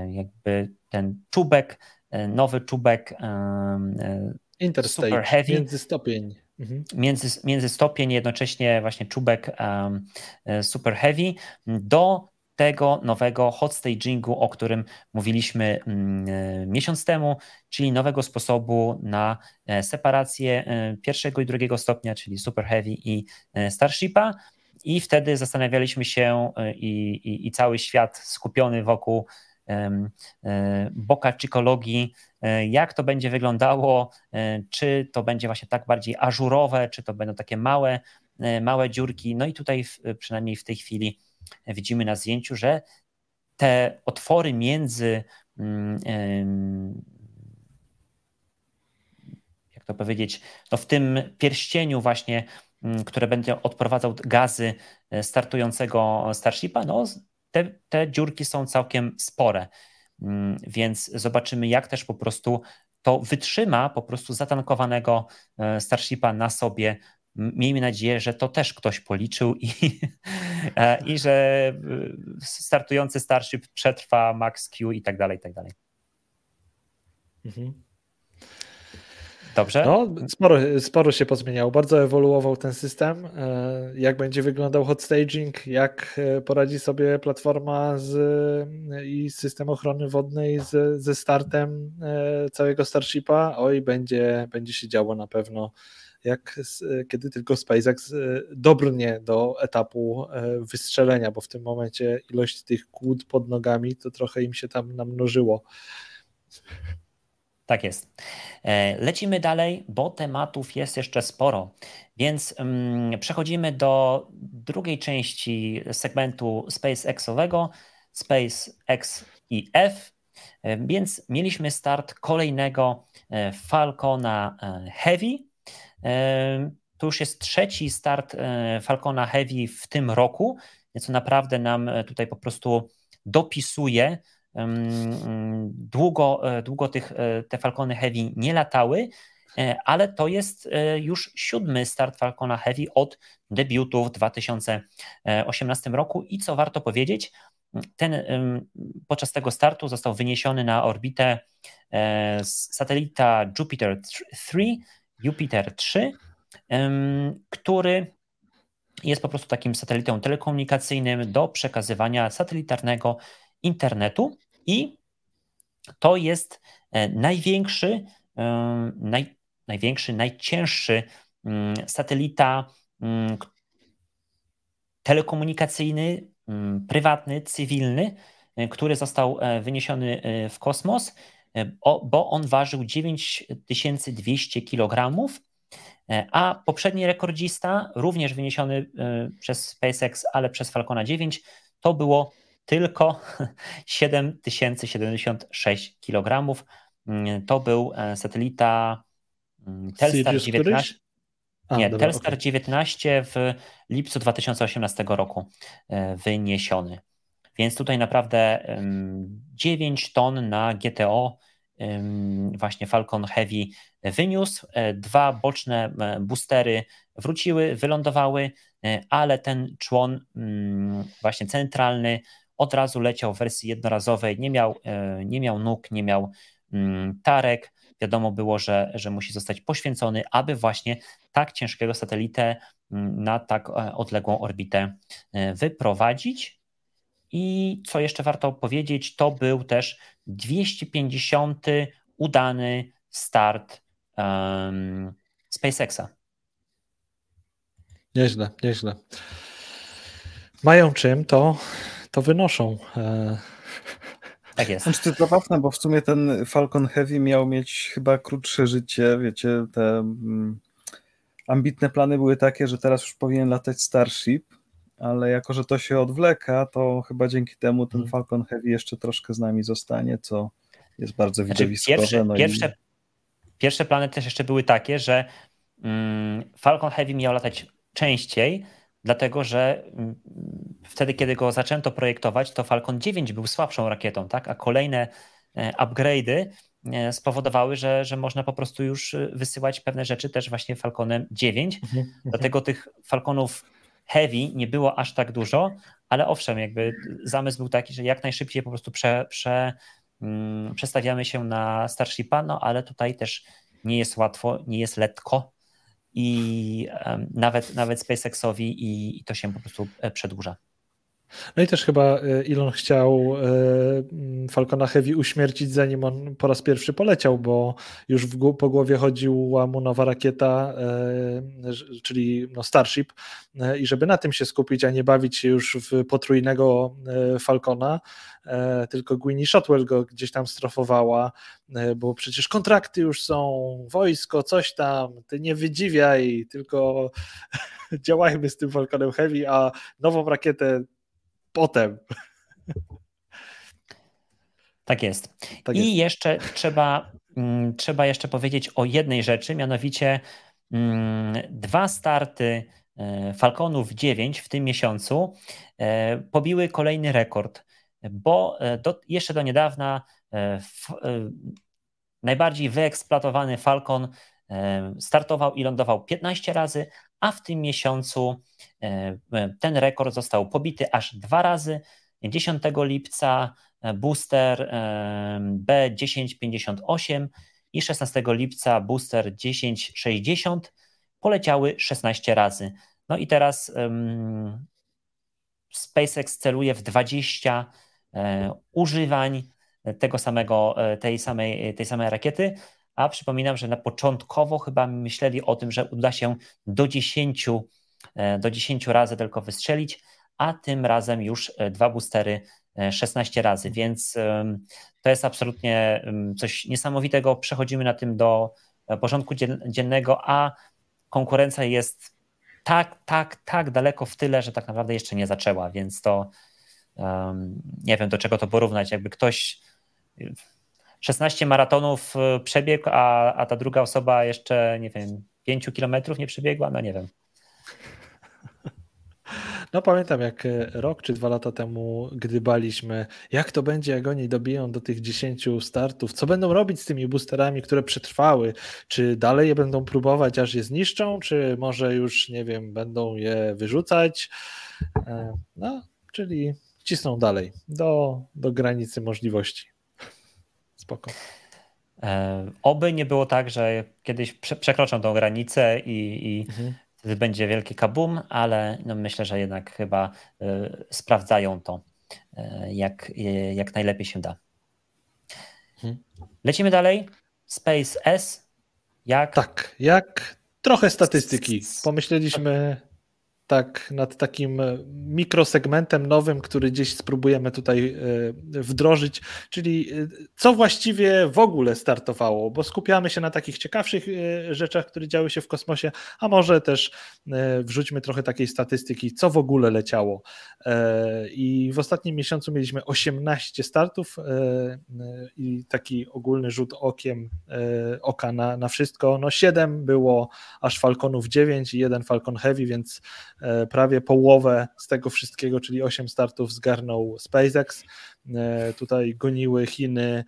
jakby ten czubek, e, nowy czubek
Interstate, Super Heavy. Międzystopień.
Mhm. Między, między stopień jednocześnie właśnie czubek super heavy do tego nowego hot stagingu, o którym mówiliśmy um, miesiąc temu, czyli nowego sposobu na e, separację pierwszego i drugiego stopnia, czyli super heavy i starshipa. I wtedy zastanawialiśmy się i, i, i cały świat skupiony wokół boka czykologii, E, jak to będzie wyglądało, e, czy to będzie właśnie tak bardziej ażurowe, czy to będą takie małe, e, małe dziurki. No i tutaj przynajmniej w tej chwili widzimy na zdjęciu, że te otwory między jak to powiedzieć, no w tym pierścieniu właśnie, które będzie odprowadzał gazy e, startującego Starshipa, no te, te dziurki są całkiem spore. Więc zobaczymy, jak też po prostu to wytrzyma po prostu zatankowanego e, Starshipa na sobie. Miejmy nadzieję, że to też ktoś policzył i, [LAUGHS] e, i że startujący Starship przetrwa Max Q i tak dalej, i tak dalej. Mhm. Dobrze?
No, sporo, sporo się pozmieniało. Bardzo ewoluował ten system. E, jak będzie wyglądał hot staging, jak e, poradzi sobie platforma z, i system ochrony wodnej z, ze startem e, całego Starshipa. Oj, będzie, będzie się działo na pewno. Jak kiedy tylko SpaceX dobrnie do etapu wystrzelenia, bo w tym momencie ilość tych kłód pod nogami to trochę im się tam namnożyło.
Tak jest. E, lecimy dalej, bo tematów jest jeszcze sporo, więc um, przechodzimy do drugiej części segmentu SpaceXowego, SpaceX i F. E, więc mieliśmy start kolejnego e, Falcona Heavy. To już jest trzeci start Falcona Heavy w tym roku, co naprawdę nam tutaj po prostu dopisuje Długo, e, długo tych, e, te Falcony Heavy nie latały, e, ale to jest już siódmy start Falcona Heavy od debiutu w 2018 roku. I co warto powiedzieć, ten, podczas tego startu został wyniesiony na orbitę satelita Jupiter 3, Jupiter 3, który jest po prostu takim satelitą telekomunikacyjnym do przekazywania satelitarnego internetu i to jest e, największy, e, naj, największy, najcięższy mm, satelita mm, telekomunikacyjny, mm, prywatny, cywilny, e, który został wyniesiony w kosmos, bo on ważył 9200 kg, a poprzedni rekordzista, również wyniesiony przez SpaceX, ale przez Falcona 9, to było tylko [LAUGHS] 7076 kg. Mm, to był e, satelita mm, Telstar 19. A, nie, dobra, Telstar okay. 19 w lipcu 2018 roku e, wyniesiony. Więc tutaj naprawdę 9 ton na GTO właśnie Falcon Heavy wyniósł. E, dwa boczne boostery wróciły, wylądowały, ale ten człon mm, właśnie centralny od razu leciał w wersji jednorazowej, nie miał, e, nie miał nóg, nie miał mm, tarek. Wiadomo było, że, że musi zostać poświęcony, aby właśnie tak ciężkiego satelitę mm, na tak e, odległą orbitę e, wyprowadzić. I co jeszcze warto powiedzieć, to był też 250 udany start um, SpaceXa.
Nieźle, nieźle. Mają czym, to to wynoszą. E, [LAUGHS]
tak jest.
Znaczy, to zabawne, bo w sumie ten Falcon Heavy miał mieć chyba krótsze życie, wiecie, te mm, ambitne plany były takie, że teraz już powinien latać Starship, ale jako, że to się odwleka, to chyba dzięki temu ten mhm. Falcon Heavy jeszcze troszkę z nami zostanie, co jest bardzo znaczy, widowiskowe.
Pierwsze, no pierwsze, i... pierwsze plany też jeszcze były takie, że mm, Falcon Heavy miał latać częściej, dlatego że mm, wtedy, kiedy go zaczęto projektować, to Falcon 9 był słabszą rakietą, tak? a kolejne e, upgrade'y e, spowodowały, że, że można po prostu już e, wysyłać pewne rzeczy też właśnie Falconem 9. Mhm, mhm. Dlatego tych Falconów Heavy nie było aż tak dużo, ale owszem, jakby zamysł był taki, że jak najszybciej po prostu prze, prze, um, przestawiamy się na Starshipa, no ale tutaj też nie jest łatwo, nie jest lekko, i nawet, nawet SpaceXowi i, i to się po prostu e, przedłuża.
No i też chyba e, Elon chciał e, Falcona Heavy uśmiercić, zanim on po raz pierwszy poleciał, bo już w, po głowie chodziła mu nowa rakieta, czyli no Starship, i żeby na tym się skupić, a nie bawić się już w potrójnego Falcona, E, tylko Gwynnie Shotwell go gdzieś tam strofowała, e, bo przecież kontrakty już są, wojsko, coś tam, ty nie wydziwiaj, tylko [LAUGHS] działajmy z tym Falconem Heavy, a nową rakietę potem.
Tak jest. Tak I jest. jeszcze trzeba, mm, trzeba jeszcze powiedzieć o jednej rzeczy, mianowicie mm, dwa starty e, Falconów 9 w tym miesiącu e, pobiły kolejny rekord, bo e, do, jeszcze do niedawna w, najbardziej wyeksploatowany Falcon startował i lądował 15 razy, a w tym miesiącu ten rekord został pobity aż dwa razy. 10 lipca booster B1058 i 16 lipca booster 1060 poleciały 16 razy. No i teraz SpaceX celuje w 20 e, używań tego samego, e, tej samej, tej samej rakiety, a przypominam, że na początkowo chyba myśleli o tym, że uda się do 10, e, do 10 razy tylko wystrzelić, a tym razem już dwa boostery 16 razy, więc to jest absolutnie coś niesamowitego. Przechodzimy na tym do e, porządku dziennego, a konkurencja jest tak, tak, tak daleko w tyle, że tak naprawdę jeszcze nie zaczęła, więc to nie wiem do czego to porównać. Jakby ktoś 16 maratonów e, przebiegł, a, a ta druga osoba jeszcze, nie wiem, 5 kilometrów nie przebiegła, no nie wiem.
No pamiętam jak e, rok czy dwa lata temu gdybaliśmy, jak to będzie, jak oni dobiją do tych 10 startów, co będą robić z tymi boosterami, które przetrwały, czy dalej je będą próbować, aż je zniszczą, czy może już, nie wiem, będą je wyrzucać. E, no, czyli cisną dalej, do, do granicy możliwości. Spoko.
E, oby nie było tak, że kiedyś przekroczą tą granicę i, i mhm wtedy będzie wielki kabum, ale no myślę, że jednak chyba y, sprawdzają to y, jak, jak najlepiej się da. Mhm. Lecimy dalej. Space S. Jak?
Tak, jak trochę statystyki. Pomyśleliśmy tak nad takim e, mikrosegmentem nowym, który gdzieś spróbujemy tutaj e, wdrożyć, czyli e, co właściwie w ogóle startowało, bo skupiamy się na takich ciekawszych rzeczach, które działy się w kosmosie, a może też wrzućmy trochę takiej statystyki, co w ogóle leciało. I w ostatnim miesiącu mieliśmy 18 startów i taki ogólny rzut okiem oka na, na wszystko. No 7 było aż Falconów 9 i jeden Falcon Heavy, więc prawie połowę z tego wszystkiego, czyli 8 startów zgarnął SpaceX. E, tutaj goniły Chiny,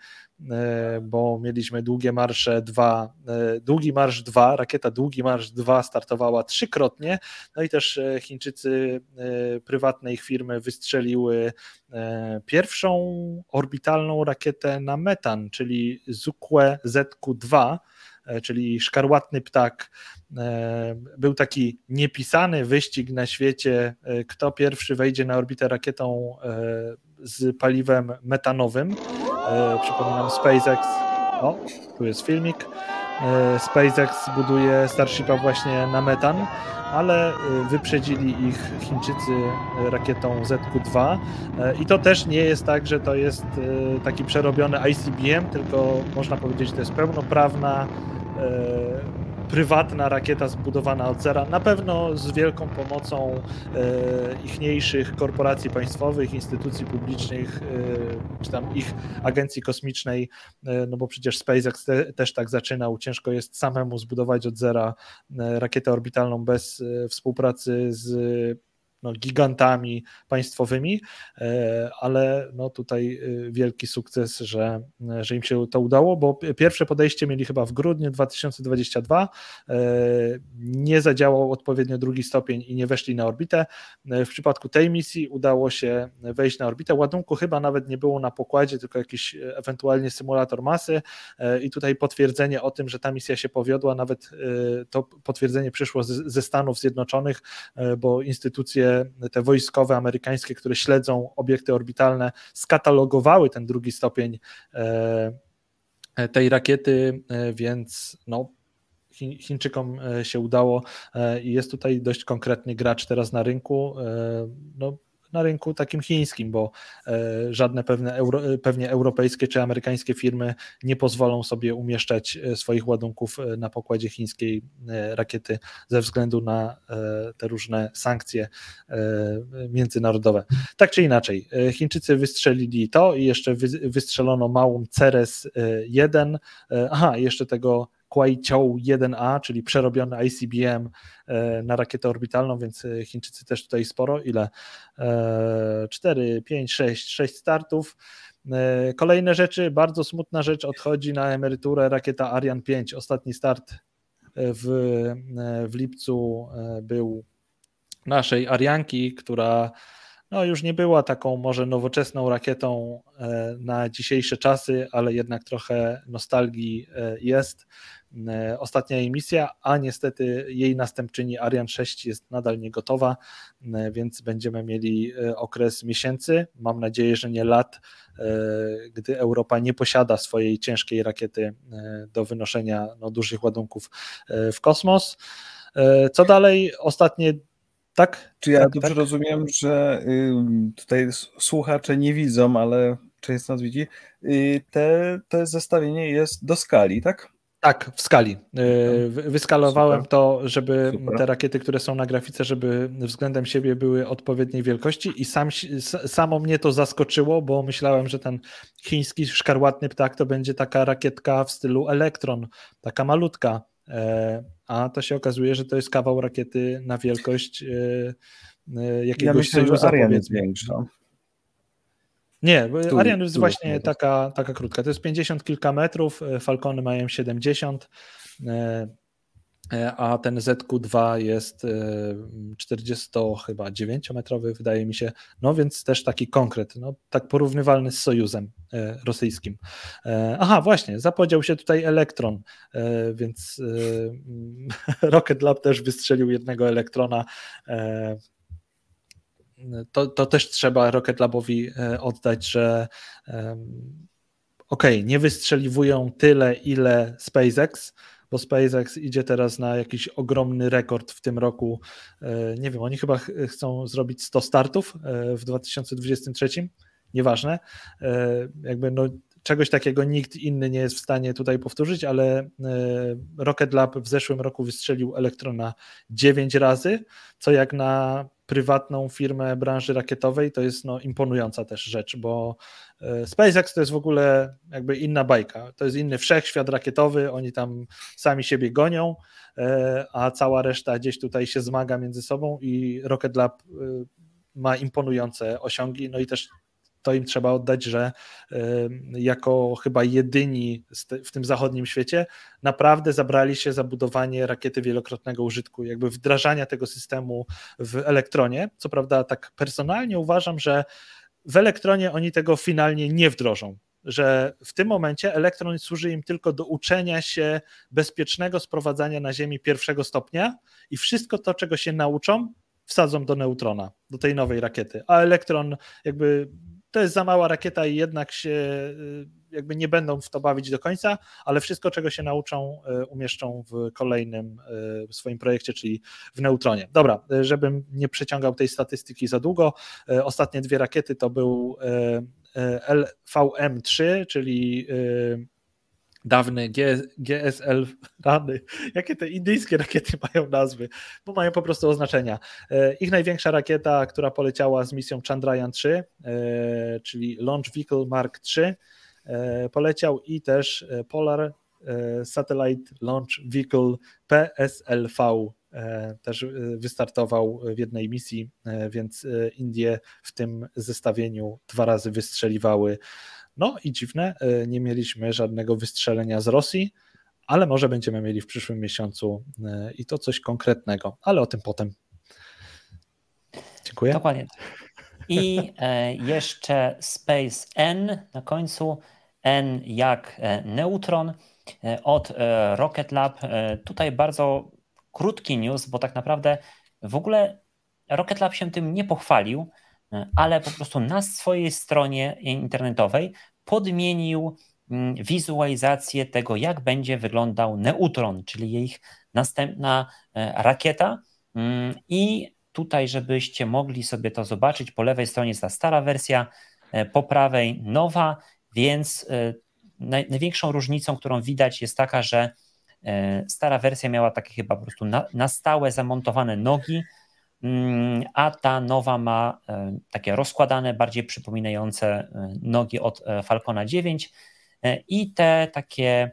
e, bo mieliśmy długie marsze 2, długi marsz 2, rakieta długi marsz 2 startowała trzykrotnie, no i też Chińczycy prywatnej firmy wystrzeliły pierwszą orbitalną rakietę na metan, czyli Zukue ZQ-2, E, czyli szkarłatny ptak. E, był taki niepisany wyścig na świecie, e, kto pierwszy wejdzie na orbitę rakietą z paliwem metanowym. Przypominam SpaceX. O, tu jest filmik. SpaceX buduje Starshipa właśnie na metan, ale wyprzedzili ich Chińczycy rakietą ZQ-2 i to też nie jest tak, że to jest taki przerobiony ICBM, tylko można powiedzieć, że to jest pełnoprawna E, prywatna rakieta zbudowana od zera, na pewno z wielką pomocą e, ichniejszych korporacji państwowych, instytucji publicznych, e, czy tam ich agencji kosmicznej, no bo przecież SpaceX te, też tak zaczynał. Ciężko jest samemu zbudować od zera rakietę orbitalną bez współpracy z no, gigantami państwowymi, e, ale no, tutaj e, wielki sukces, że, że im się to udało, bo pierwsze podejście mieli chyba w grudniu 2022, e, nie zadziałał odpowiednio drugi stopień i nie weszli na orbitę. W przypadku tej misji udało się wejść na orbitę. Ładunku chyba nawet nie było na pokładzie, tylko jakiś ewentualnie symulator masy i tutaj potwierdzenie o tym, że ta misja się powiodła, nawet to potwierdzenie przyszło ze Stanów Zjednoczonych, bo instytucje te wojskowe amerykańskie, które śledzą obiekty orbitalne, skatalogowały ten drugi stopień e, tej rakiety, e, więc no, Chińczykom e, się udało i jest tutaj dość konkretny gracz teraz na rynku. No, na rynku takim chińskim, bo żadne pewne euro, pewnie europejskie czy amerykańskie firmy nie pozwolą sobie umieszczać swoich ładunków na pokładzie chińskiej rakiety ze względu na te różne sankcje międzynarodowe. Tak czy inaczej, Chińczycy wystrzelili to i jeszcze wystrzelono małą Ceres 1. Aha, jeszcze tego Kuaitiao 1A, czyli przerobiony ICBM e, na rakietę orbitalną, więc e, Chińczycy też tutaj sporo. Ile? 4, 5, 6, 6 startów. E, kolejne rzeczy, bardzo smutna rzecz, odchodzi na emeryturę rakieta Ariane 5. Ostatni start w, w lipcu był naszej Arianki, która no, już nie była taką może nowoczesną rakietą na dzisiejsze czasy, ale jednak trochę nostalgii jest. E, ostatnia jej misja, a niestety jej następczyni Ariane 6 jest nadal nie gotowa, więc będziemy mieli okres miesięcy, mam nadzieję, że nie lat, gdy Europa nie posiada swojej ciężkiej rakiety do wynoszenia no, dużych ładunków w kosmos. Co dalej? Ostatnie tak?
Czy ja
tak,
dobrze
tak?
rozumiem, że tutaj słuchacze nie widzą, ale część z nas widzi, y, te, te zestawienie jest do skali, tak?
Tak, w skali. Y, wyskalowałem Super. to, żeby
Super.
te rakiety, które są na grafice, żeby względem siebie były odpowiedniej wielkości i sam, samo mnie to zaskoczyło, bo myślałem, że ten chiński szkarłatny ptak to będzie taka rakietka w stylu Elektron, taka malutka, e, a to się okazuje, że to jest kawał rakiety na wielkość e, e, jakiegoś ja
myślę, że Ariane jest większa.
Nie, tu, Ariane jest tu właśnie jest taka, taka krótka. To jest 50 kilka metrów, e, Falcony mają 70, a ten ZQ2 jest 40 chyba 9-metrowy, wydaje mi się, no więc też taki konkret, no tak porównywalny z Sojuzem rosyjskim. Aha, właśnie, zapodział się tutaj elektron, więc [LAUGHS] Rocket Lab też wystrzelił jednego elektrona to, to też trzeba Rocket Labowi oddać, że ok, nie wystrzeliwują tyle, ile SpaceX, bo SpaceX idzie teraz na jakiś ogromny rekord w tym roku. E, nie wiem, oni chyba chcą zrobić 100 startów e, w 2023, nieważne. E, jakby no, czegoś takiego nikt inny nie jest w stanie tutaj powtórzyć, ale Rocket Lab w zeszłym roku wystrzelił elektrona 9 razy, co jak na prywatną firmę branży rakietowej, to jest no, imponująca też rzecz, bo e, SpaceX to jest w ogóle jakby inna bajka. To jest inny wszechświat rakietowy, oni tam sami siebie gonią, e, a cała reszta gdzieś tutaj się zmaga między sobą i Rocket Lab e, ma imponujące osiągi, no i też to im trzeba oddać, że jako chyba jedyni w tym zachodnim świecie naprawdę zabrali się za budowanie rakiety wielokrotnego użytku, jakby wdrażania tego systemu w elektronie. Co prawda, tak personalnie uważam, że w elektronie oni tego finalnie nie wdrożą. Że w tym momencie elektron służy im tylko do uczenia się bezpiecznego sprowadzania na Ziemi pierwszego stopnia i wszystko to, czego się nauczą, wsadzą do neutrona, do tej nowej rakiety. A elektron jakby to jest za mała rakieta i jednak się y, jakby nie będą w to bawić do końca, ale wszystko, czego się nauczą, y, umieszczą w kolejnym y, swoim projekcie, czyli w neutronie. Dobra, żebym nie przeciągał tej statystyki za długo, ostatnie dwie rakiety to był LVM3, czyli dawny GSL rany. Jakie te indyjskie rakiety mają nazwy? Bo mają po prostu oznaczenia. E, ich największa rakieta, która poleciała z misją Chandrayaan 3, e, czyli Launch Vehicle Mark III, e, poleciał i też Polar Satellite Launch Vehicle PSLV też wystartował w jednej misji, więc Indie w tym zestawieniu dwa razy wystrzeliwały no i dziwne, e, nie mieliśmy żadnego wystrzelenia z Rosji, ale może będziemy mieli w przyszłym miesiącu e, i to coś konkretnego, ale o tym potem. Dziękuję.
Dokładnie. I e, jeszcze Space N na końcu. N jak neutron od Rocket Lab. Tutaj bardzo krótki news, bo tak naprawdę w ogóle Rocket Lab się tym nie pochwalił ale po prostu na swojej stronie internetowej podmienił mm, wizualizację tego, jak będzie wyglądał neutron, czyli ich następna e, rakieta. Mm, I tutaj, żebyście mogli sobie to zobaczyć, po lewej stronie jest ta stara wersja, po prawej nowa, więc największą różnicą, którą widać jest taka, że stara wersja miała takie chyba po prostu na, na stałe zamontowane nogi, a ta nowa ma takie rozkładane, bardziej przypominające nogi od Falcona 9 i te takie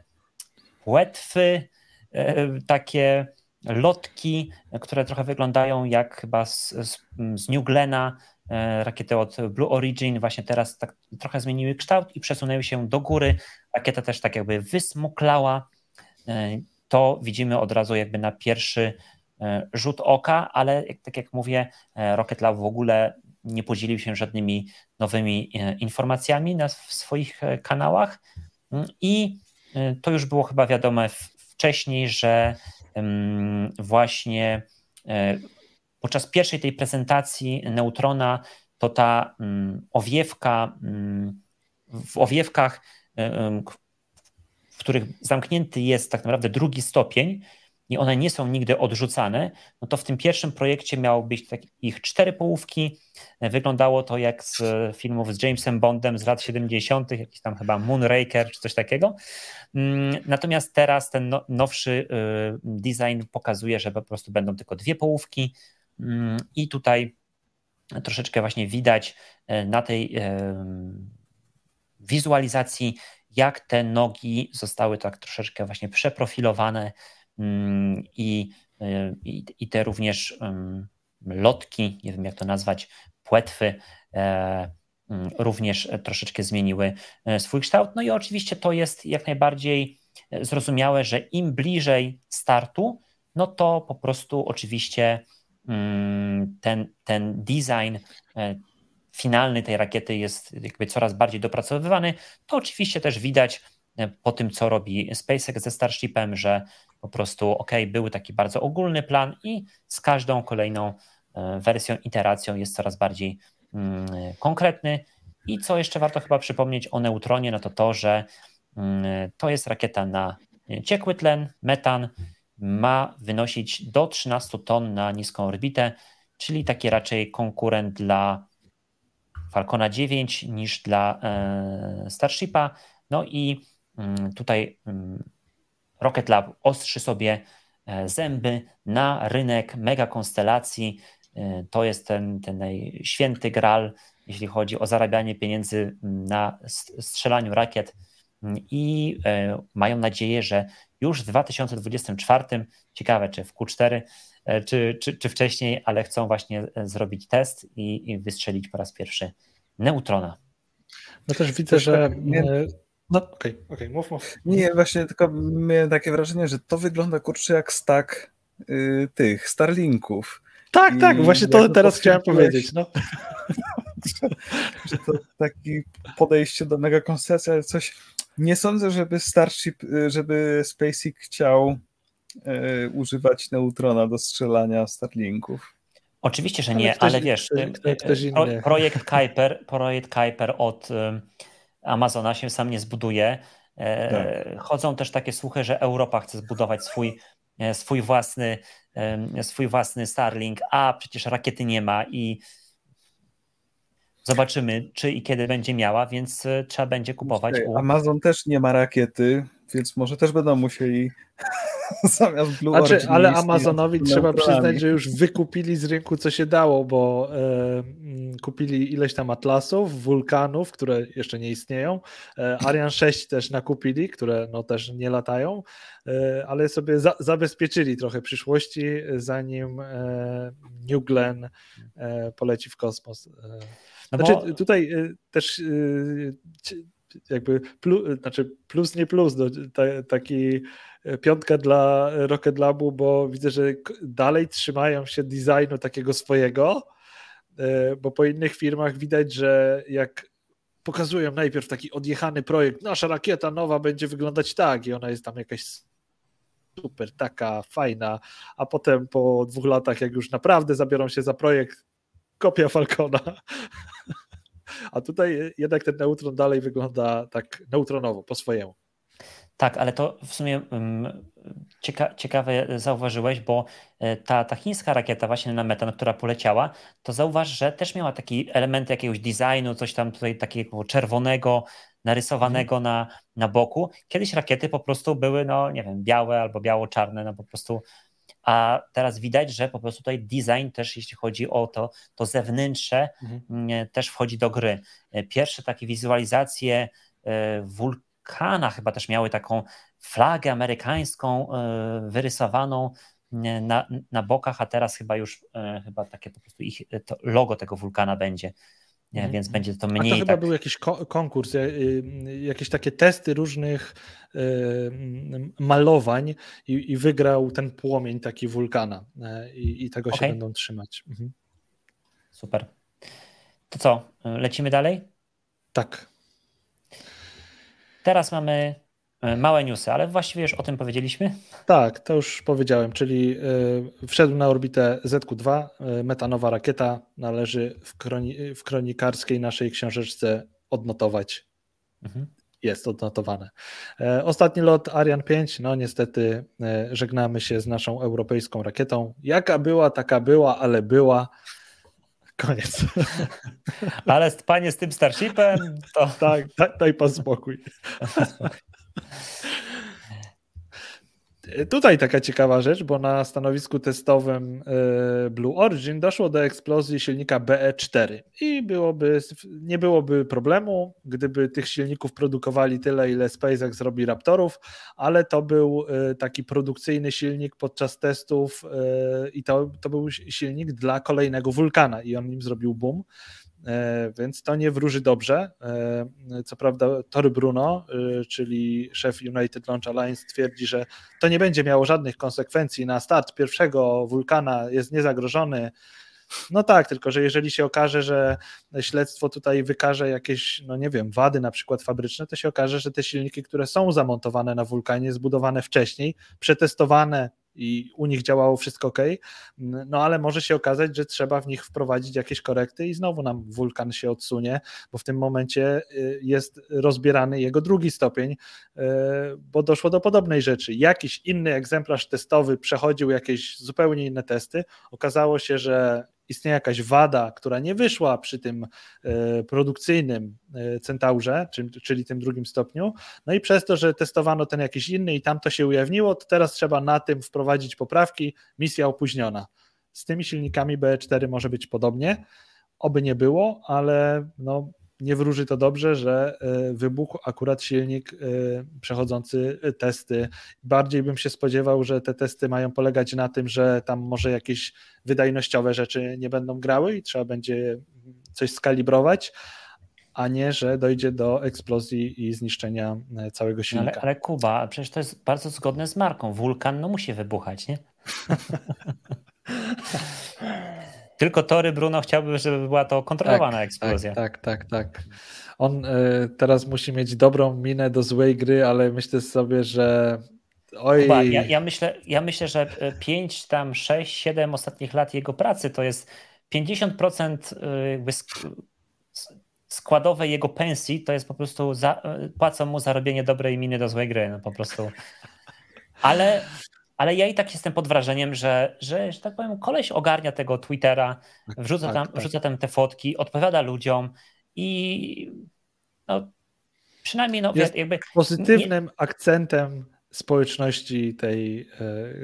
płetwy, takie lotki, które trochę wyglądają jak chyba z, z, New Glena, e, rakiety od Blue Origin, właśnie teraz tak trochę zmieniły kształt i przesunęły się do góry. Rakieta też tak jakby wysmuklała. E, to widzimy od razu jakby na pierwszy e, rzut oka, ale tak jak mówię, Rocket Lab w ogóle nie podzielił się żadnymi nowymi informacjami na, w swoich kanałach. Mm, i to już było chyba wiadome wcześniej, że właśnie e, podczas pierwszej tej prezentacji neutrona to ta mm, owiewka, mm, w owiewkach, e, w których zamknięty jest tak naprawdę drugi stopień, i one nie są nigdy odrzucane, no to w tym pierwszym projekcie miało być ich cztery połówki. Wyglądało to jak z filmów z Jamesem Bondem z lat 70., jakiś tam chyba Moonraker czy coś takiego. Mm, natomiast teraz ten no, nowszy y, design pokazuje, że po prostu będą tylko dwie połówki mm, i tutaj troszeczkę właśnie widać y, na tej y, wizualizacji, jak te nogi zostały tak troszeczkę właśnie przeprofilowane i, y, i, i te również lotki, nie wiem jak to nazwać, płetwy, e, mm, również troszeczkę zmieniły e, swój kształt. No i oczywiście to jest jak najbardziej e, zrozumiałe, że im bliżej startu, no to po prostu oczywiście mm, ten, ten design finalny tej rakiety jest jakby coraz bardziej dopracowywany. To oczywiście też widać po tym, co robi SpaceX ze Starshipem, że po prostu, ok, był taki bardzo ogólny plan i z każdą kolejną e, wersją, iteracją jest coraz bardziej mm, konkretny. I co jeszcze warto chyba przypomnieć o neutronie, no to to, że mm, to jest rakieta na ciekły tlen, metan, ma wynosić do 13 ton na niską orbitę, czyli taki raczej konkurent dla Falcona 9 niż dla e, Starshipa. No i mm, tutaj Rocket Lab ostrzy sobie e, zęby na rynek mega konstelacji. E, to jest ten, ten święty gral, jeśli chodzi o zarabianie pieniędzy na strzelaniu rakiet i e, mają nadzieję, że już w 2024, ciekawe czy w Q4, czy, czy, czy wcześniej, ale chcą właśnie zrobić test i, i wystrzelić po raz pierwszy neutrona.
No też widzę, że no okej, okay, okay, mów, mów.
Nie, właśnie tylko miałem takie wrażenie, że to wygląda kurczę jak stack y, tych Starlinków.
Tak, I tak, właśnie to teraz chciałem powiedzieć. No. [LAUGHS]
że, to takie podejście do mega koncepcji, ale coś nie sądzę, żeby Starship, y, żeby SpaceX chciał y, używać neutrona do strzelania Starlinków.
Oczywiście, że nie, ale, ale wiesz, ktoś, y, pro, projekt Kuiper, projekt Kuiper od Amazona się sam nie zbuduje. E, tak. Chodzą też takie słuchy, że Europa chce zbudować swój, e, swój, własny, swój własny Starlink, a przecież rakiety nie ma i zobaczymy, czy i kiedy będzie miała, więc e, trzeba będzie kupować.
U... Amazon też nie ma rakiety, więc może też będą musieli [LAUGHS] zamiast Blue znaczy, Origin
Ale Amazonowi trzeba przyznać, że już wykupili z rynku co się dało, bo e, kupili ileś tam atlasów, wulkanów, które jeszcze nie istnieją. E, Ariane 6 też nakupili, które no też nie latają, e, ale sobie za, zabezpieczyli trochę przyszłości, zanim e, New Glenn e, poleci w kosmos. No znaczy, bo... tutaj też jakby plus, znaczy plus nie plus, no, ta, taki e, piątka dla Rocket Labu, bo widzę, że dalej trzymają się designu takiego swojego, bo po innych firmach widać, że jak pokazują najpierw taki odjechany projekt, nasza rakieta nowa będzie wyglądać tak i ona jest tam jakaś super, taka fajna, a potem po dwóch latach, jak już naprawdę zabiorą się za projekt, kopia Falcona. A tutaj jednak ten neutron dalej wygląda tak neutronowo, po swojemu.
Tak, ale to w sumie um, cieka ciekawe zauważyłeś, bo e, ta, ta chińska rakieta właśnie na metan, która poleciała, to zauważ, że też miała taki element jakiegoś designu, coś tam tutaj takiego czerwonego, narysowanego mhm. na, na boku. Kiedyś rakiety po prostu były, no nie wiem, białe albo biało-czarne, no po prostu a teraz widać, że po prostu tutaj design też, jeśli chodzi o to, to zewnętrzne, mhm. Mm, też wchodzi do gry. E, pierwsze takie wizualizacje e, wulkana chyba też miały taką flagę amerykańską e, wyrysowaną na, na bokach, a teraz chyba już chyba takie po prostu ich logo tego wulkana będzie. Nie, mhm. więc będzie to mniej. A to
chyba tak... był jakiś konkurs, jakieś takie testy różnych malowań i, i wygrał ten płomień taki wulkana i, i tego okay. się będą trzymać. Mhm.
Super. To co, lecimy dalej?
Tak.
Teraz mamy e, małe newsy, ale właściwie już o tym powiedzieliśmy.
Tak, to już powiedziałem, czyli e, wszedł na orbitę ZQ-2, e, metanowa rakieta, należy w, kroni, w kronikarskiej naszej książeczce odnotować. Mhm. Jest odnotowane. Ostatni lot Ariane 5, no niestety żegnamy się z naszą europejską rakietą. Jaka była, taka była, ale była. Koniec. [LAUGHS]
Ale panie z tym Starshipem to...
Tak, daj, daj pan spokój. Tutaj taka ciekawa rzecz, bo na stanowisku testowym e, Blue Origin doszło do eksplozji silnika BE4 i byłoby, nie byłoby problemu, gdyby tych silników produkowali tyle, ile SpaceX robi Raptorów, ale to był e, taki produkcyjny silnik podczas testów e, i to, to był silnik dla kolejnego wulkana i on nim zrobił boom. E, więc to nie wróży dobrze. E, co prawda, Tory Bruno, e, czyli szef United Launch Alliance, twierdzi, że to nie będzie miało żadnych konsekwencji na start pierwszego wulkana, jest niezagrożony. No tak, tylko że jeżeli się okaże, że śledztwo tutaj wykaże jakieś, no nie wiem, wady na przykład fabryczne, to się okaże, że te silniki, które są zamontowane na wulkanie, zbudowane wcześniej, przetestowane i u nich działało wszystko ok, no ale może się okazać, że trzeba w nich wprowadzić jakieś korekty i znowu nam wulkan się odsunie, bo w tym momencie y, jest rozbierany jego drugi stopień, y, bo doszło do podobnej rzeczy. Jakiś inny egzemplarz testowy przechodził jakieś zupełnie inne testy, okazało się, że istnieje jakaś wada, która nie wyszła przy tym e, produkcyjnym e, centaurze, czyli tym drugim stopniu, no i przez to, że testowano ten jakiś inny i tam to się ujawniło, to teraz trzeba na tym wprowadzić poprawki, misja opóźniona. Z tymi silnikami BE4 może być podobnie, oby nie było, ale no, nie wróży to dobrze, że e, wybuchł akurat silnik e, przechodzący testy. Bardziej bym się spodziewał, że te testy mają polegać na tym, że tam może jakieś wydajnościowe rzeczy nie będą grały i trzeba będzie coś skalibrować, a nie, że dojdzie do eksplozji i zniszczenia e, całego silnika.
Ale, ale Kuba, przecież to jest bardzo zgodne z marką. Wulkan no musi wybuchać, nie? [LAUGHS] Tylko Tory Bruno chciałby, żeby była to kontrolowana tak, eksplozja.
Tak, tak, tak, tak. On y, teraz musi mieć dobrą minę do złej gry, ale myślę sobie, że Oj.
Chyba, ja, ja, myślę, ja myślę, że 5, tam 6, 7 ostatnich lat jego pracy to jest 50% e, jakby składowej jego pensji to jest po prostu za, e, płacą mu za robienie dobrej miny do złej gry, no po prostu. Ale ale ja i tak jestem pod wrażeniem, że, że, że tak powiem, koleś ogarnia tego Twittera, tak, wrzuca, tak, tam, tak. wrzuca tam te fotki, odpowiada ludziom i no, przynajmniej no,
jest
jakby...
pozytywnym nie... akcentem społeczności tej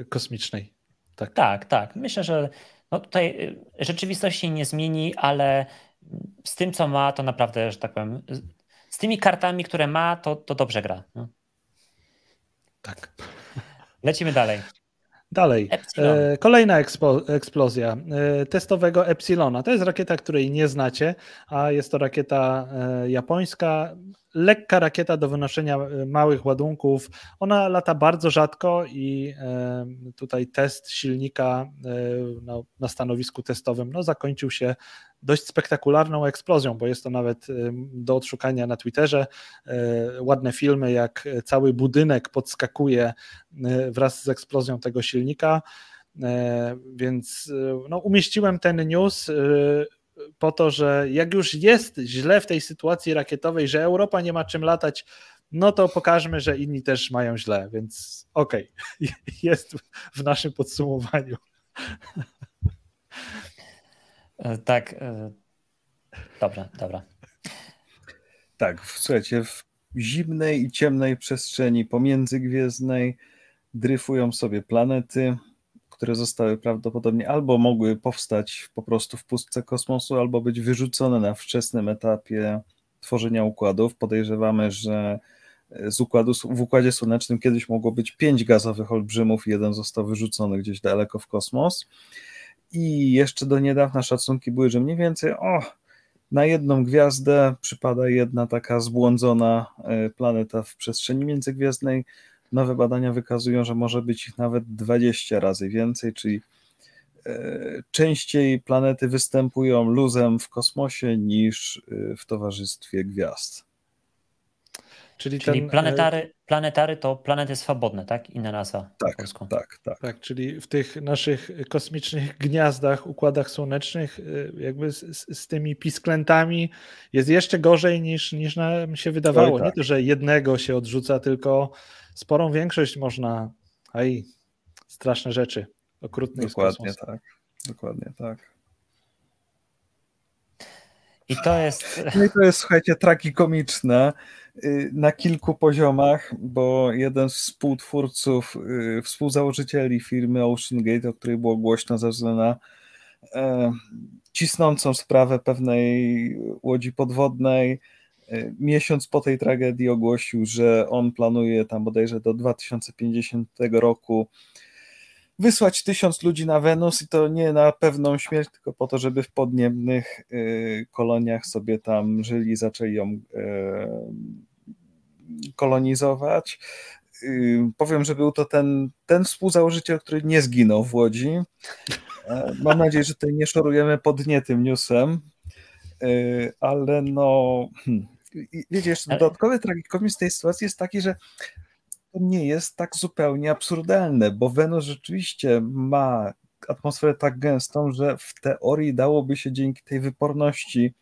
e, kosmicznej. Tak,
tak. tak. Myślę, że no, tutaj e, rzeczywistość się nie zmieni, ale z tym, co ma, to naprawdę, że tak powiem, z tymi kartami, które ma, to, to dobrze gra. No.
Tak.
Lecimy dalej.
Dalej. E, kolejna ekspo, eksplozja e, testowego Epsilona. To jest rakieta, której nie znacie, a jest to rakieta e, japońska lekka rakieta do wynoszenia e, małych ładunków. Ona lata bardzo rzadko i e, tutaj test silnika e, no, na stanowisku testowym no, zakończył się dość spektakularną eksplozją, bo jest to nawet do odszukania na Twitterze. Ładne filmy, jak cały budynek podskakuje wraz z eksplozją tego silnika. Więc no, umieściłem ten news po to, że jak już jest źle w tej sytuacji rakietowej, że Europa nie ma czym latać, no to pokażmy, że inni też mają źle, więc okej, okay. [LAUGHS] jest w naszym podsumowaniu.
E, tak, e, dobra, dobra.
Tak, słuchajcie, w zimnej i ciemnej przestrzeni pomiędzygwiezdnej dryfują sobie planety, które zostały prawdopodobnie albo mogły powstać po prostu w pustce kosmosu, albo być wyrzucone na wczesnym etapie tworzenia układów. Podejrzewamy, że z układu, w Układzie Słonecznym kiedyś mogło być pięć gazowych olbrzymów jeden został wyrzucony gdzieś daleko w kosmos. I jeszcze do niedawna szacunki były, że mniej więcej o, na jedną gwiazdę przypada jedna taka zbłądzona e, planeta w przestrzeni międzygwiezdnej. Nowe badania wykazują, że może być ich nawet 20 razy więcej, czyli e, częściej planety występują luzem w kosmosie niż e, w towarzystwie gwiazd.
Czyli, czyli ten, planetary, planetary to planety swobodne, tak? Inna nazwa
tak. Tak, tak.
Tak, czyli w tych naszych kosmicznych gniazdach, układach słonecznych, y, jakby z, z tymi pisklętami jest jeszcze gorzej niż, niż nam się wydawało. Oj, tak. Nie to, że jednego się odrzuca, tylko sporą większość można. Aj, straszne rzeczy okrutnych
Dokładnie tak. Dokładnie tak.
I to jest.
No i to jest, słuchajcie, tragikomiczne y, na kilku poziomach, bo jeden z współtwórców, y, współzałożycieli firmy Ocean Gate, o której było głośno ze względu na e, cisnącą sprawę pewnej łodzi podwodnej, e, miesiąc po tej tragedii ogłosił, że on planuje tam bodajże do 2050 roku wysłać tysiąc ludzi na Wenus i to nie na pewną śmierć, tylko po to, żeby w podniebnych y, koloniach sobie tam żyli, zaczęli ją y, kolonizować. Y, powiem, że był to ten, ten współzałożyciel, który nie zginął w Łodzi. E, mam nadzieję, że tutaj nie szorujemy pod nie tym newsem, ale no... Hmm, wiecie, jeszcze dodatkowy tragikomizm tej sytuacji jest taki, że to nie jest tak zupełnie absurdalne, bo Wenus rzeczywiście ma atmosferę tak gęstą, że w teorii dałoby się dzięki tej wyporności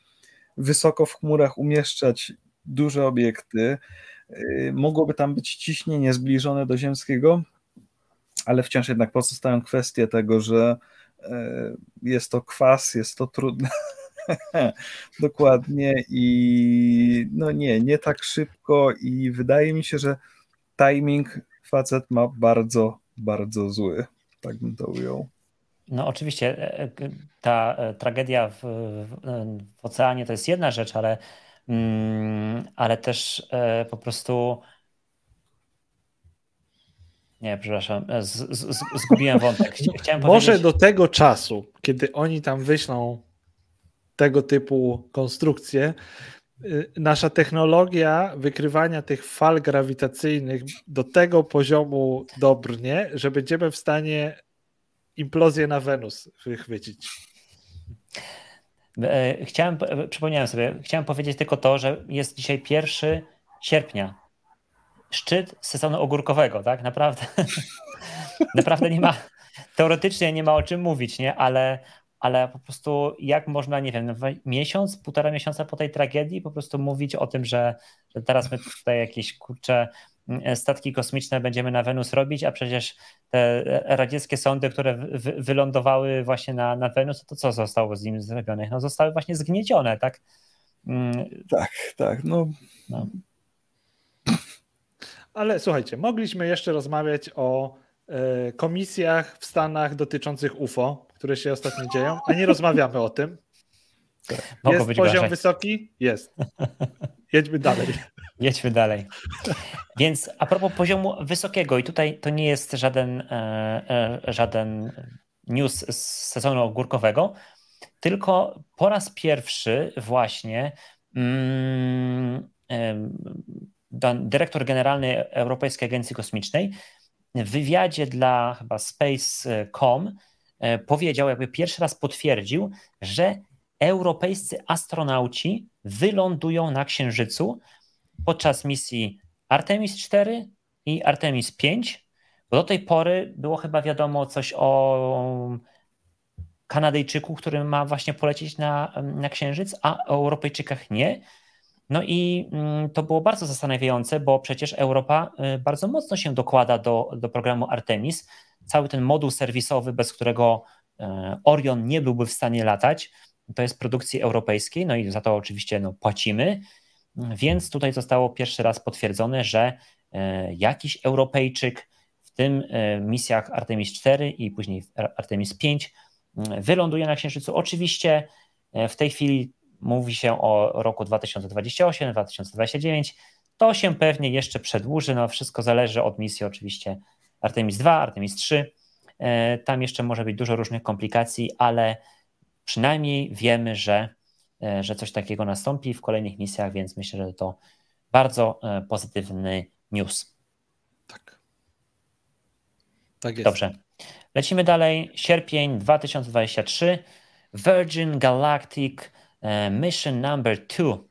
wysoko w chmurach umieszczać duże obiekty. Y, mogłoby tam być ciśnienie zbliżone do ziemskiego, ale wciąż jednak pozostają kwestie tego, że y, jest to kwas, jest to trudne. [LAUGHS] Dokładnie i no nie, nie tak szybko i wydaje mi się, że timing facet ma bardzo, bardzo zły. Tak bym to ujął.
No oczywiście e, e, ta e, tragedia w, w oceanie to jest jedna rzecz, ale, mm, ale też po prostu nie, przepraszam, z, z, zgubiłem wątek.
Chciałem Może powiedzieć... do tego czasu, kiedy oni tam wyślą tego typu konstrukcje, nasza technologia wykrywania tych fal grawitacyjnych do tego poziomu dobrnie, że będziemy w stanie implozję na Wenus wychwycić.
E, chciałem, e, przypomniałem sobie, chciałem powiedzieć tylko to, że jest dzisiaj pierwszy sierpnia. Szczyt sezonu ogórkowego, tak? Naprawdę. [LAUGHS] Naprawdę nie ma, teoretycznie nie ma o czym mówić, nie? Ale, ale po prostu jak można, nie wiem, miesiąc, półtora miesiąca po tej tragedii po prostu mówić o tym, że, że teraz my tutaj jakieś kurcze statki kosmiczne będziemy na Wenus robić, a przecież te radzieckie sądy, które wy, wylądowały właśnie na, na Wenus, to co zostało z nimi zrobione? No zostały właśnie zgniecione, tak?
Mm. Tak, tak, no. no.
Ale słuchajcie, mogliśmy jeszcze rozmawiać o komisjach w Stanach dotyczących UFO, które się ostatnio dzieją, a nie rozmawiamy o tym. Jest poziom gorzej. wysoki? Jest. Jedźmy dalej.
Jedźmy dalej. Więc a propos poziomu wysokiego, i tutaj to nie jest żaden, e, e, żaden news z sezonu ogórkowego, tylko po raz pierwszy właśnie mm, dyrektor generalny Europejskiej Agencji Kosmicznej w wywiadzie dla chyba Space.com E, powiedział, jakby pierwszy raz potwierdził, że europejscy astronauci wylądują na Księżycu podczas misji Artemis 4 i Artemis 5, bo do tej pory było chyba wiadomo coś o Kanadyjczyku, który ma właśnie polecieć na, na Księżyc, a o Europejczykach nie. No i mm, to było bardzo zastanawiające, bo przecież Europa y, bardzo mocno się dokłada do, do programu Artemis. Cały ten moduł serwisowy, bez którego y, Orion nie byłby w stanie latać, to jest produkcji europejskiej, no i za to oczywiście no, płacimy. Więc tutaj zostało pierwszy raz potwierdzone, że y, jakiś Europejczyk w tym misjach Artemis 4 i później Artemis 5 wyląduje na Księżycu. Oczywiście w tej chwili mówi się o roku 2028, 2029. To się pewnie jeszcze przedłuży. No, wszystko zależy od misji, oczywiście Artemis 2, Artemis 3. E, tam jeszcze może być dużo różnych komplikacji, ale przynajmniej wiemy, że, e, że coś takiego nastąpi w kolejnych misjach, więc myślę, że to bardzo e, pozytywny news.
Tak. Tak jest.
Dobrze. Lecimy dalej. Sierpień 2023. Virgin Galactic mission number two.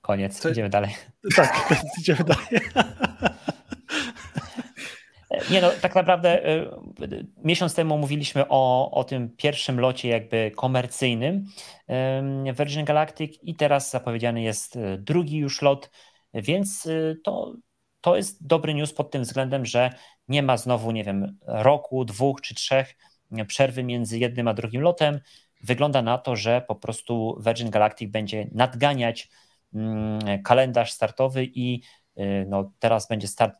Koniec, Co? idziemy dalej.
Tak, [LAUGHS] idziemy dalej.
E, nie no, tak naprawdę e, miesiąc temu mówiliśmy o, o tym pierwszym locie jakby komercyjnym Virgin Galactic i teraz zapowiedziany jest drugi już lot, więc to, to jest dobry news pod tym względem, że nie ma znowu, nie wiem, roku, dwóch czy trzech przerwy między jednym a drugim lotem. Wygląda na to, że po prostu Virgin Galactic będzie nadganiać mm, kalendarz startowy i y, no, teraz będzie start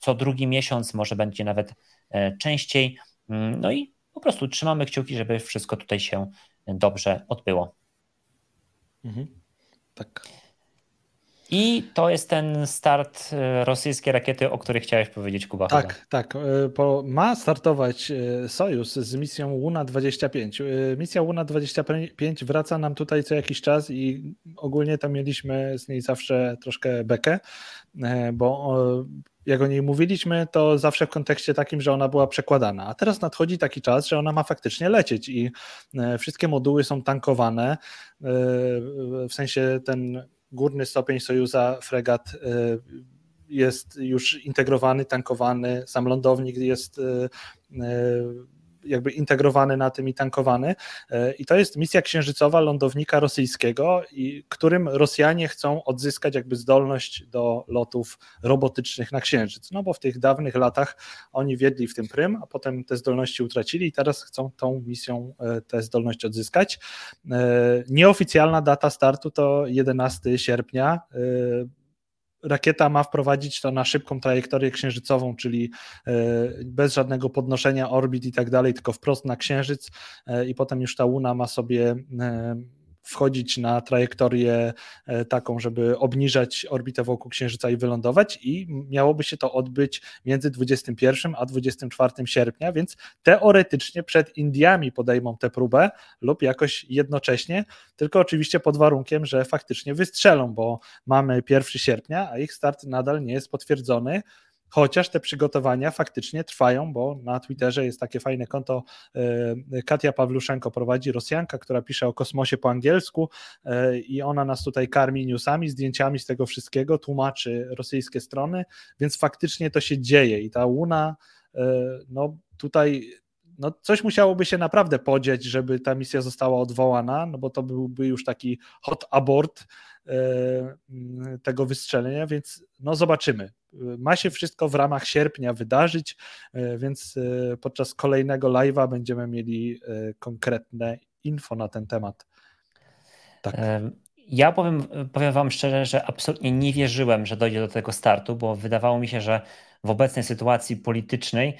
co drugi miesiąc, może będzie nawet e, częściej. Mm, no i po prostu trzymamy kciuki, żeby wszystko tutaj się dobrze odbyło.
Mhm. Tak.
I to jest ten start e, rosyjskiej rakiety, o której chciałeś powiedzieć, Kuba.
Tak, chyba. tak. E, ma startować e, Sojus z misją Luna 25. Misja Luna 25 wraca nam tutaj co jakiś czas i ogólnie tam mieliśmy z niej zawsze troszkę bekę, bo jak o niej mówiliśmy, to zawsze w kontekście takim, że ona była przekładana. A teraz nadchodzi taki czas, że ona ma faktycznie lecieć i wszystkie moduły są tankowane. W sensie ten górny stopień Sojuza fregat y, jest już integrowany, tankowany, sam lądownik jest y, y, jakby integrowany na tym i tankowany. I to jest misja księżycowa lądownika rosyjskiego, i którym Rosjanie chcą odzyskać jakby zdolność do lotów robotycznych na księżyc. No bo w tych dawnych latach oni wiedli w tym prym, a potem te zdolności utracili i teraz chcą tą misją tę zdolność odzyskać. Nieoficjalna data startu to 11 sierpnia rakieta ma wprowadzić to na szybką trajektorię księżycową, czyli e, bez żadnego podnoszenia orbit i tak dalej, tylko wprost na księżyc e, i potem już ta Luna ma sobie e, wchodzić na trajektorię e, taką, żeby obniżać orbitę wokół Księżyca i wylądować. I miałoby się to odbyć między 21 a 24 sierpnia, więc teoretycznie przed Indiami podejmą tę próbę lub jakoś jednocześnie, tylko oczywiście pod warunkiem, że faktycznie wystrzelą, bo mamy 1 sierpnia, a ich start nadal nie jest potwierdzony chociaż te przygotowania faktycznie trwają, bo na Twitterze jest takie fajne konto, e, Katia Pawluszenko prowadzi, Rosjanka, która pisze o kosmosie po angielsku e, i ona nas tutaj karmi newsami, zdjęciami z tego wszystkiego, tłumaczy rosyjskie strony, więc faktycznie to się dzieje i ta Łuna, e, no tutaj no coś musiałoby się naprawdę podzieć, żeby ta misja została odwołana, no bo to byłby już taki hot abort tego wystrzelenia, więc no zobaczymy. Ma się wszystko w ramach sierpnia wydarzyć, e, więc e, podczas kolejnego live'a będziemy mieli e, konkretne info na ten temat.
Tak. Ja powiem, powiem Wam szczerze, że absolutnie nie wierzyłem, że dojdzie do tego startu, bo wydawało mi się, że w obecnej sytuacji politycznej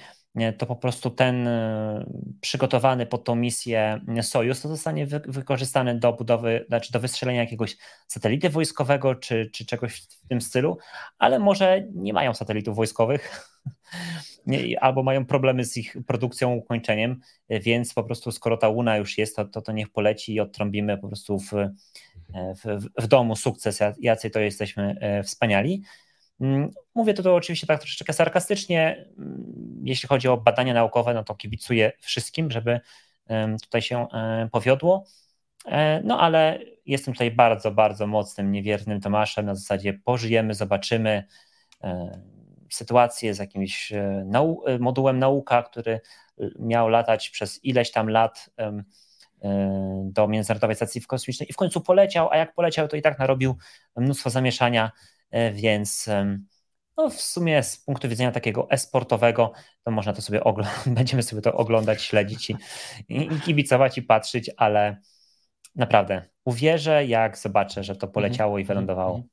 to po prostu ten e, przygotowany pod tą misję Sojusz to zostanie wykorzystany do budowy, znaczy do wystrzelenia jakiegoś satelity wojskowego czy, czy czegoś w tym stylu, ale może nie mają satelitów wojskowych [LAUGHS] albo mają problemy z ich produkcją, ukończeniem, więc po prostu skoro ta Łuna już jest, to, to, to niech poleci i odtrąbimy po prostu w, w, w domu sukces, jacy to jesteśmy wspaniali. Mm, mówię to, to oczywiście tak troszeczkę sarkastycznie. Mm, jeśli chodzi o badania naukowe, no to kibicuję wszystkim, żeby tutaj się e, powiodło. E, no ale jestem tutaj bardzo, bardzo mocnym, niewiernym Tomaszem. Na zasadzie pożyjemy, zobaczymy e, sytuację z jakimś nau modułem nauka, który miał latać przez ileś tam lat do Międzynarodowej Stacji Kosmicznej i w końcu poleciał, a jak poleciał, to i tak narobił mnóstwo zamieszania, więc no w sumie z punktu widzenia takiego esportowego, to można to sobie oglądać, [LAUGHS] będziemy sobie to oglądać, śledzić i, i kibicować i patrzeć, ale naprawdę uwierzę, jak zobaczę, że to mhm. poleciało i wylądowało. Mhm.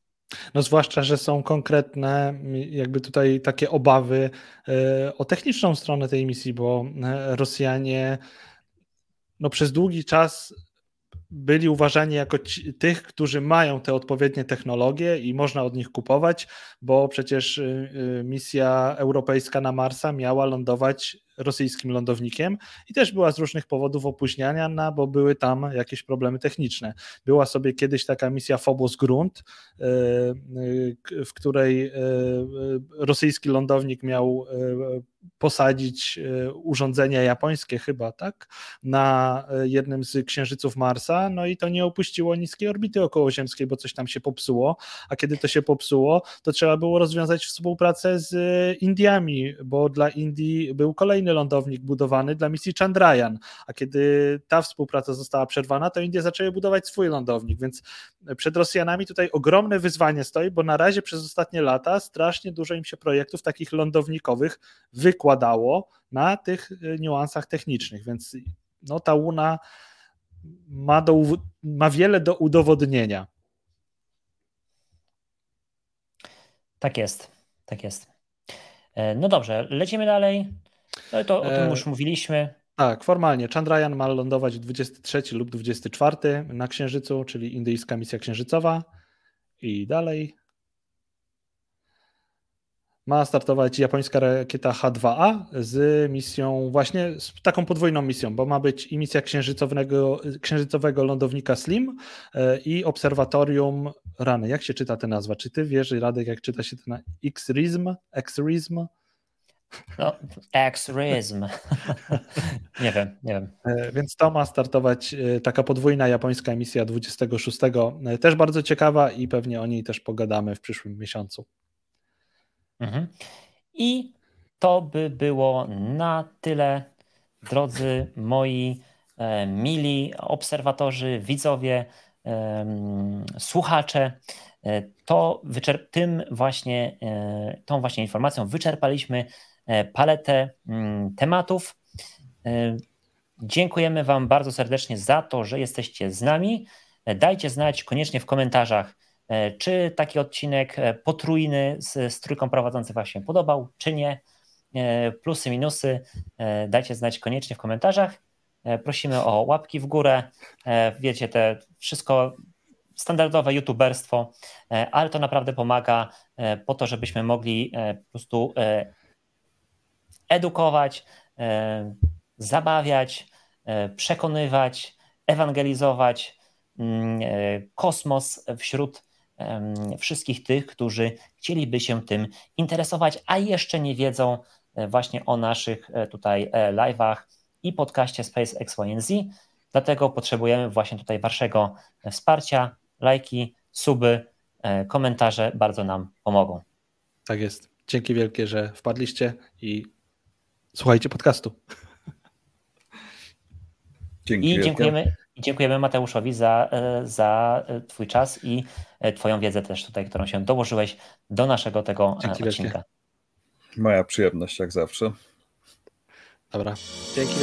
No zwłaszcza, że są konkretne jakby tutaj takie obawy e, o techniczną stronę tej misji, bo e, Rosjanie no przez długi czas byli uważani jako ci, tych, którzy mają te odpowiednie technologie i można od nich kupować, bo przecież y, y, misja europejska na Marsa miała lądować rosyjskim lądownikiem i też była z różnych powodów opóźniania, no, bo były tam jakieś problemy techniczne. Była sobie kiedyś taka misja Phobos Grunt, e, e, w której e, rosyjski lądownik miał posadzić urządzenia japońskie chyba, tak, na jednym z księżyców Marsa, no i to nie opuściło niskiej orbity okołoziemskiej, bo coś tam się popsuło, a kiedy to się popsuło, to trzeba było rozwiązać współpracę z Indiami, bo dla Indii był kolejny kolejny lądownik budowany dla misji Chandrayaan, a kiedy ta współpraca została przerwana, to Indie zaczęły budować swój lądownik, więc przed Rosjanami tutaj ogromne wyzwanie stoi, bo na razie przez ostatnie lata strasznie dużo im się projektów takich lądownikowych wykładało na tych e, niuansach technicznych, więc no ta Łuna ma, do, ma wiele do udowodnienia.
Tak jest, tak jest. E, no dobrze, lecimy dalej. No to o tym e, już mówiliśmy.
Tak, formalnie. Chandrayaan ma lądować 23 lub 24 na Księżycu, czyli indyjska misja księżycowa. I dalej. Ma startować japońska rakieta H2A z misją, właśnie z taką podwójną misją, bo ma być i misja księżycowego, księżycowego lądownika SLIM e, i obserwatorium Rany. Jak się czyta ta nazwa? Czy ty wiesz, Radek, jak czyta się ten X-RISM? X-RISM?
No, X-Rism. [LAUGHS] nie wiem, nie wiem.
E, więc to ma startować e, taka podwójna japońska emisja 26. E, też bardzo ciekawa i pewnie o niej też pogadamy w przyszłym miesiącu.
Mhm. I to by było na tyle, drodzy moi mili obserwatorzy, widzowie, słuchacze. To tym właśnie, tą właśnie informacją wyczerpaliśmy paletę mm, tematów. E, dziękujemy Wam bardzo serdecznie za to, że jesteście z nami. E, dajcie znać koniecznie w komentarzach, czy taki odcinek potrójny z, z trójką prowadzący Wam się podobał, czy nie. Plusy, minusy dajcie znać koniecznie w komentarzach. Prosimy o łapki w górę. Wiecie, te wszystko standardowe youtuberstwo, ale to naprawdę pomaga po to, żebyśmy mogli po prostu edukować, e, zabawiać, e, przekonywać, ewangelizować mm, e, kosmos wśród wszystkich tych, którzy chcieliby się tym interesować, a jeszcze nie wiedzą właśnie o naszych tutaj live'ach i podcaście Space XYZ. Dlatego potrzebujemy właśnie tutaj Waszego wsparcia, lajki, suby, komentarze bardzo nam pomogą.
Tak jest. Dzięki wielkie, że wpadliście i słuchajcie podcastu.
Dzięki I dziękujemy, dziękujemy Mateuszowi za, e, za e, Twój czas i e, Twoją wiedzę też tutaj, którą się dołożyłeś do naszego tego Dzięki odcinka. Wielkie.
Moja przyjemność, jak zawsze.
Dobra. Dzięki.